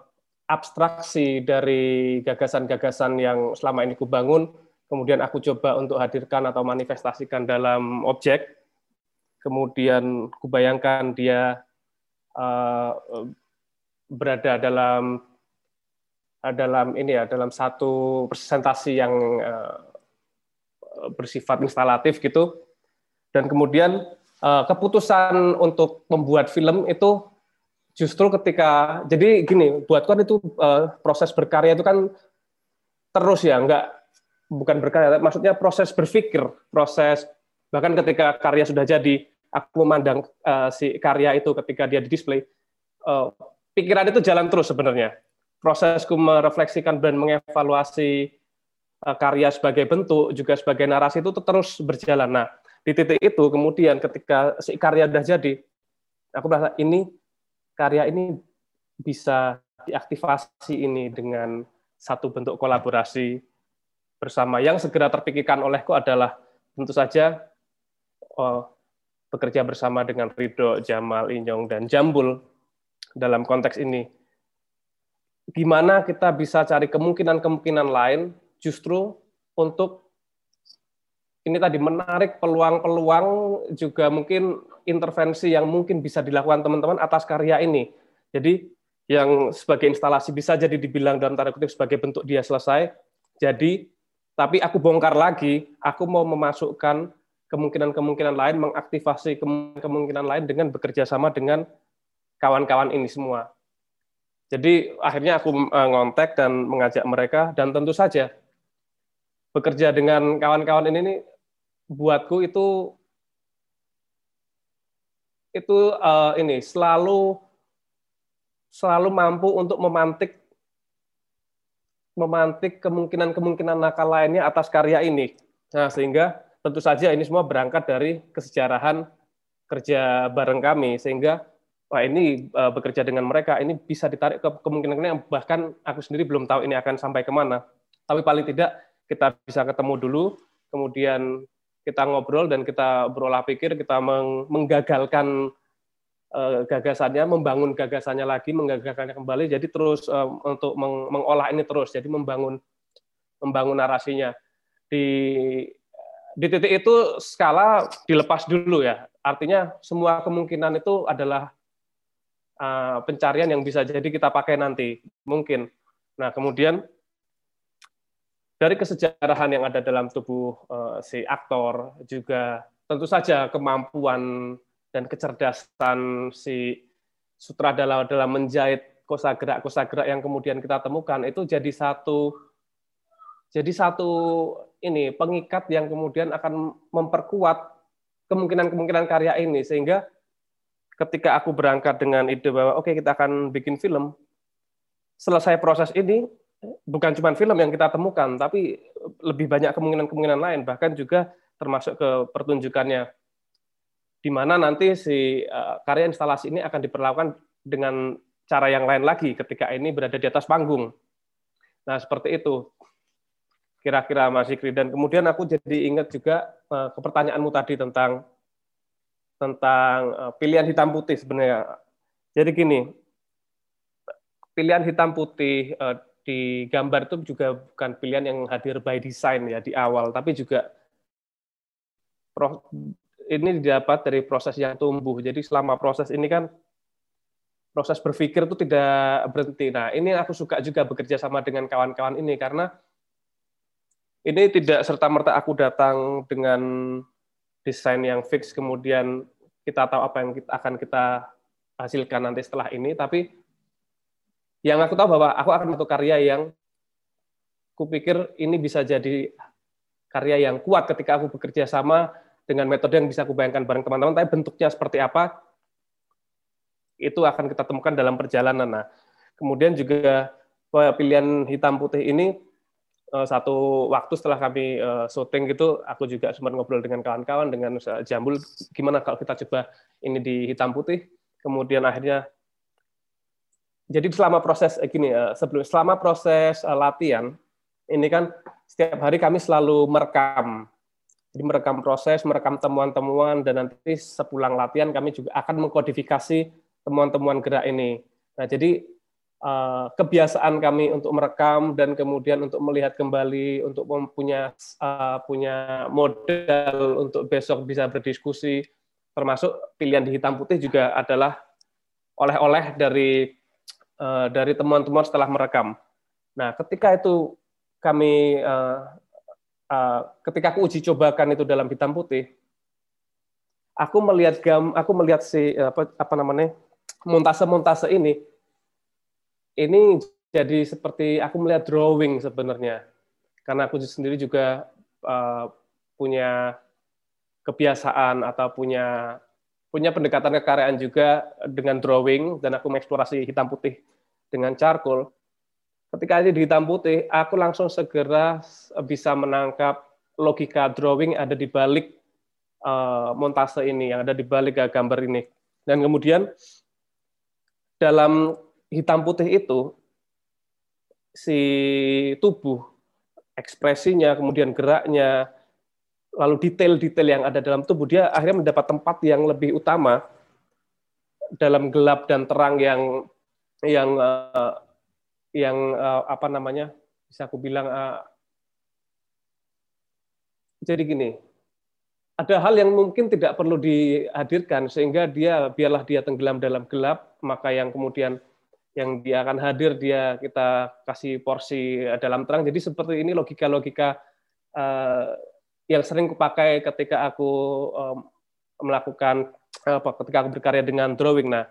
abstraksi dari gagasan-gagasan yang selama ini kubangun, kemudian aku coba untuk hadirkan atau manifestasikan dalam objek, kemudian kubayangkan dia uh, berada dalam dalam ini ya dalam satu presentasi yang uh, bersifat instalatif gitu. Dan kemudian uh, keputusan untuk membuat film itu justru ketika jadi gini buat kan itu uh, proses berkarya itu kan terus ya enggak bukan berkarya maksudnya proses berpikir proses bahkan ketika karya sudah jadi aku memandang si karya itu ketika dia di display pikiran itu jalan terus sebenarnya prosesku merefleksikan dan mengevaluasi uh, karya sebagai bentuk juga sebagai narasi itu terus berjalan nah di titik itu kemudian ketika si karya sudah jadi aku merasa ini karya ini bisa diaktifasi ini dengan satu bentuk kolaborasi bersama yang segera terpikirkan olehku adalah tentu saja oh, bekerja bersama dengan Ridho, Jamal, Inyong, dan Jambul dalam konteks ini. Gimana kita bisa cari kemungkinan-kemungkinan lain justru untuk ini tadi menarik peluang-peluang juga mungkin intervensi yang mungkin bisa dilakukan teman-teman atas karya ini. Jadi yang sebagai instalasi bisa jadi dibilang dalam tanda kutip sebagai bentuk dia selesai. Jadi tapi aku bongkar lagi, aku mau memasukkan kemungkinan-kemungkinan lain, mengaktifasi kemungkinan lain dengan bekerja sama dengan kawan-kawan ini semua. Jadi akhirnya aku eh, ngontek dan mengajak mereka dan tentu saja bekerja dengan kawan-kawan ini buatku itu itu uh, ini selalu selalu mampu untuk memantik memantik kemungkinan-kemungkinan nakal lainnya atas karya ini. Nah, sehingga tentu saja ini semua berangkat dari kesejarahan kerja bareng kami sehingga wah ini uh, bekerja dengan mereka ini bisa ditarik ke kemungkinan yang bahkan aku sendiri belum tahu ini akan sampai ke mana. Tapi paling tidak kita bisa ketemu dulu, kemudian kita ngobrol dan kita berolah pikir, kita menggagalkan uh, gagasannya, membangun gagasannya lagi, menggagalkannya kembali. Jadi terus uh, untuk meng mengolah ini terus, jadi membangun membangun narasinya di di titik itu skala dilepas dulu ya. Artinya semua kemungkinan itu adalah uh, pencarian yang bisa jadi kita pakai nanti mungkin. Nah kemudian dari kesejarahan yang ada dalam tubuh uh, si aktor juga tentu saja kemampuan dan kecerdasan si sutradara dalam menjahit kosa gerak kosa gerak yang kemudian kita temukan itu jadi satu jadi satu ini pengikat yang kemudian akan memperkuat kemungkinan-kemungkinan karya ini sehingga ketika aku berangkat dengan ide bahwa oke okay, kita akan bikin film selesai proses ini bukan cuma film yang kita temukan, tapi lebih banyak kemungkinan-kemungkinan lain, bahkan juga termasuk ke pertunjukannya, di mana nanti si uh, karya instalasi ini akan diperlakukan dengan cara yang lain lagi ketika ini berada di atas panggung. Nah, seperti itu kira-kira Mas Ikri. Dan kemudian aku jadi ingat juga uh, ke pertanyaanmu tadi tentang tentang uh, pilihan hitam putih sebenarnya. Jadi gini, pilihan hitam putih uh, di gambar itu juga bukan pilihan yang hadir by design ya di awal, tapi juga ini didapat dari proses yang tumbuh. Jadi selama proses ini kan proses berpikir itu tidak berhenti. Nah, ini aku suka juga bekerja sama dengan kawan-kawan ini karena ini tidak serta merta aku datang dengan desain yang fix kemudian kita tahu apa yang kita, akan kita hasilkan nanti setelah ini, tapi yang aku tahu bahwa aku akan satu karya yang kupikir ini bisa jadi karya yang kuat ketika aku bekerja sama dengan metode yang bisa aku bayangkan bareng teman-teman, tapi bentuknya seperti apa itu akan kita temukan dalam perjalanan. Nah, kemudian juga pilihan hitam putih ini eh, satu waktu setelah kami uh, syuting gitu, aku juga sempat ngobrol dengan kawan-kawan dengan Jambul, gimana kalau kita coba ini di hitam putih, kemudian akhirnya jadi selama proses eh, gini uh, sebelum selama proses uh, latihan ini kan setiap hari kami selalu merekam, jadi merekam proses, merekam temuan-temuan dan nanti sepulang latihan kami juga akan mengkodifikasi temuan-temuan gerak ini. Nah jadi Eh, kebiasaan kami untuk merekam dan kemudian untuk melihat kembali untuk mempunyai uh, punya modal untuk besok bisa berdiskusi termasuk pilihan di hitam putih juga adalah oleh-oleh dari uh, dari temuan-temuan setelah merekam. Nah, ketika itu kami ketika aku uji cobakan itu dalam hitam putih, aku melihat gam, aku melihat si apa, apa namanya montase-montase ini ini jadi seperti aku melihat drawing sebenarnya karena aku sendiri juga uh, punya kebiasaan atau punya punya pendekatan kekaryaan juga dengan drawing dan aku mengeksplorasi hitam putih dengan charcoal. Ketika ini di hitam putih, aku langsung segera bisa menangkap logika drawing ada di balik uh, montase ini, yang ada di balik gambar ini. Dan kemudian dalam hitam putih itu si tubuh ekspresinya kemudian geraknya lalu detail-detail yang ada dalam tubuh dia akhirnya mendapat tempat yang lebih utama dalam gelap dan terang yang yang uh, yang uh, apa namanya bisa aku bilang uh, jadi gini ada hal yang mungkin tidak perlu dihadirkan sehingga dia biarlah dia tenggelam dalam gelap maka yang kemudian yang dia akan hadir dia kita kasih porsi eh, dalam terang. Jadi seperti ini logika-logika uh, yang sering kupakai ketika aku um, melakukan apa ketika aku berkarya dengan drawing. Nah,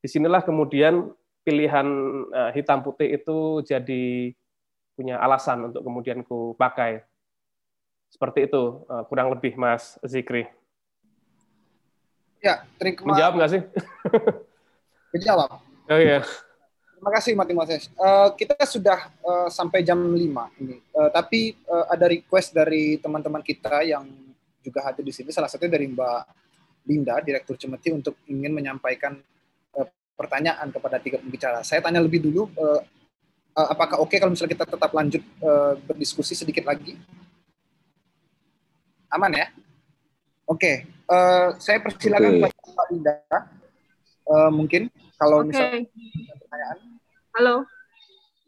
di sinilah kemudian pilihan uh, hitam putih itu jadi punya alasan untuk kemudian ku pakai. Seperti itu uh, kurang lebih Mas Zikri. Ya, terima Menjawab nggak sih? Menjawab Oh iya. Terima kasih Mati Moses. Uh, kita sudah uh, sampai jam 5 ini. Uh, tapi uh, ada request dari teman-teman kita yang juga hadir di sini. Salah satunya dari Mbak Linda, Direktur Cemeti untuk ingin menyampaikan uh, pertanyaan kepada tiga pembicara. Saya tanya lebih dulu, uh, uh, apakah oke okay kalau misalnya kita tetap lanjut uh, berdiskusi sedikit lagi? Aman ya? Oke, okay. uh, saya persilakan okay. Mbak Linda. Uh, mungkin kalau okay. misalnya pertanyaan. Halo.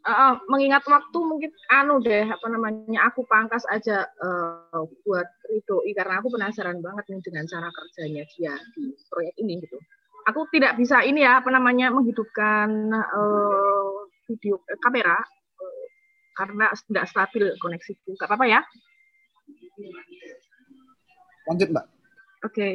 Uh, mengingat waktu mungkin anu deh apa namanya aku pangkas aja uh, buat Ridoi karena aku penasaran banget nih dengan cara kerjanya dia di proyek ini gitu. Aku tidak bisa ini ya apa namanya menghidupkan uh, video uh, kamera uh, karena tidak stabil koneksiku. Gak apa-apa ya? Lanjut mbak. Oke. Okay.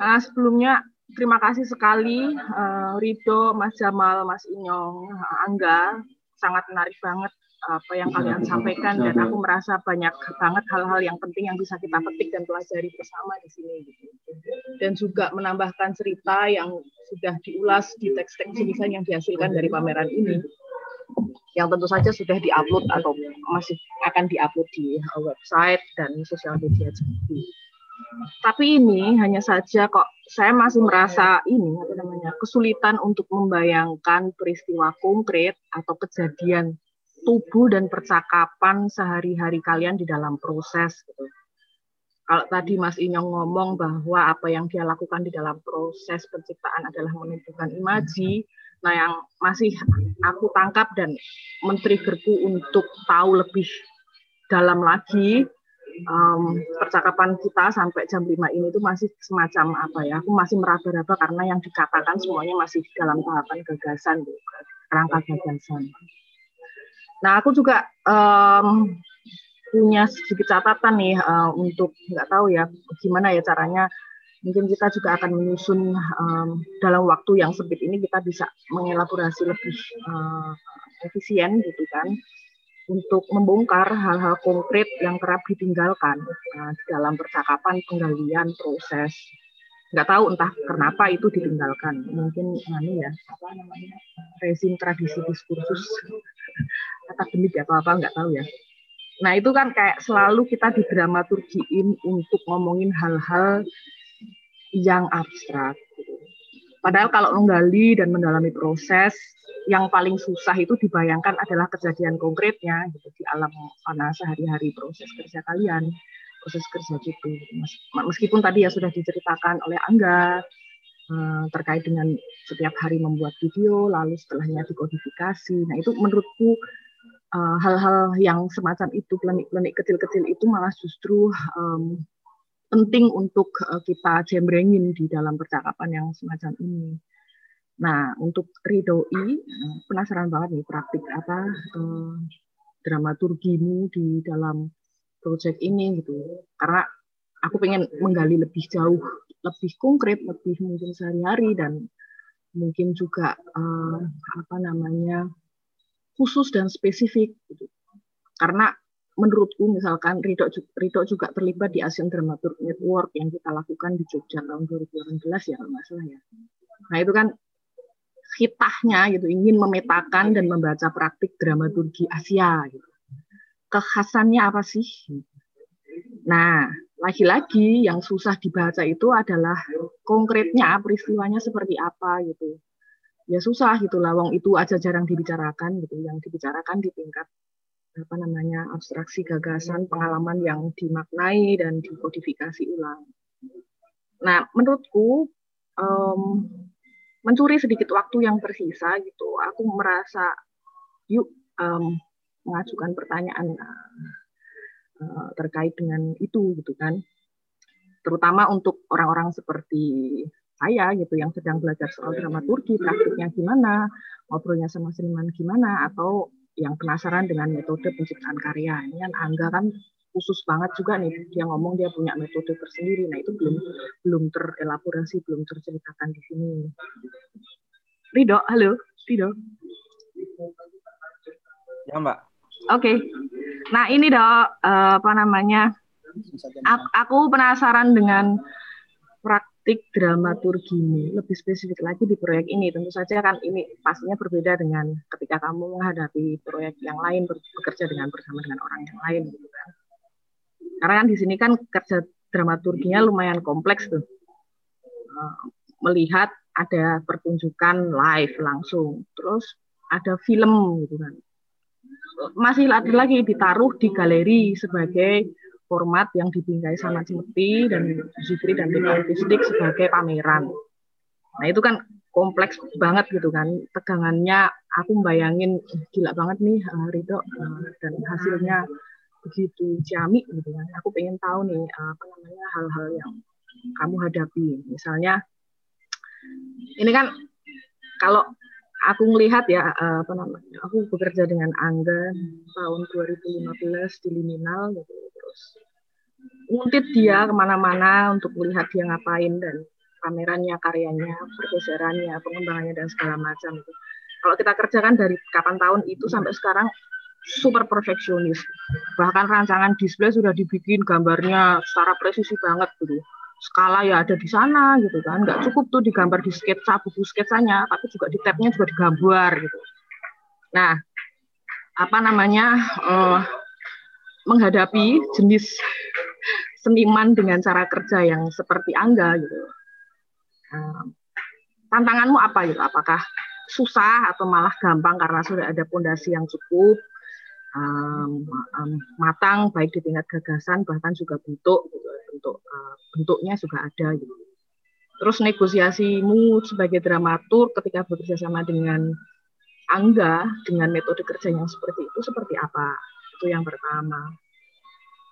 Nah, sebelumnya terima kasih sekali uh, Rido, Mas Jamal, Mas Inyong, Angga, sangat menarik banget apa yang kalian sampaikan dan aku merasa banyak banget hal-hal yang penting yang bisa kita petik dan pelajari bersama di sini gitu. Dan juga menambahkan cerita yang sudah diulas di teks-teks tulisan yang dihasilkan dari pameran ini yang tentu saja sudah diupload atau masih akan diupload di website dan sosial media juga. Tapi ini hanya saja kok saya masih merasa ini apa namanya kesulitan untuk membayangkan peristiwa konkret atau kejadian tubuh dan percakapan sehari-hari kalian di dalam proses gitu. Kalau tadi Mas Inyong ngomong bahwa apa yang dia lakukan di dalam proses penciptaan adalah menentukan imaji, nah yang masih aku tangkap dan men-triggerku untuk tahu lebih dalam lagi um, percakapan kita sampai jam 5 ini itu masih semacam apa ya, aku masih meraba-raba karena yang dikatakan semuanya masih dalam tahapan gagasan, rangka gagasan. Nah, aku juga um, punya sedikit catatan nih uh, untuk nggak tahu ya gimana ya caranya. Mungkin kita juga akan menyusun um, dalam waktu yang sempit ini kita bisa mengelaborasi lebih uh, efisien gitu kan untuk membongkar hal-hal konkret yang kerap ditinggalkan uh, dalam percakapan penggalian proses nggak tahu entah kenapa itu ditinggalkan mungkin anu ya apa namanya rezim tradisi diskursus akademik atau apa nggak tahu ya nah itu kan kayak selalu kita didramaturgiin untuk ngomongin hal-hal yang abstrak. Gitu. Padahal kalau menggali dan mendalami proses, yang paling susah itu dibayangkan adalah kejadian konkretnya gitu, di alam mana sehari-hari proses kerja kalian, proses kerja gitu. Meskipun tadi ya sudah diceritakan oleh Angga eh, terkait dengan setiap hari membuat video, lalu setelahnya dikodifikasi. Nah itu menurutku eh, hal-hal yang semacam itu, klenik-klenik kecil-kecil itu malah justru penting untuk uh, kita jembrengin di dalam percakapan yang semacam ini. Nah, untuk ridoi, eh, penasaran banget nih praktik apa uh, dramaturgimu di dalam proyek ini gitu. Karena aku pengen menggali lebih jauh, lebih konkret, lebih mungkin sehari-hari dan mungkin juga uh, apa namanya khusus dan spesifik gitu. Karena menurutku misalkan Ridho, Ridho juga terlibat di Asian Dramaturg Network yang kita lakukan di Jogja tahun 2018 ya kalau nggak salah ya. Nah itu kan hitahnya gitu ingin memetakan dan membaca praktik dramaturgi Asia gitu. Kekhasannya apa sih? Nah, lagi-lagi yang susah dibaca itu adalah konkretnya peristiwanya seperti apa gitu. Ya susah gitu lawang itu aja jarang dibicarakan gitu. Yang dibicarakan di tingkat apa namanya abstraksi gagasan pengalaman yang dimaknai dan dikodifikasi ulang. Nah, menurutku um, mencuri sedikit waktu yang tersisa gitu, aku merasa yuk um, mengajukan pertanyaan uh, terkait dengan itu gitu kan, terutama untuk orang-orang seperti saya gitu yang sedang belajar soal dramaturgi, praktiknya gimana, ngobrolnya sama seniman gimana, atau yang penasaran dengan metode penciptaan karya. Ini kan Angga kan khusus banget juga nih dia ngomong dia punya metode tersendiri. Nah itu belum belum terelaborasi, belum terceritakan di sini. Rido, halo, Rido. Ya Mbak. Oke. Okay. Nah ini dok uh, apa namanya? Aku penasaran dengan praktik dramaturgi lebih spesifik lagi di proyek ini. Tentu saja kan ini pastinya berbeda dengan ketika kamu menghadapi proyek yang lain bekerja dengan bersama dengan orang yang lain gitu kan. Karena kan di sini kan kerja dramaturginya lumayan kompleks tuh. Eh, melihat ada pertunjukan live langsung terus ada film gitu kan. Masih lagi ditaruh di galeri sebagai format yang dibingkai sama Cimeti dan Zikri dan tim artistik sebagai pameran. Nah itu kan kompleks banget gitu kan. Tegangannya aku bayangin gila banget nih uh, Ridho uh, dan hasilnya begitu ciamik gitu kan. Aku pengen tahu nih uh, apa namanya hal-hal yang kamu hadapi. Misalnya ini kan kalau aku melihat ya uh, apa namanya aku bekerja dengan Angga tahun 2015 di Liminal gitu terus nguntit dia ke mana-mana untuk melihat dia ngapain dan pamerannya, karyanya, pergeserannya, pengembangannya dan segala macam itu. Kalau kita kerjakan dari kapan tahun itu sampai sekarang super perfeksionis. Bahkan rancangan display sudah dibikin gambarnya secara presisi banget gitu. Skala ya ada di sana gitu kan. Nggak cukup tuh digambar di sketsa, buku sketsanya, tapi juga di tabnya juga digambar gitu. Nah, apa namanya uh, menghadapi jenis seniman dengan cara kerja yang seperti Angga gitu. tantanganmu apa gitu? Apakah susah atau malah gampang karena sudah ada pondasi yang cukup um, matang baik di tingkat gagasan bahkan juga bentuk gitu. bentuk uh, bentuknya juga ada gitu. Terus negosiasimu sebagai dramatur ketika bekerja sama dengan Angga dengan metode kerja yang seperti itu seperti apa? Itu yang pertama.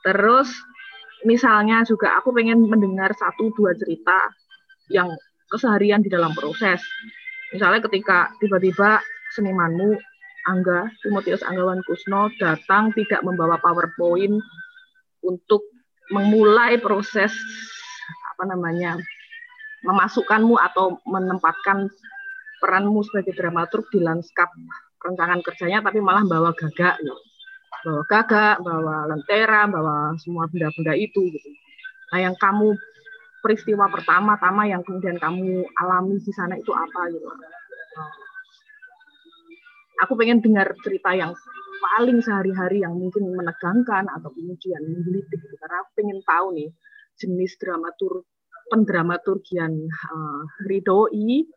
Terus misalnya juga aku pengen mendengar satu dua cerita yang keseharian di dalam proses. Misalnya ketika tiba-tiba senimanmu Angga, Timotius Anggawan Kusno datang tidak membawa PowerPoint untuk memulai proses apa namanya memasukkanmu atau menempatkan peranmu sebagai dramaturg di lanskap rencangan kerjanya tapi malah bawa gagak gitu. bawa gagak bawa lentera bawa semua benda-benda itu gitu nah yang kamu peristiwa pertama-tama yang kemudian kamu alami di sana itu apa gitu aku pengen dengar cerita yang paling sehari-hari yang mungkin menegangkan atau kemudian menggelitik gitu. karena aku pengen tahu nih jenis dramatur pendramaturgian uh, Ridoi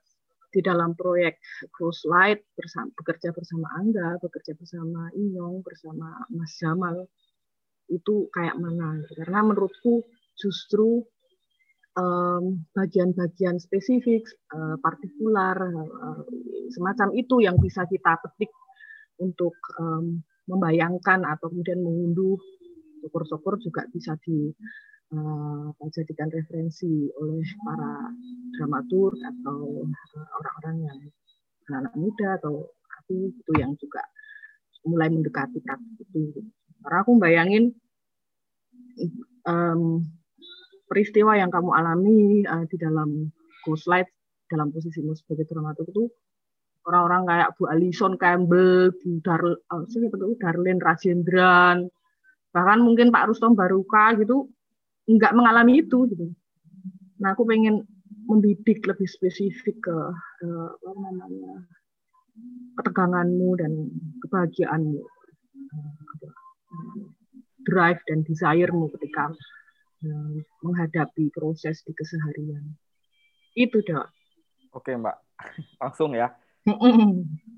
di dalam proyek Cruise Light bersama, bekerja bersama Angga, bekerja bersama Inyong, bersama Mas Jamal itu kayak mana? Karena menurutku justru bagian-bagian um, spesifik, uh, partikular, uh, semacam itu yang bisa kita petik untuk um, membayangkan atau kemudian mengunduh syukur-syukur juga bisa di uh, dijadikan referensi oleh para dramaturg atau uh, orang-orang yang anak-anak muda atau aku itu yang juga mulai mendekati praktik itu. Karena aku bayangin um, peristiwa yang kamu alami uh, di dalam Ghost Light dalam posisimu sebagai dramaturg itu orang-orang kayak Bu Alison Campbell, Bu Dar, uh, Darlene Rajendran, bahkan mungkin Pak Rustom Baruka gitu nggak mengalami itu gitu. Nah aku pengen membidik lebih spesifik ke, ke apa namanya keteganganmu dan kebahagiaanmu, drive dan desiremu ketika menghadapi proses di keseharian. Itu dok. Oke mbak, langsung ya.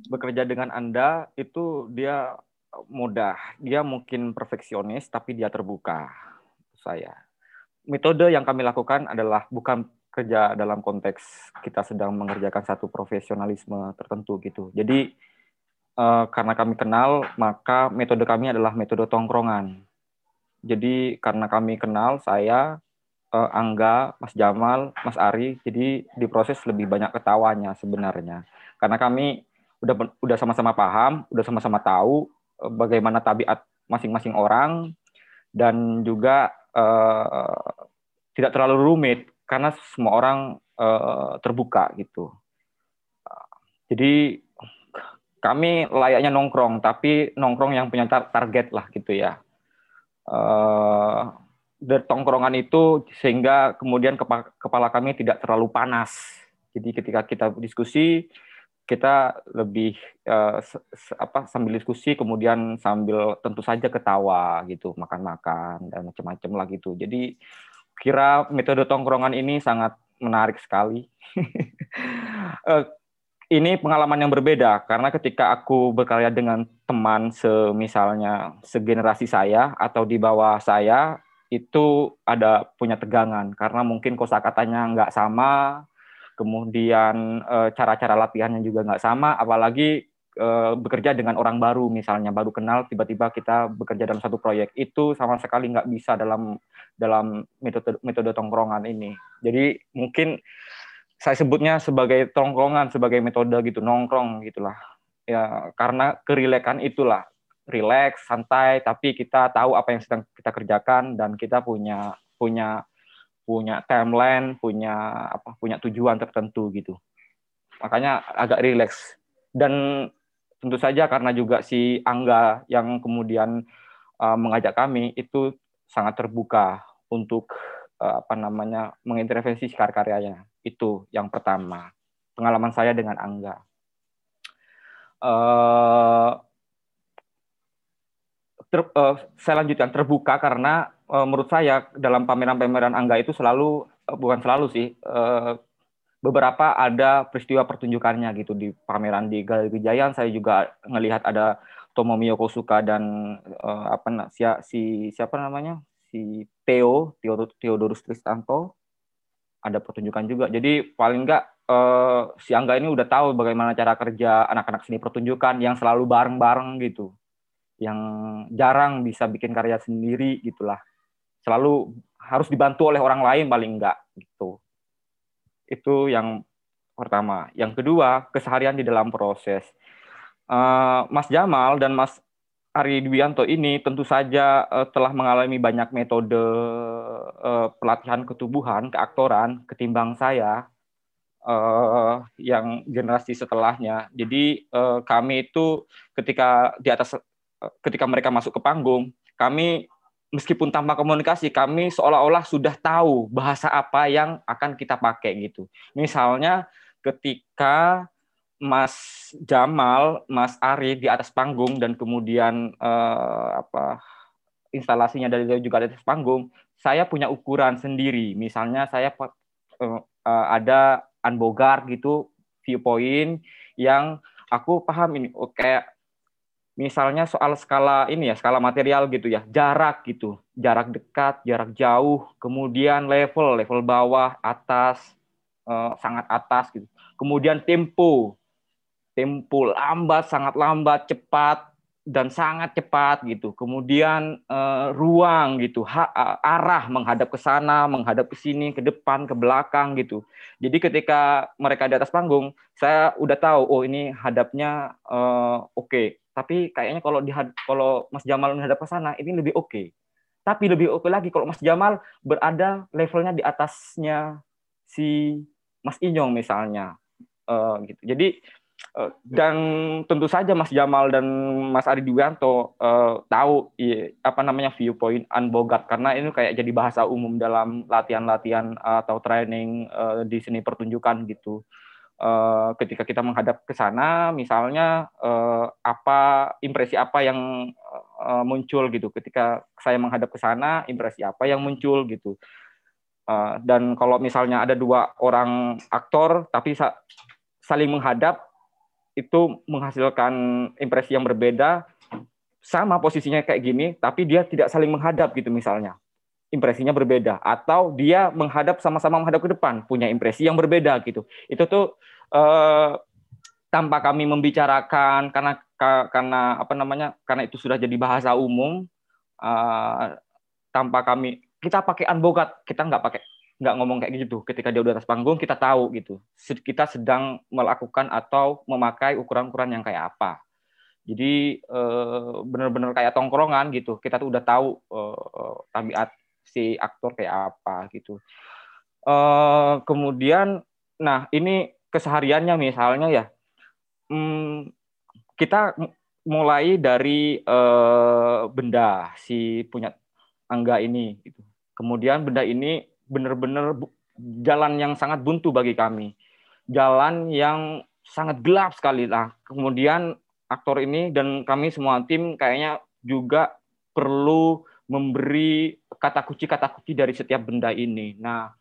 Bekerja dengan anda itu dia mudah, dia mungkin perfeksionis tapi dia terbuka saya metode yang kami lakukan adalah bukan kerja dalam konteks kita sedang mengerjakan satu profesionalisme tertentu gitu. Jadi uh, karena kami kenal, maka metode kami adalah metode tongkrongan. Jadi karena kami kenal, saya, uh, Angga, Mas Jamal, Mas Ari, jadi di proses lebih banyak ketawanya sebenarnya. Karena kami udah udah sama-sama paham, udah sama-sama tahu uh, bagaimana tabiat masing-masing orang dan juga uh, tidak terlalu rumit karena semua orang uh, terbuka gitu. Jadi kami layaknya nongkrong, tapi nongkrong yang punya target lah gitu ya. Uh, dari tongkrongan itu sehingga kemudian kepala kami tidak terlalu panas. Jadi ketika kita diskusi, kita lebih uh, apa sambil diskusi kemudian sambil tentu saja ketawa gitu makan-makan dan macam-macam lah gitu jadi kira metode tongkrongan ini sangat menarik sekali. Eh, ini pengalaman yang berbeda karena ketika aku berkarya dengan teman semisalnya segenerasi saya atau di bawah saya itu ada punya tegangan. Karena mungkin kosakatanya nggak sama, kemudian eh, cara-cara latihannya juga nggak sama, apalagi Eh, bekerja dengan orang baru misalnya baru kenal tiba-tiba kita bekerja dalam satu proyek. Itu sama sekali nggak bisa dalam dalam metode metode tongkrongan ini. Jadi mungkin saya sebutnya sebagai tongkrongan sebagai metode gitu nongkrong gitulah. Ya karena kerilekan itulah. Rileks santai tapi kita tahu apa yang sedang kita kerjakan dan kita punya punya punya timeline punya apa punya tujuan tertentu gitu. Makanya agak rileks dan tentu saja karena juga si Angga yang kemudian uh, mengajak kami itu sangat terbuka untuk uh, apa namanya mengintervensi karya-karyanya itu yang pertama. Pengalaman saya dengan Angga. Uh, ter, uh, saya lanjutkan. Terbuka karena uh, menurut saya dalam pameran-pameran Angga itu selalu uh, bukan selalu sih uh, beberapa ada peristiwa pertunjukannya gitu di pameran di Galeri Gejayan saya juga melihat ada Tomomi Yokosuka dan uh, apa si, si siapa namanya? Si Theo Theodorus Tristanto ada pertunjukan juga jadi paling enggak uh, si Angga ini udah tahu bagaimana cara kerja anak-anak seni pertunjukan yang selalu bareng-bareng gitu yang jarang bisa bikin karya sendiri gitulah selalu harus dibantu oleh orang lain paling enggak gitu itu yang pertama. Yang kedua, keseharian di dalam proses. Uh, Mas Jamal dan Mas Ari Dwianto ini tentu saja uh, telah mengalami banyak metode uh, pelatihan ketubuhan, keaktoran ketimbang saya uh, yang generasi setelahnya. Jadi uh, kami itu ketika di atas uh, ketika mereka masuk ke panggung, kami meskipun tanpa komunikasi, kami seolah-olah sudah tahu bahasa apa yang akan kita pakai gitu. Misalnya ketika Mas Jamal, Mas Ari di atas panggung dan kemudian uh, apa instalasinya dari juga di atas panggung, saya punya ukuran sendiri. Misalnya saya uh, uh, ada unbogart gitu viewpoint yang aku paham ini. Oh, kayak misalnya soal skala ini ya skala material gitu ya jarak gitu. Jarak dekat jarak jauh kemudian level level bawah atas uh, sangat atas gitu. Kemudian tempo tempo lambat, sangat lambat, cepat dan sangat cepat gitu. Kemudian uh, ruang gitu, ha, arah menghadap ke sana, menghadap ke sini, ke depan, ke belakang gitu. Jadi ketika mereka di atas panggung, saya udah tahu oh ini hadapnya uh, oke. Okay. Tapi kayaknya kalau di kalau Mas Jamal menghadap ke sana ini lebih oke. Okay. Tapi lebih oke okay lagi kalau Mas Jamal berada levelnya di atasnya si Mas Inyong misalnya. Uh, gitu. Jadi dan tentu saja Mas Jamal dan Mas Ari Dwianto uh, tahu ya, apa namanya viewpoint unbogat karena ini kayak jadi bahasa umum dalam latihan-latihan atau training uh, di seni pertunjukan gitu. Uh, ketika kita menghadap ke sana, misalnya uh, apa impresi apa yang uh, muncul gitu. Ketika saya menghadap ke sana, impresi apa yang muncul gitu. Uh, dan kalau misalnya ada dua orang aktor tapi sa saling menghadap itu menghasilkan impresi yang berbeda sama posisinya kayak gini tapi dia tidak saling menghadap gitu misalnya. Impresinya berbeda. Atau dia menghadap sama-sama menghadap ke depan punya impresi yang berbeda gitu. Itu tuh eh, tanpa kami membicarakan karena karena apa namanya karena itu sudah jadi bahasa umum eh, tanpa kami kita pakai unbogat kita nggak pakai nggak ngomong kayak gitu. Ketika dia udah atas panggung kita tahu gitu. Kita sedang melakukan atau memakai ukuran-ukuran yang kayak apa. Jadi eh, benar-benar kayak tongkrongan gitu. Kita tuh udah tahu eh, tabiat si aktor kayak apa gitu. Eh, kemudian nah ini kesehariannya misalnya ya. Hmm, kita mulai dari benda si punya angga ini gitu. Kemudian benda ini benar-benar jalan yang sangat buntu bagi kami. Jalan yang sangat gelap sekali lah. Kemudian aktor ini dan kami semua tim kayaknya juga perlu memberi kata kunci-kata kunci dari setiap benda ini. Nah,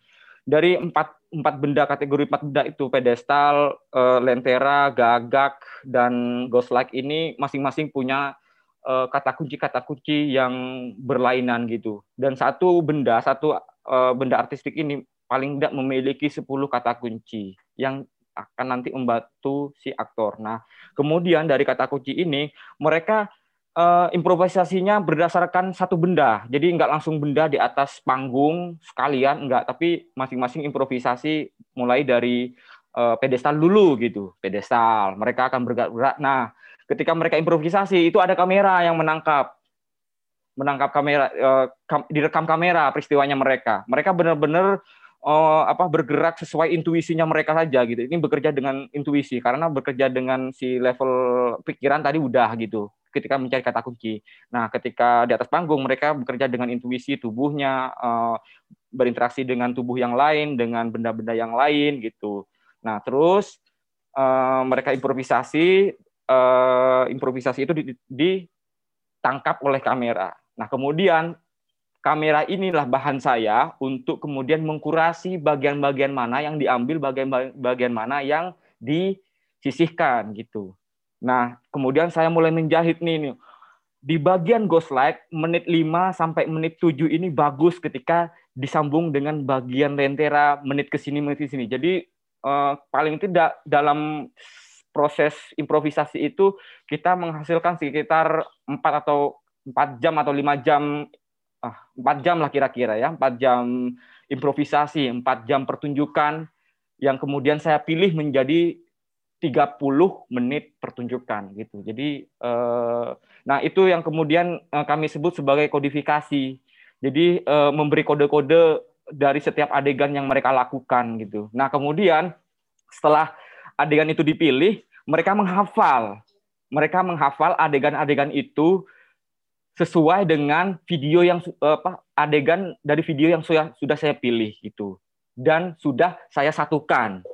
dari empat empat benda kategori empat benda itu pedestal, uh, lentera, gagak dan ghost like ini masing-masing punya uh, kata kunci kata kunci yang berlainan gitu. Dan satu benda, satu uh, benda artistik ini paling tidak memiliki 10 kata kunci yang akan nanti membantu si aktor. Nah, kemudian dari kata kunci ini mereka uh, improvisasinya berdasarkan satu benda. Jadi nggak langsung benda di atas panggung sekalian, enggak, tapi masing-masing improvisasi mulai dari uh, pedestal dulu gitu. Pedestal, mereka akan bergerak. Nah, ketika mereka improvisasi itu ada kamera yang menangkap menangkap kamera uh, kam, direkam kamera peristiwanya mereka. Mereka benar-benar uh, apa bergerak sesuai intuisinya mereka saja gitu. Ini bekerja dengan intuisi karena bekerja dengan si level pikiran tadi udah gitu ketika mencari kata kunci. Nah, ketika di atas panggung mereka bekerja dengan intuisi tubuhnya uh, berinteraksi dengan tubuh yang lain, dengan benda-benda yang lain gitu. Nah, terus uh, mereka improvisasi uh, improvisasi itu ditangkap oleh kamera. Nah, kemudian kamera inilah bahan saya untuk kemudian mengkurasi bagian-bagian mana yang diambil, bagian-bagian mana yang disisihkan gitu. Nah, kemudian saya mulai menjahit nih, nih. Di bagian ghost light menit 5 sampai menit 7 ini bagus ketika disambung dengan bagian lentera menit ke sini menit ke sini. Jadi eh, paling tidak dalam proses improvisasi itu kita menghasilkan sekitar 4 atau empat jam atau lima jam ah, empat jam lah kira-kira ya empat jam improvisasi empat jam pertunjukan yang kemudian saya pilih menjadi 30 menit pertunjukan gitu. Jadi eh, nah itu yang kemudian eh, kami sebut sebagai kodifikasi. Jadi eh, memberi kode-kode dari setiap adegan yang mereka lakukan gitu. Nah, kemudian setelah adegan itu dipilih, mereka menghafal. Mereka menghafal adegan-adegan itu sesuai dengan video yang apa adegan dari video yang sudah sudah saya pilih gitu dan sudah saya satukan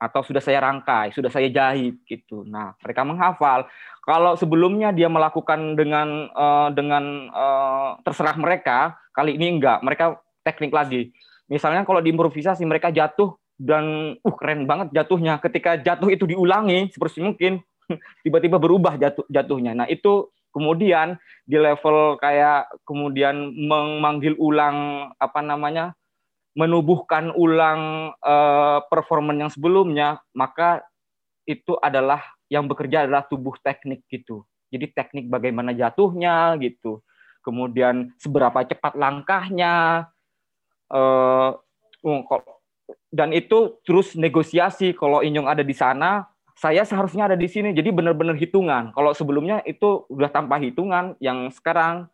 atau sudah saya rangkai, sudah saya jahit gitu. Nah, mereka menghafal. Kalau sebelumnya dia melakukan dengan uh, dengan uh, terserah mereka, kali ini enggak. Mereka teknik lagi. Misalnya kalau di improvisasi mereka jatuh dan uh keren banget jatuhnya. Ketika jatuh itu diulangi seperti mungkin tiba-tiba berubah jatuh jatuhnya. Nah, itu kemudian di level kayak kemudian memanggil ulang apa namanya menubuhkan ulang uh, performan yang sebelumnya, maka itu adalah yang bekerja adalah tubuh teknik gitu. Jadi teknik bagaimana jatuhnya gitu. Kemudian seberapa cepat langkahnya. Uh, dan itu terus negosiasi kalau Inyong ada di sana, saya seharusnya ada di sini. Jadi benar-benar hitungan. Kalau sebelumnya itu udah tanpa hitungan, yang sekarang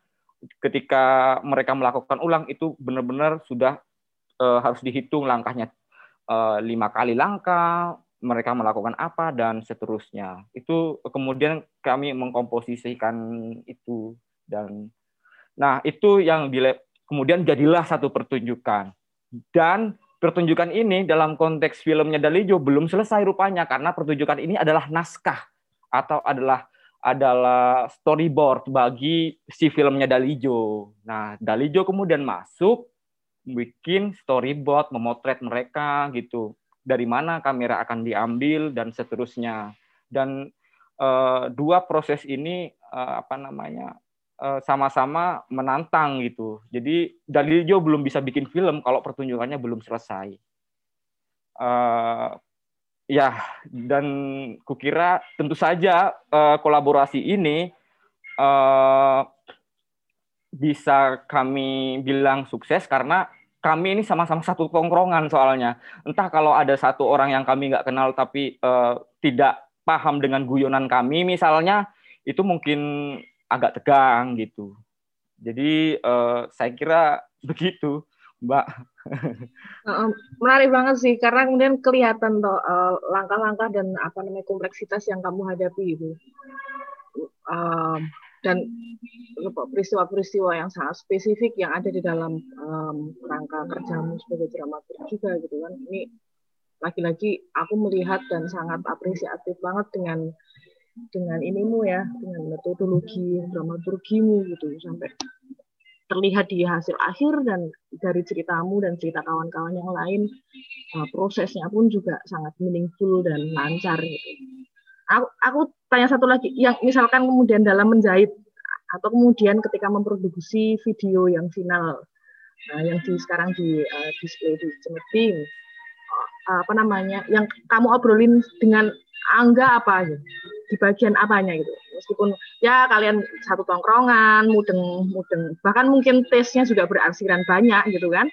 ketika mereka melakukan ulang itu benar-benar sudah uh, harus dihitung langkahnya uh, lima kali langkah mereka melakukan apa dan seterusnya itu kemudian kami mengkomposisikan itu dan nah itu yang dile kemudian jadilah satu pertunjukan dan pertunjukan ini dalam konteks filmnya Dalijo belum selesai rupanya karena pertunjukan ini adalah naskah atau adalah adalah storyboard bagi si filmnya Dalijo. Nah, Dalijo kemudian masuk bikin storyboard, memotret mereka gitu. Dari mana kamera akan diambil dan seterusnya. Dan uh, dua proses ini uh, apa namanya sama-sama menantang gitu. Jadi Daliljo belum bisa bikin film kalau pertunjukannya belum selesai. Uh, ya dan kukira tentu saja uh, kolaborasi ini uh, bisa kami bilang sukses karena kami ini sama-sama satu tongkrongan soalnya. Entah kalau ada satu orang yang kami nggak kenal tapi uh, tidak paham dengan guyonan kami misalnya, itu mungkin agak tegang gitu. Jadi uh, saya kira begitu, Mbak. Menarik banget sih karena kemudian kelihatan toh langkah-langkah dan apa namanya kompleksitas yang kamu hadapi itu. Uh, dan peristiwa-peristiwa yang sangat spesifik yang ada di dalam um, rangka kerjamu sebagai dramaturg juga gitu kan ini lagi-lagi aku melihat dan sangat apresiatif banget dengan dengan inimu ya dengan metodologi dramaturgimu gitu sampai terlihat di hasil akhir dan dari ceritamu dan cerita kawan-kawan yang lain uh, prosesnya pun juga sangat meaningful dan lancar gitu. Aku, aku tanya satu lagi, yang misalkan kemudian dalam menjahit atau kemudian ketika memproduksi video yang final, nah, yang di sekarang di uh, display di Cemetin, uh, apa namanya, yang kamu obrolin dengan Angga apa gitu, di bagian apanya gitu, meskipun ya kalian satu tongkrongan, mudeng mudeng, bahkan mungkin tesnya juga berarsiran banyak gitu kan,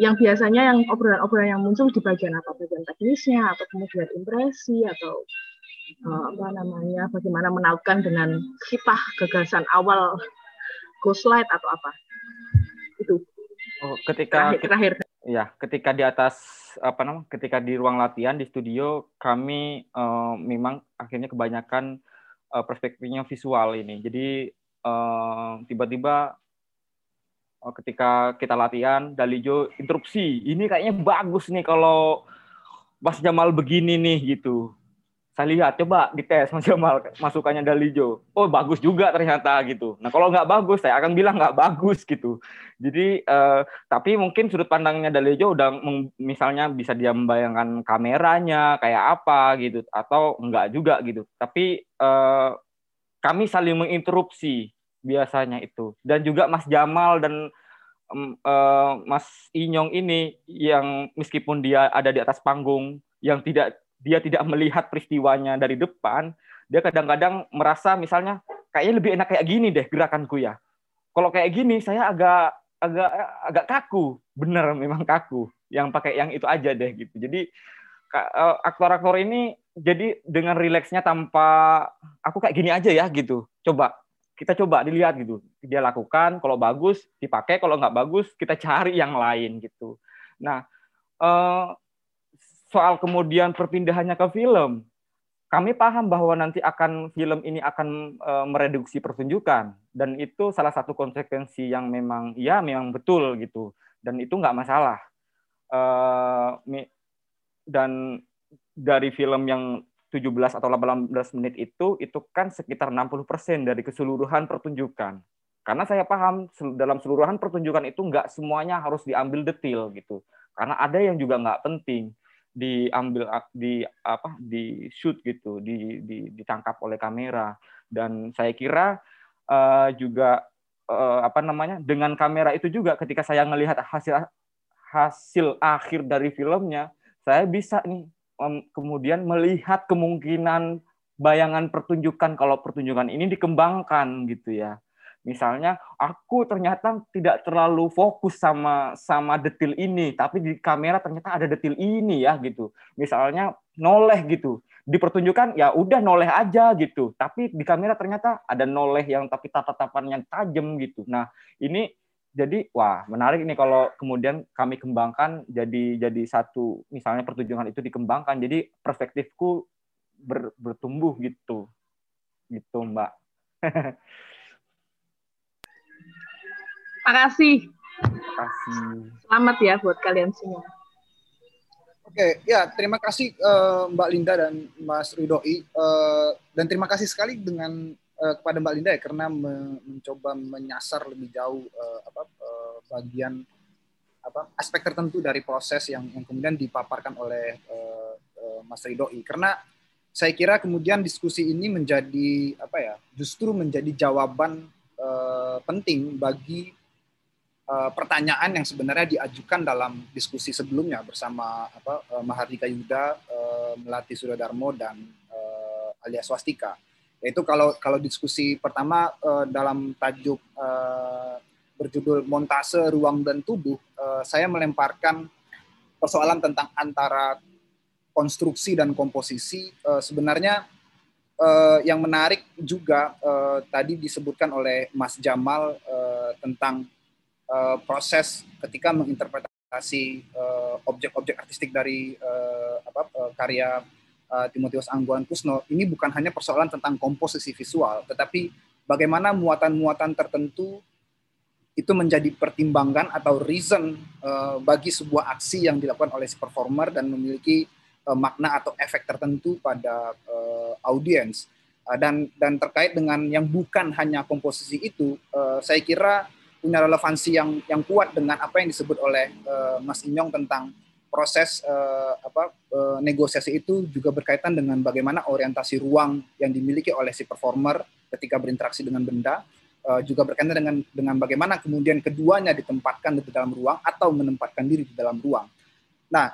yang biasanya yang obrolan-obrolan yang muncul di bagian apa? Bagian teknisnya atau kemudian impresi atau uh, apa namanya bagaimana menaikkan dengan hitah gagasan awal Ghostlight atau apa? Itu. Oh, ketika terakhir, terakhir ya ketika di atas apa namanya ketika di ruang latihan di studio kami uh, memang akhirnya kebanyakan uh, perspektifnya visual ini. Jadi tiba tiba-tiba uh, ketika kita latihan Dalijo interupsi ini kayaknya bagus nih kalau Mas Jamal begini nih gitu saya lihat coba dites Mas Jamal masukannya Dalijo oh bagus juga ternyata gitu. Nah kalau nggak bagus saya akan bilang nggak bagus gitu. Jadi eh, tapi mungkin sudut pandangnya Dalijo udah misalnya bisa dia membayangkan kameranya kayak apa gitu atau enggak juga gitu. Tapi eh, kami saling menginterupsi biasanya itu. Dan juga Mas Jamal dan uh, Mas Inyong ini yang meskipun dia ada di atas panggung yang tidak dia tidak melihat peristiwanya dari depan, dia kadang-kadang merasa misalnya kayaknya lebih enak kayak gini deh gerakanku ya. Kalau kayak gini saya agak agak agak kaku, bener memang kaku. Yang pakai yang itu aja deh gitu. Jadi uh, aktor-aktor ini jadi dengan rileksnya tanpa aku kayak gini aja ya gitu. Coba kita coba dilihat gitu. Dia lakukan, kalau bagus dipakai, kalau nggak bagus kita cari yang lain gitu. Nah, uh, soal kemudian perpindahannya ke film, kami paham bahwa nanti akan film ini akan uh, mereduksi pertunjukan. Dan itu salah satu konsekuensi yang memang ya memang betul gitu. Dan itu nggak masalah. Uh, dan dari film yang 17 atau 18 menit itu itu kan sekitar 60% dari keseluruhan pertunjukan. Karena saya paham dalam seluruhan pertunjukan itu nggak semuanya harus diambil detail gitu. Karena ada yang juga nggak penting diambil di apa di shoot gitu di, di ditangkap oleh kamera. Dan saya kira uh, juga uh, apa namanya dengan kamera itu juga ketika saya melihat hasil hasil akhir dari filmnya saya bisa nih um, kemudian melihat kemungkinan bayangan pertunjukan kalau pertunjukan ini dikembangkan gitu ya Misalnya aku ternyata tidak terlalu fokus sama sama detail ini, tapi di kamera ternyata ada detail ini ya gitu. Misalnya noleh gitu. Di pertunjukan ya udah noleh aja gitu, tapi di kamera ternyata ada noleh yang tapi tatapan yang tajam gitu. Nah, ini jadi wah menarik nih kalau kemudian kami kembangkan jadi jadi satu misalnya pertunjukan itu dikembangkan jadi perspektifku ber, bertumbuh gitu gitu mbak Makasih. Makasih. Selamat ya buat kalian semua. Oke, ya terima kasih uh, Mbak Linda dan Mas Ridoi uh, dan terima kasih sekali dengan uh, kepada Mbak Linda ya karena me mencoba menyasar lebih jauh uh, apa uh, bagian apa aspek tertentu dari proses yang yang kemudian dipaparkan oleh uh, uh, Mas Ridoi karena saya kira kemudian diskusi ini menjadi apa ya justru menjadi jawaban uh, penting bagi uh, pertanyaan yang sebenarnya diajukan dalam diskusi sebelumnya bersama apa uh, Mahardika Yuda, uh, Melati Sudadarmo dan uh, Alia Swastika. Yaitu kalau kalau diskusi pertama dalam tajuk berjudul montase ruang dan tubuh, uh, saya melemparkan persoalan tentang antara konstruksi dan komposisi sebenarnya yang menarik juga tadi disebutkan oleh Mas Jamal tentang uh, proses ketika menginterpretasi uh, objek-objek artistik dari uh, apa uh, karya uh, Timotius Angguan Kusno ini bukan hanya persoalan tentang komposisi visual, tetapi bagaimana muatan-muatan tertentu itu menjadi pertimbangan atau reason uh, bagi sebuah aksi yang dilakukan oleh si performer dan memiliki uh, makna atau efek tertentu pada uh, audiens. Uh, dan dan terkait dengan yang bukan hanya komposisi itu, uh, saya kira punya relevansi yang yang kuat dengan apa yang disebut oleh uh, Mas Inyong tentang proses uh, apa uh, negosiasi itu juga berkaitan dengan bagaimana orientasi ruang yang dimiliki oleh si performer ketika berinteraksi dengan benda uh, juga berkaitan dengan dengan bagaimana kemudian keduanya ditempatkan di dalam ruang atau menempatkan diri di dalam ruang. Nah,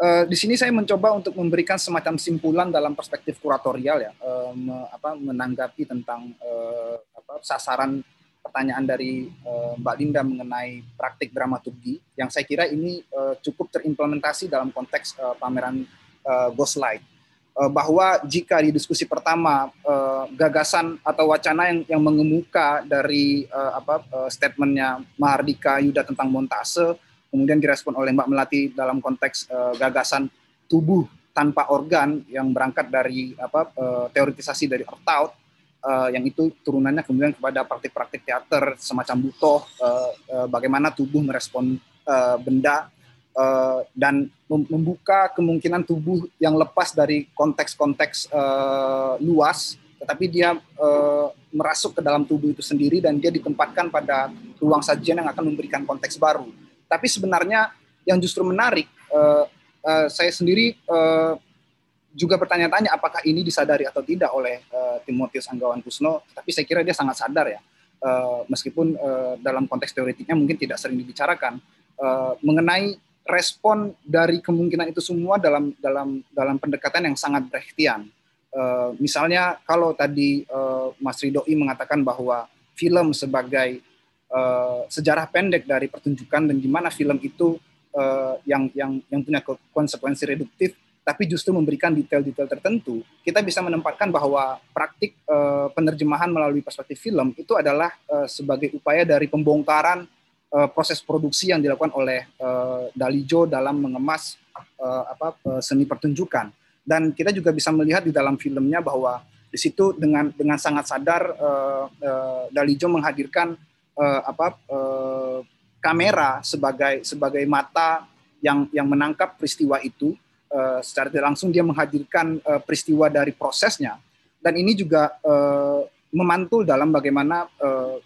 uh, di sini saya mencoba untuk memberikan semacam simpulan dalam perspektif kuratorial ya, uh, me, apa menanggapi tentang uh, apa sasaran pertanyaan dari uh, Mbak Linda mengenai praktik dramaturgi yang saya kira ini uh, cukup terimplementasi dalam konteks uh, pameran uh, Ghostlight uh, bahwa jika di diskusi pertama uh, gagasan atau wacana yang yang mengemuka dari uh, apa uh, statementnya Mahardika Yuda tentang montase kemudian direspon oleh Mbak Melati dalam konteks uh, gagasan tubuh tanpa organ yang berangkat dari apa uh, teoritisasi dari Ortaut uh, yang itu turunannya kemudian kepada praktik-praktik teater semacam butoh uh, uh, bagaimana tubuh merespon uh, benda uh, dan membuka kemungkinan tubuh yang lepas dari konteks-konteks uh, luas tetapi dia uh, merasuk ke dalam tubuh itu sendiri dan dia ditempatkan pada ruang sajian yang akan memberikan konteks baru. Tapi sebenarnya yang justru menarik, uh, uh, saya sendiri uh, juga bertanya-tanya apakah ini disadari atau tidak oleh uh, Timotius Anggawan Kusno, tapi saya kira dia sangat sadar ya, uh, meskipun uh, dalam konteks teoretiknya mungkin tidak sering dibicarakan uh, mengenai respon dari kemungkinan itu semua dalam dalam dalam pendekatan yang sangat Brechtian. Uh, misalnya kalau tadi uh, Mas Ridoi mengatakan bahwa film sebagai uh, sejarah pendek dari pertunjukan dan di mana film itu uh, yang yang yang punya konsekuensi reduktif tapi justru memberikan detail-detail tertentu, kita bisa menempatkan bahwa praktik uh, penerjemahan melalui perspektif film itu adalah uh, sebagai upaya dari pembongkaran uh, proses produksi yang dilakukan oleh uh, Dalijo dalam mengemas uh, apa uh, seni pertunjukan. Dan kita juga bisa melihat di dalam filmnya bahwa di situ dengan dengan sangat sadar uh, uh, Dalijo menghadirkan uh, apa uh, kamera sebagai sebagai mata yang yang menangkap peristiwa itu uh, secara tidak langsung dia menghadirkan uh, peristiwa dari prosesnya. Dan ini juga uh, memantul dalam bagaimana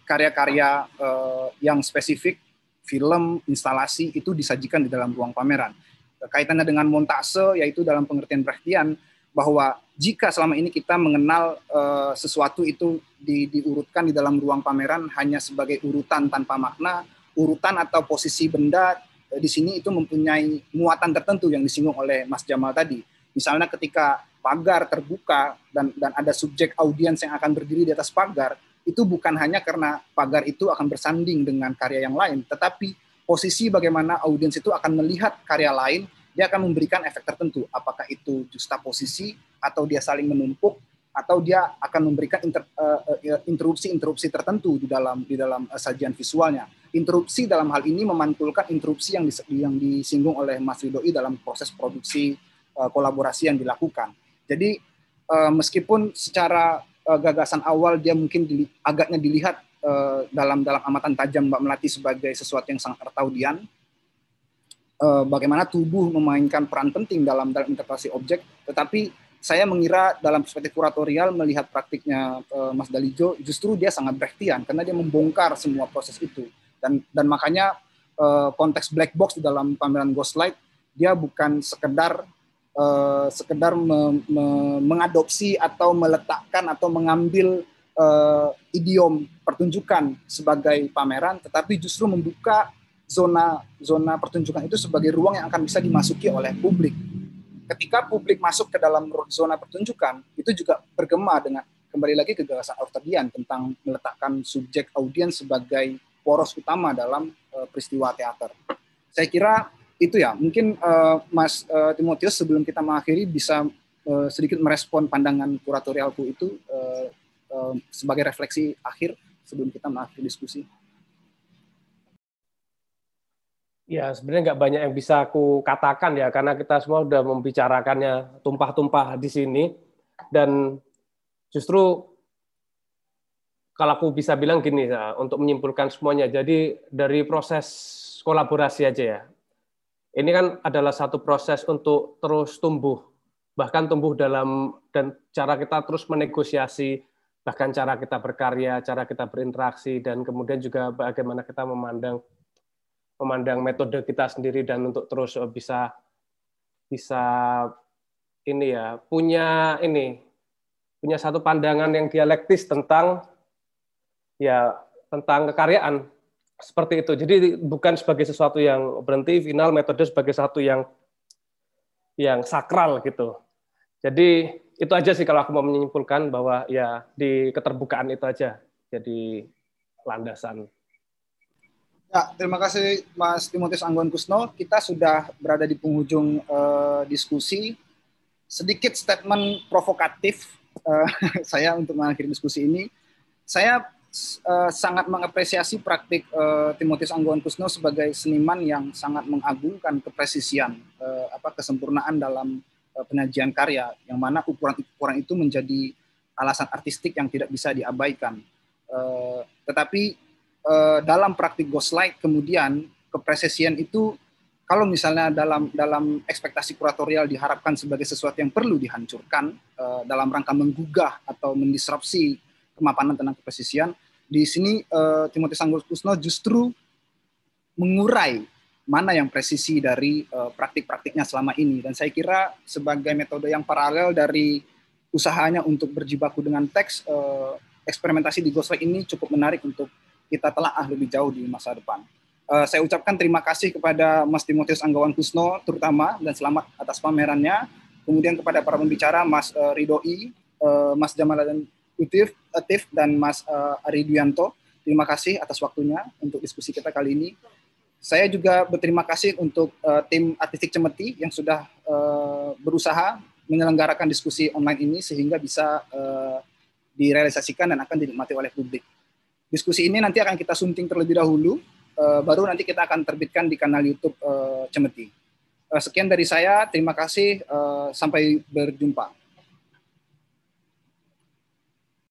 karya-karya uh, yang spesifik film instalasi itu disajikan di dalam ruang pameran. Kaitannya dengan montase yaitu dalam pengertian Brechtian bahwa jika selama ini kita mengenal uh, sesuatu itu di, diurutkan di dalam ruang pameran hanya sebagai urutan tanpa makna urutan atau posisi benda Eh, di sini itu mempunyai muatan tertentu yang disinggung oleh Mas Jamal tadi. Misalnya ketika pagar terbuka dan dan ada subjek audiens yang akan berdiri di atas pagar, itu bukan hanya karena pagar itu akan bersanding dengan karya yang lain, tetapi posisi bagaimana audiens itu akan melihat karya lain, dia akan memberikan efek tertentu. Apakah itu justa posisi atau dia saling menumpuk atau dia akan memberikan inter, uh, interupsi-interupsi tertentu di dalam di dalam uh, sajian visualnya. Interupsi dalam hal ini memantulkan interupsi yang dis, yang disinggung oleh Mas Ridoi dalam proses produksi uh, kolaborasi yang dilakukan. Jadi uh, meskipun secara uh, gagasan awal dia mungkin dili, agaknya dilihat uh, dalam dalam amatan tajam Mbak Melati sebagai sesuatu yang sangat artaudian, uh, bagaimana tubuh memainkan peran penting dalam dalam interpretasi objek, tetapi saya mengira dalam perspektif kuratorial melihat praktiknya uh, Mas Dalijo justru dia sangat Brechtian karena dia membongkar semua proses itu. Dan dan makanya uh, konteks black box di dalam pameran Ghostlight dia bukan sekedar uh, sekedar me, me, mengadopsi atau meletakkan atau mengambil uh, idiom pertunjukan sebagai pameran tetapi justru membuka zona zona pertunjukan itu sebagai ruang yang akan bisa dimasuki oleh publik ketika publik masuk ke dalam zona pertunjukan itu juga bergema dengan kembali lagi ke gagasan Ortodian tentang meletakkan subjek audiens sebagai poros utama dalam uh, peristiwa teater. Saya kira itu ya mungkin uh, Mas uh, Timotius sebelum kita mengakhiri bisa uh, sedikit merespon pandangan kuratorialku itu uh, uh, sebagai refleksi akhir sebelum kita mengakhiri diskusi. Ya, sebenarnya nggak banyak yang bisa aku katakan ya, karena kita semua sudah membicarakannya tumpah-tumpah di sini. Dan justru kalau aku bisa bilang gini, ya, untuk menyimpulkan semuanya, jadi dari proses kolaborasi aja ya. Ini kan adalah satu proses untuk terus tumbuh, bahkan tumbuh dalam dan cara kita terus menegosiasi, bahkan cara kita berkarya, cara kita berinteraksi, dan kemudian juga bagaimana kita memandang memandang metode kita sendiri dan untuk terus eh, bisa bisa ini ya punya ini punya satu pandangan yang dialektis tentang ya tentang kekaryaan seperti itu. Jadi bukan sebagai sesuatu yang berhenti final metode sebagai satu yang yang sakral gitu. Jadi itu aja sih kalau aku mau menyimpulkan bahwa ya di keterbukaan itu aja jadi landasan Ya, terima kasih Mas Timotius Anggon Kusno. Kita sudah berada di penghujung uh, diskusi. Sedikit statement provokatif uh, saya untuk mengakhiri diskusi ini. Saya uh, sangat mengapresiasi praktik uh, Timotius Anggon Kusno sebagai seniman yang sangat mengagungkan kepresisian, uh, apa kesempurnaan dalam uh, penyajian karya, yang mana ukuran-ukuran itu menjadi alasan artistik yang tidak bisa diabaikan. Uh, tetapi uh, dalam praktik ghostlight kemudian kepresesian itu kalau misalnya dalam dalam ekspektasi kuratorial diharapkan sebagai sesuatu yang perlu dihancurkan uh, dalam rangka menggugah atau mendisrupsi kemapanan tentang kepresisian, di sini uh, Timotius Kusno justru mengurai mana yang presisi dari uh, praktik-praktiknya selama ini. Dan saya kira sebagai metode yang paralel dari usahanya untuk berjibaku dengan teks uh, eksperimentasi di Ghostlight ini cukup menarik untuk kita telah lebih jauh di masa depan. Uh, saya ucapkan terima kasih kepada Mas Timotius Anggawan Kusno terutama dan selamat atas pamerannya. Kemudian kepada para pembicara Mas uh, Ridoi, uh, Mas Jamaluddin Utif, Atif dan Mas uh, Ari Duyanto. Terima kasih atas waktunya untuk diskusi kita kali ini. Saya juga berterima kasih untuk uh, tim artistik Cemeti yang sudah uh, berusaha menyelenggarakan diskusi online ini sehingga bisa uh, direalisasikan dan akan dinikmati oleh publik. Diskusi ini nanti akan kita sunting terlebih dahulu, uh, baru nanti kita akan terbitkan di kanal YouTube uh, Cemeti. Uh, sekian dari saya, terima kasih, sampai berjumpa.